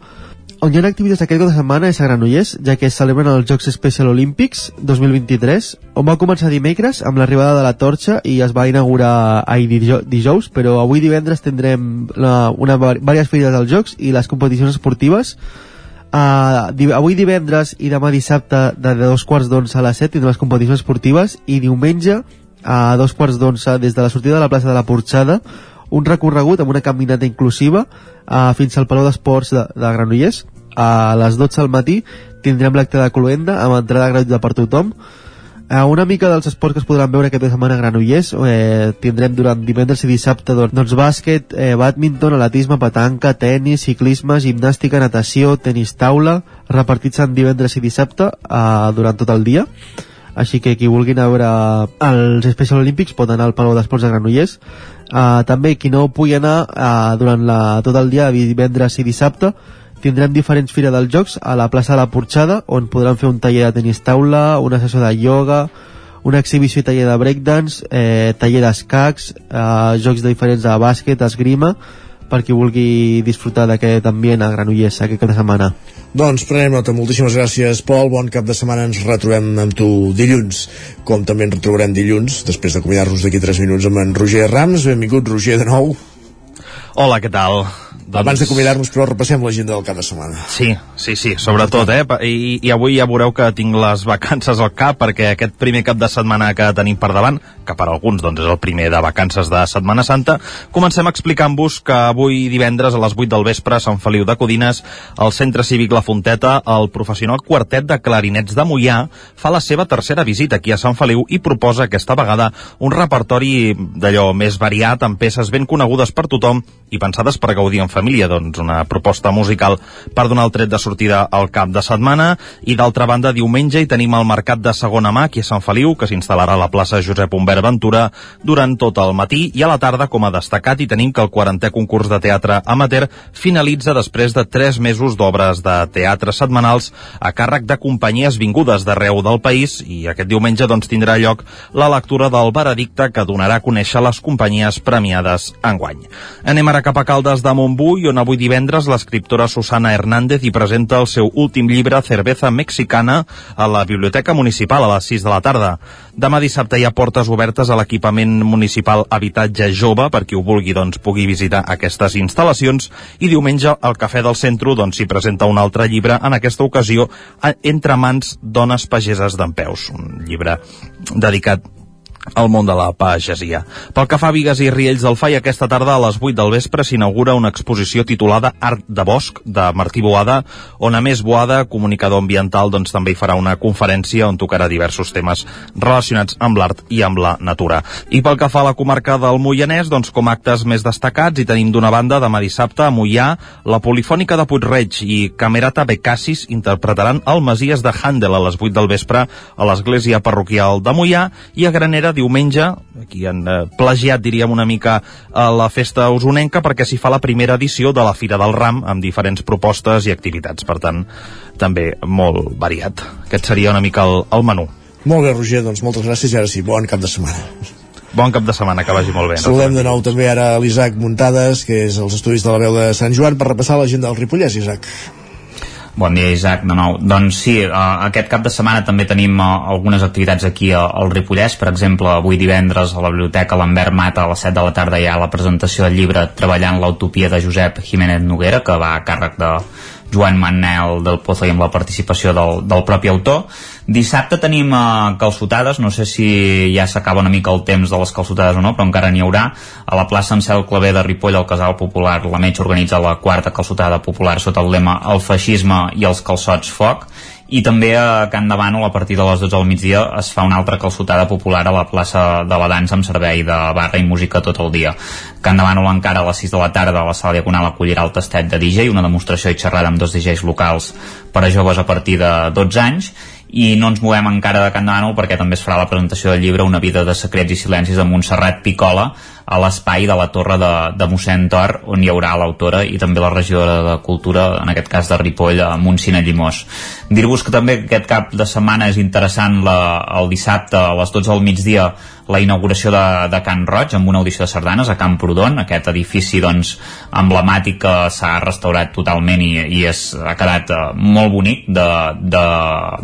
on hi ha activitats aquest cap de setmana és a Granollers, ja que es celebren els Jocs Special Olímpics 2023, on va començar dimecres amb l'arribada de la torxa i es va inaugurar ahir dijous, però avui divendres tindrem la, una, diverses ferides dels Jocs i les competicions esportives. Uh, avui divendres i demà dissabte de dos quarts d'onze a les set tindrem les competicions esportives i diumenge a dos quarts d'onze des de la sortida de la plaça de la Porxada un recorregut amb una caminata inclusiva uh, fins al Palau d'Esports de, de Granollers. A les 12 del matí tindrem l'acte de Cloenda amb entrada gratuïta per tothom eh, una mica dels esports que es podran veure aquesta setmana a Granollers eh, tindrem durant divendres i dissabte doncs, doncs bàsquet, eh, badminton, atletisme, petanca, tennis, ciclisme, gimnàstica, natació, tenis taula repartits en divendres i dissabte eh, durant tot el dia. Així que qui vulgui anar a veure els Special Olímpics pot anar al Palau d'Esports de Granollers. Uh, també qui no pugui anar uh, durant la, tot el dia divendres i dissabte tindrem diferents fires dels jocs a la plaça de la Porxada on podran fer un taller de tenis taula una sessió de ioga una exhibició i taller de breakdance eh, taller d'escacs eh, jocs de diferents de bàsquet, esgrima per qui vulgui disfrutar d'aquest ambient a Granollers aquest cap de setmana. Doncs prenem nota. Moltíssimes gràcies, Pol. Bon cap de setmana. Ens retrobem amb tu dilluns, com també ens retrobarem dilluns, després d'acomiadar-nos d'aquí 3 minuts amb en Roger Rams. Benvingut, Roger, de nou. Hola, què tal? Doncs... Abans d'acomiadar-nos, però, repassem l'agenda del cap de setmana. Sí, sí, sí, sobretot, eh? I, I avui ja veureu que tinc les vacances al cap, perquè aquest primer cap de setmana que tenim per davant, que per alguns doncs, és el primer de vacances de Setmana Santa, comencem explicant-vos que avui divendres a les 8 del vespre a Sant Feliu de Codines, al Centre Cívic La Fonteta, el professional quartet de clarinets de Mollà fa la seva tercera visita aquí a Sant Feliu i proposa aquesta vegada un repertori d'allò més variat, amb peces ben conegudes per tothom i pensades per gaudir en família, doncs una proposta musical per donar el tret de sortida al cap de setmana. I d'altra banda diumenge hi tenim el mercat de segona mà aquí a Sant Feliu que s'instal·larà a la plaça Josep Humbert Ventura durant tot el matí. I a la tarda com a destacat hi tenim que el 40è concurs de teatre amateur finalitza després de 3 mesos d'obres de teatre setmanals a càrrec de companyies vingudes d'arreu del país. I aquest diumenge doncs tindrà lloc la lectura del veredicte que donarà a conèixer les companyies premiades enguany. Anem ara cap a Caldes de Montbui, on avui divendres l'escriptora Susana Hernández hi presenta el seu últim llibre Cerveza Mexicana a la Biblioteca Municipal a les 6 de la tarda. Demà dissabte hi ha portes obertes a l'equipament municipal Habitatge Jove per qui ho vulgui doncs, pugui visitar aquestes instal·lacions i diumenge al Cafè del Centre doncs, presenta un altre llibre, en aquesta ocasió Entre mans dones pageses d'en Peus, un llibre dedicat al món de la pagesia. Pel que fa a Vigues i Riells del Fai, aquesta tarda a les 8 del vespre s'inaugura una exposició titulada Art de Bosc, de Martí Boada, on a més Boada, comunicador ambiental, doncs també hi farà una conferència on tocarà diversos temes relacionats amb l'art i amb la natura. I pel que fa a la comarca del Moianès, doncs com actes més destacats hi tenim d'una banda demà dissabte a Moià la Polifònica de Puigreig i Camerata Becassis interpretaran el Masies de Handel a les 8 del vespre a l'església parroquial de Moià i a Granera diumenge, aquí han eh, plagiat, diríem, una mica a la festa usonenca perquè s'hi fa la primera edició de la Fira del Ram amb diferents propostes i activitats. Per tant, també molt variat. Aquest seria una mica el, el menú. Molt bé, Roger, doncs moltes gràcies i ara sí, bon cap de setmana. Bon cap de setmana, que vagi molt bé. Saludem de nou també ara l'Isaac Muntades, que és els estudis de la veu de Sant Joan, per repassar l'agenda del Ripollès, Isaac. Bon dia, Isaac, de nou. Doncs sí, uh, aquest cap de setmana també tenim uh, algunes activitats aquí al Ripollès. Per exemple, avui divendres a la Biblioteca Lambert Mata a les 7 de la tarda hi ha la presentació del llibre Treballant l'Utopia de Josep Jiménez Noguera, que va a càrrec de Joan Manel del Pozo i amb la participació del, del propi autor. Dissabte tenim uh, calçotades, no sé si ja s'acaba una mica el temps de les calçotades o no, però encara n'hi haurà. A la plaça Ansel Clavé de Ripoll, al Casal Popular, la Metge organitza la quarta calçotada popular sota el lema El feixisme i els calçots foc i també a Can de Bànol a partir de les 12 del migdia es fa una altra calçotada popular a la plaça de la dansa amb servei de barra i música tot el dia. Can de Bànol encara a les 6 de la tarda a la sala diagonal acollirà el tastet de DJ, una demostració i xerrada amb dos DJs locals per a joves a partir de 12 anys i no ens movem encara de Can de Bànol perquè també es farà la presentació del llibre Una vida de secrets i silencis de Montserrat Picola a l'espai de la Torre de, de mossèn Tor on hi haurà l'autora i també la regidora de Cultura, en aquest cas de Ripoll, a Montsina Llimós. Dir-vos que també aquest cap de setmana és interessant la, el dissabte a les 12 del migdia la inauguració de, de Can Roig amb una audició de sardanes a Camp Prodon, aquest edifici doncs, emblemàtic que s'ha restaurat totalment i, i és, ha quedat uh, molt bonic de, de,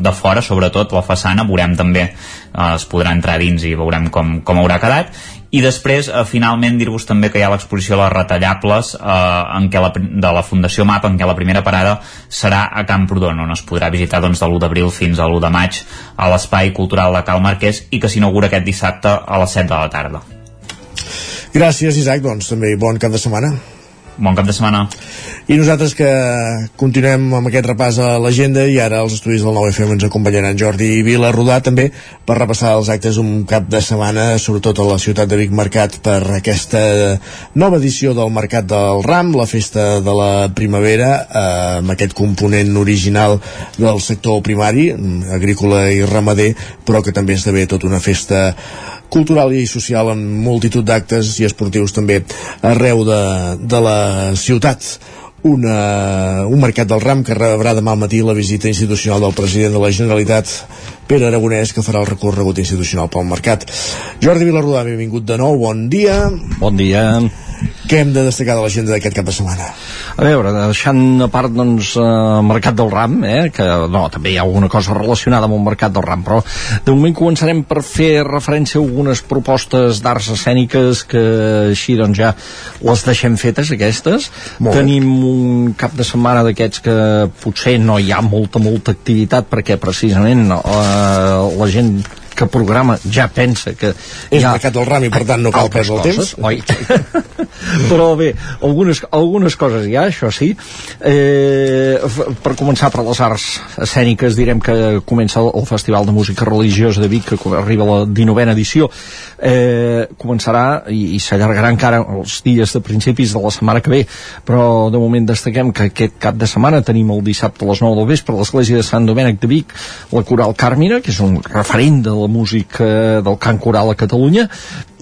de fora, sobretot la façana, veurem també uh, es podrà entrar dins i veurem com, com haurà quedat i després eh, finalment dir-vos també que hi ha l'exposició de les retallables eh, en què la, de la Fundació MAP en què la primera parada serà a Camprodon on es podrà visitar doncs, de l'1 d'abril fins a l'1 de maig a l'Espai Cultural de Cal Marquès i que s'inaugura aquest dissabte a les 7 de la tarda. Gràcies Isaac, doncs també bon cap de setmana Bon cap de setmana. I nosaltres que continuem amb aquest repàs a l'agenda i ara els estudis del 9FM ens acompanyaran Jordi i Vila Rodà també per repassar els actes un cap de setmana, sobretot a la ciutat de Vic Mercat per aquesta nova edició del Mercat del Ram, la festa de la primavera, eh, amb aquest component original del sector primari, agrícola i ramader, però que també esdevé tota una festa cultural i social en multitud d'actes i esportius també arreu de, de la ciutat. Una, un mercat del ram que rebrà demà al matí la visita institucional del president de la Generalitat Pere Aragonès que farà el recorregut institucional pel mercat. Jordi Vilarrodà, benvingut de nou, bon dia. Bon dia Què hem de destacar de l'agenda d'aquest cap de setmana? A veure, deixant a part doncs, eh, Mercat del Ram, eh, que no, també hi ha alguna cosa relacionada amb el Mercat del Ram, però de moment començarem per fer referència a algunes propostes d'arts escèniques que així doncs ja les deixem fetes aquestes. Tenim un cap de setmana d'aquests que potser no hi ha molta, molta activitat perquè precisament eh, la gent que programa ja pensa que és ha mercat del ram i per tant no cal perdre el temps. oi? però bé, algunes, algunes coses hi ha, això sí. Eh, per començar per les arts escèniques direm que comença el Festival de Música Religiosa de Vic que arriba a la 19a edició eh, començarà i, i s'allargarà encara els dies de principis de la setmana que ve però de moment destaquem que aquest cap de setmana tenim el dissabte a les 9 del vespre a l'església de Sant Domènec de Vic la Coral Càrmina, que és un referent de la música del cant coral a Catalunya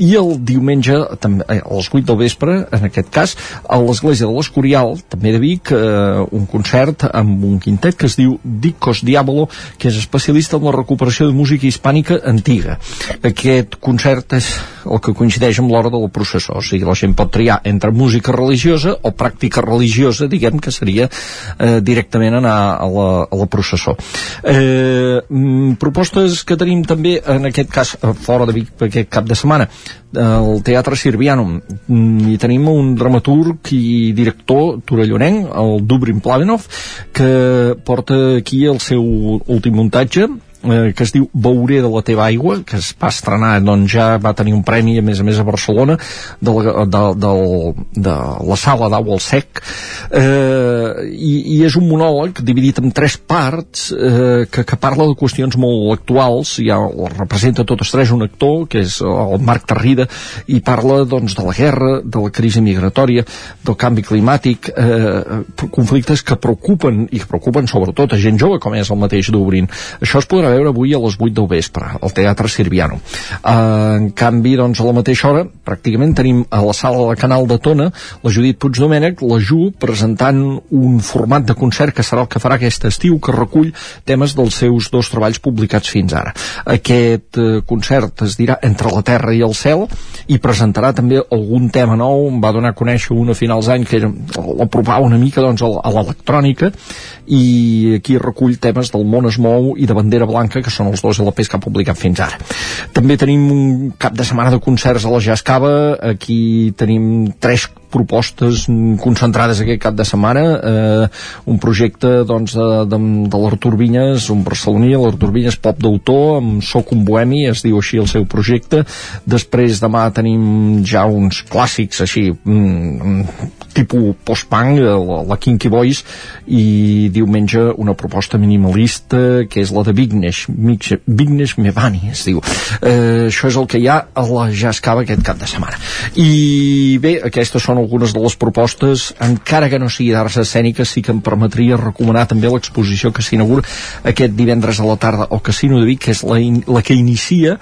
i el diumenge també, eh, a les 8 del vespre, en aquest cas a l'església de l'Escorial, també de Vic eh, un concert amb un quintet que es diu Dicos Diabolo que és especialista en la recuperació de música hispànica antiga. Aquest concert és el que coincideix amb l'hora del processó. O sigui, la gent pot triar entre música religiosa o pràctica religiosa, diguem que seria eh, directament anar a la, a la processó. Eh, mm, propostes que tenim també en aquest cas fora de Vic aquest cap de setmana. El Teatre Sirvianum. Mm, i tenim un dramaturg i director torellonenc, el Dubrin Plavenov que porta aquí el seu últim muntatge eh, que es diu Veuré de la teva aigua que es va estrenar, doncs ja va tenir un premi a més a més a Barcelona de la, de, de, de la sala d'Au al Sec. Eh, i, i és un monòleg dividit en tres parts eh, que, que parla de qüestions molt actuals ja representa totes tres un actor que és el Marc Tarrida i parla doncs de la guerra, de la crisi migratòria del canvi climàtic eh, conflictes que preocupen i que preocupen sobretot a gent jove com és el mateix d'Obrin. Això es podrà veure avui a les 8 del vespre, al Teatre Sirviano. Uh, en canvi, doncs, a la mateixa hora, pràcticament tenim a la sala de Canal de Tona la Judit Puigdomènech, la Ju, presentant un format de concert que serà el que farà aquest estiu, que recull temes dels seus dos treballs publicats fins ara. Aquest uh, concert es dirà Entre la Terra i el Cel i presentarà també algun tema nou, va donar a conèixer una a finals d'any que l'apropava una mica doncs, a l'electrònica i aquí recull temes del món es mou i de bandera blanca que són els dos LPs que ha publicat fins ara. També tenim un cap de setmana de concerts a la Jascava. Aquí tenim tres propostes concentrades aquest cap de setmana. Eh, un projecte doncs, de, de, de l'Artur Vinyes un barceloní, l'Artur Vinyes pop d'autor amb Soc un bohemi, es diu així el seu projecte. Després demà tenim ja uns clàssics així mm, tipus post-punk la, la Kinky Boys i diumenge una proposta minimalista que és la de Vignesh Vignesh Mevani es diu. Eh, això és el que hi ha a la Jascava aquest cap de setmana. I bé, aquestes són algunes de les propostes encara que no sigui d'arts escèniques sí que em permetria recomanar també l'exposició que s'inaugura aquest divendres a la tarda al Casino de Vic que és la, in, la que inicia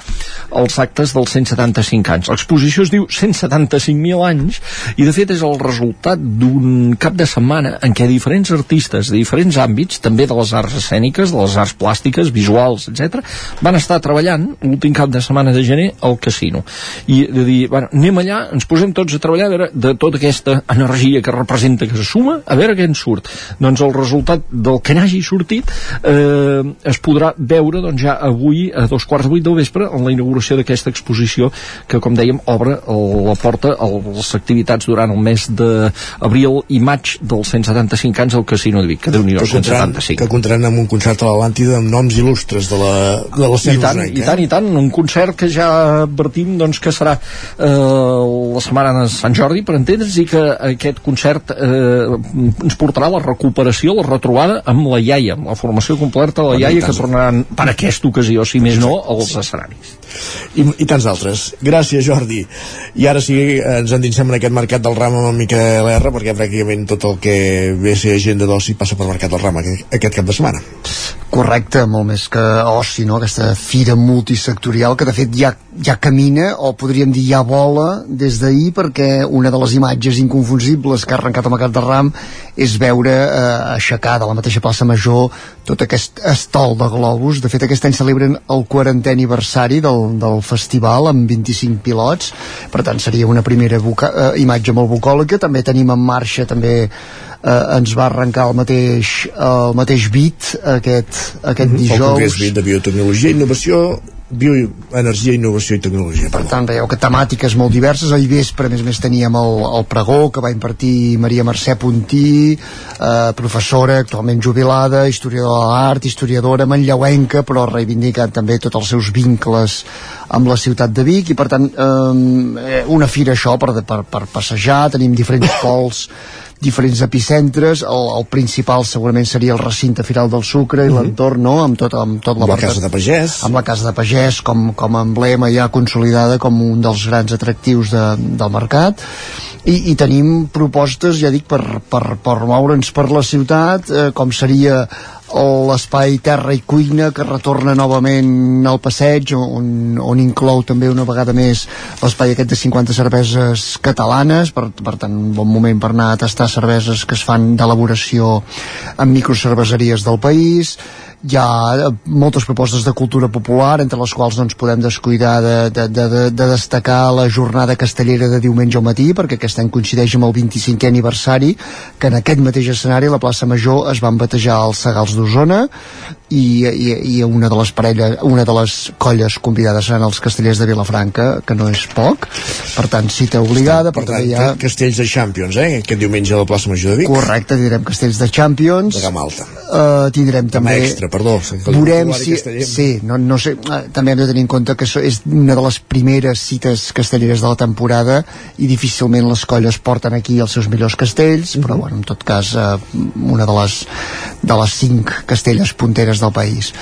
els actes dels 175 anys. L'exposició es diu 175.000 anys i de fet és el resultat d'un cap de setmana en què diferents artistes de diferents àmbits, també de les arts escèniques, de les arts plàstiques, visuals, etc, van estar treballant l'últim cap de setmana de gener al casino i de dir, bueno, anem allà, ens posem tots a treballar a veure de tota aquesta energia que representa que se suma, a veure què en surt. Doncs el resultat del que n'hagi sortit eh, es podrà veure doncs, ja avui a dos quarts de vuit del vespre en la inauguració d'aquesta exposició que, com dèiem, obre la porta a les activitats durant el mes d'abril i maig dels 175 anys al Casino de Vic, que déu nhi 175. Que comptaran amb un concert a l'Atlàntida amb noms il·lustres de la, de la I tant, i tant, i tant, un concert que ja advertim doncs, que serà eh, la setmana de Sant Jordi, per entendre's, i que aquest concert eh, ens portarà la recuperació, la retrobada amb la iaia, amb la formació completa de la iaia que tornaran per aquesta ocasió, si més no, als escenaris. I, i tants altres. Gràcies, Jordi. I ara sí, ens endinsem en aquest mercat del ram amb el Miquel R, perquè pràcticament tot el que ve a ser agenda d'oci passa per mercat del ram aquest cap de setmana. Correcte, molt més que oci, no? aquesta fira multisectorial que de fet ja, ja camina o podríem dir ja vola des d'ahir perquè una de les imatges inconfusibles que ha arrencat el Mercat de Ram és veure eh, aixecar de la mateixa plaça Major tot aquest estol de globus. De fet, aquest any celebren el 40è aniversari del, del festival amb 25 pilots, per tant seria una primera eh, imatge molt bucòlica. També tenim en marxa també eh, ens va arrencar el mateix, el mateix bit aquest, aquest mm -hmm. dijous. El Congrés Bit de Biotecnologia i Innovació bioenergia, innovació i tecnologia. Per tant, veieu que temàtiques molt diverses. Ahir vespre, a més a més, teníem el, el pregó que va impartir Maria Mercè Puntí, eh, professora, actualment jubilada, historiadora de l'art, historiadora manlleuenca, però reivindicant també tots els seus vincles amb la ciutat de Vic i per tant eh, una fira això per, per, per passejar, tenim diferents pols diferents epicentres, el, el principal segurament seria el recinte Firal del Sucre i mm -hmm. l'entorn, no?, amb tot, amb tot la, la Casa de Pagès. Amb la Casa de Pagès com, com a emblema ja consolidada com un dels grans atractius de, del mercat i, i tenim propostes, ja dic, per, per, per moure'ns per la ciutat, eh, com seria l'espai Terra i Cuina que retorna novament al passeig on, on inclou també una vegada més l'espai aquest de 50 cerveses catalanes. Per, per tant un bon moment per anar a tastar cerveses que es fan d'elaboració en microcerveseries del país hi ha moltes propostes de cultura popular, entre les quals doncs, podem descuidar de, de, de, de destacar la jornada castellera de diumenge al matí, perquè aquest any coincideix amb el 25è aniversari, que en aquest mateix escenari, la plaça Major, es van batejar els Segals d'Osona, i, i, i una de les parelles, una de les colles convidades seran els castellers de Vilafranca, que no és poc, per tant, cita obligada. Per, per tant, ha... castells de Champions, eh? Aquest diumenge a la plaça Major de Vic. Correcte, tindrem castells de Champions. De gamma alta. Uh, tindrem també... Extra, perdó. Veurem si... Sí, no, no sé, uh, també hem de tenir en compte que és una de les primeres cites castelleres de la temporada i difícilment les colles porten aquí els seus millors castells, mm -hmm. però bueno, en tot cas uh, una de les, de les cinc castelles punteres del país.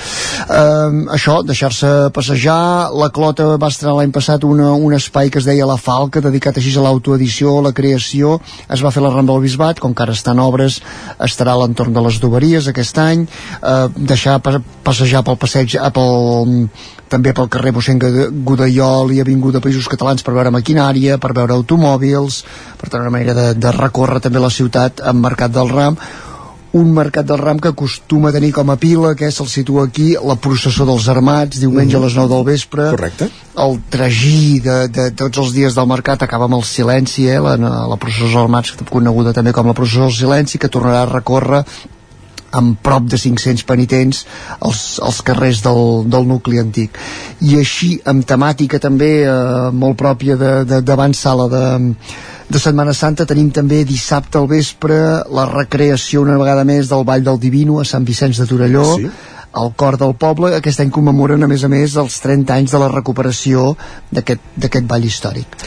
Um, això, deixar-se passejar, la Clota va estrenar l'any passat una, un espai que es deia La Falca, dedicat així a l'autoedició, a la creació, es va fer la Rambla del Bisbat, com que ara estan obres, estarà a l'entorn de les Doveries aquest any, uh, deixar passejar pel passeig eh, pel, també pel carrer mossèn Godellol i Avinguda Països Catalans per veure maquinària, per veure automòbils per tenir una manera de, de recórrer també la ciutat amb Mercat del Ram un mercat del ram que acostuma a tenir com a pila, que se'l situa aquí, la processó dels armats, diumenge mm a les 9 del vespre. Correcte. El tragí de, de tots els dies del mercat acaba amb el silenci, eh? la, la processó dels armats, coneguda també com la processó del silenci, que tornarà a recórrer amb prop de 500 penitents als, als carrers del, del nucli antic. I així amb temàtica també eh, molt pròpia d'abans sala de, de Setmana Santa tenim també dissabte al vespre la recreació una vegada més del Vall del Divino a Sant Vicenç de Torelló. Sí al cor del poble. Aquest any commemoren, a més a més, els 30 anys de la recuperació d'aquest ball històric.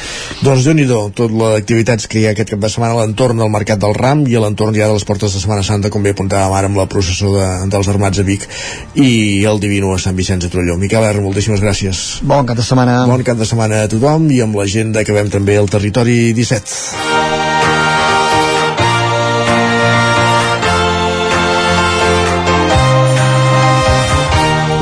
Doncs déu nhi tot l'activitats que hi ha aquest cap de setmana a l'entorn del Mercat del Ram i a l'entorn ja de les portes de Setmana Santa, com bé apuntàvem ara amb la processó de, dels Armats a Vic i el Divino a Sant Vicenç de Trolló. Miquel R, moltíssimes gràcies. Bon cap de setmana. Bon cap de setmana a tothom i amb l'agenda que acabem també el Territori 17.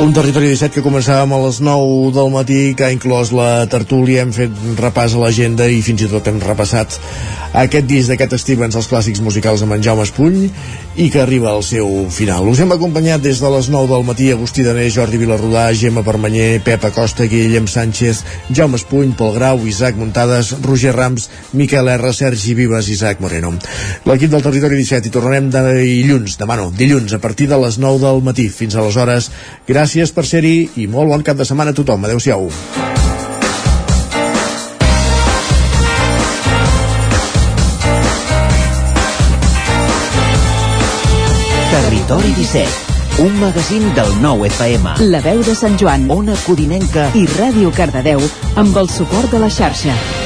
Un territori 17 que començàvem a les 9 del matí, que ha inclòs la tertúlia, hem fet repàs a l'agenda i fins i tot hem repassat aquest disc d'aquest Stevens, els clàssics musicals amb en Jaume Espuny, i que arriba al seu final. Us hem acompanyat des de les 9 del matí Agustí Danés, Jordi Vilarrodà, Gemma Permanyer, Pep Acosta, Guillem Sánchez, Jaume Espuny, Pol Grau, Isaac Muntades, Roger Rams, Miquel R, Sergi Vives, Isaac Moreno. L'equip del Territori 17 i tornarem de dilluns, demà no, dilluns, a partir de les 9 del matí. Fins aleshores, gràcies per ser-hi i molt bon cap de setmana a tothom. Adéu-siau. Territori 17, un magazín del nou FM. La veu de Sant Joan, Ona Codinenca i Ràdio Cardedeu amb el suport de la xarxa.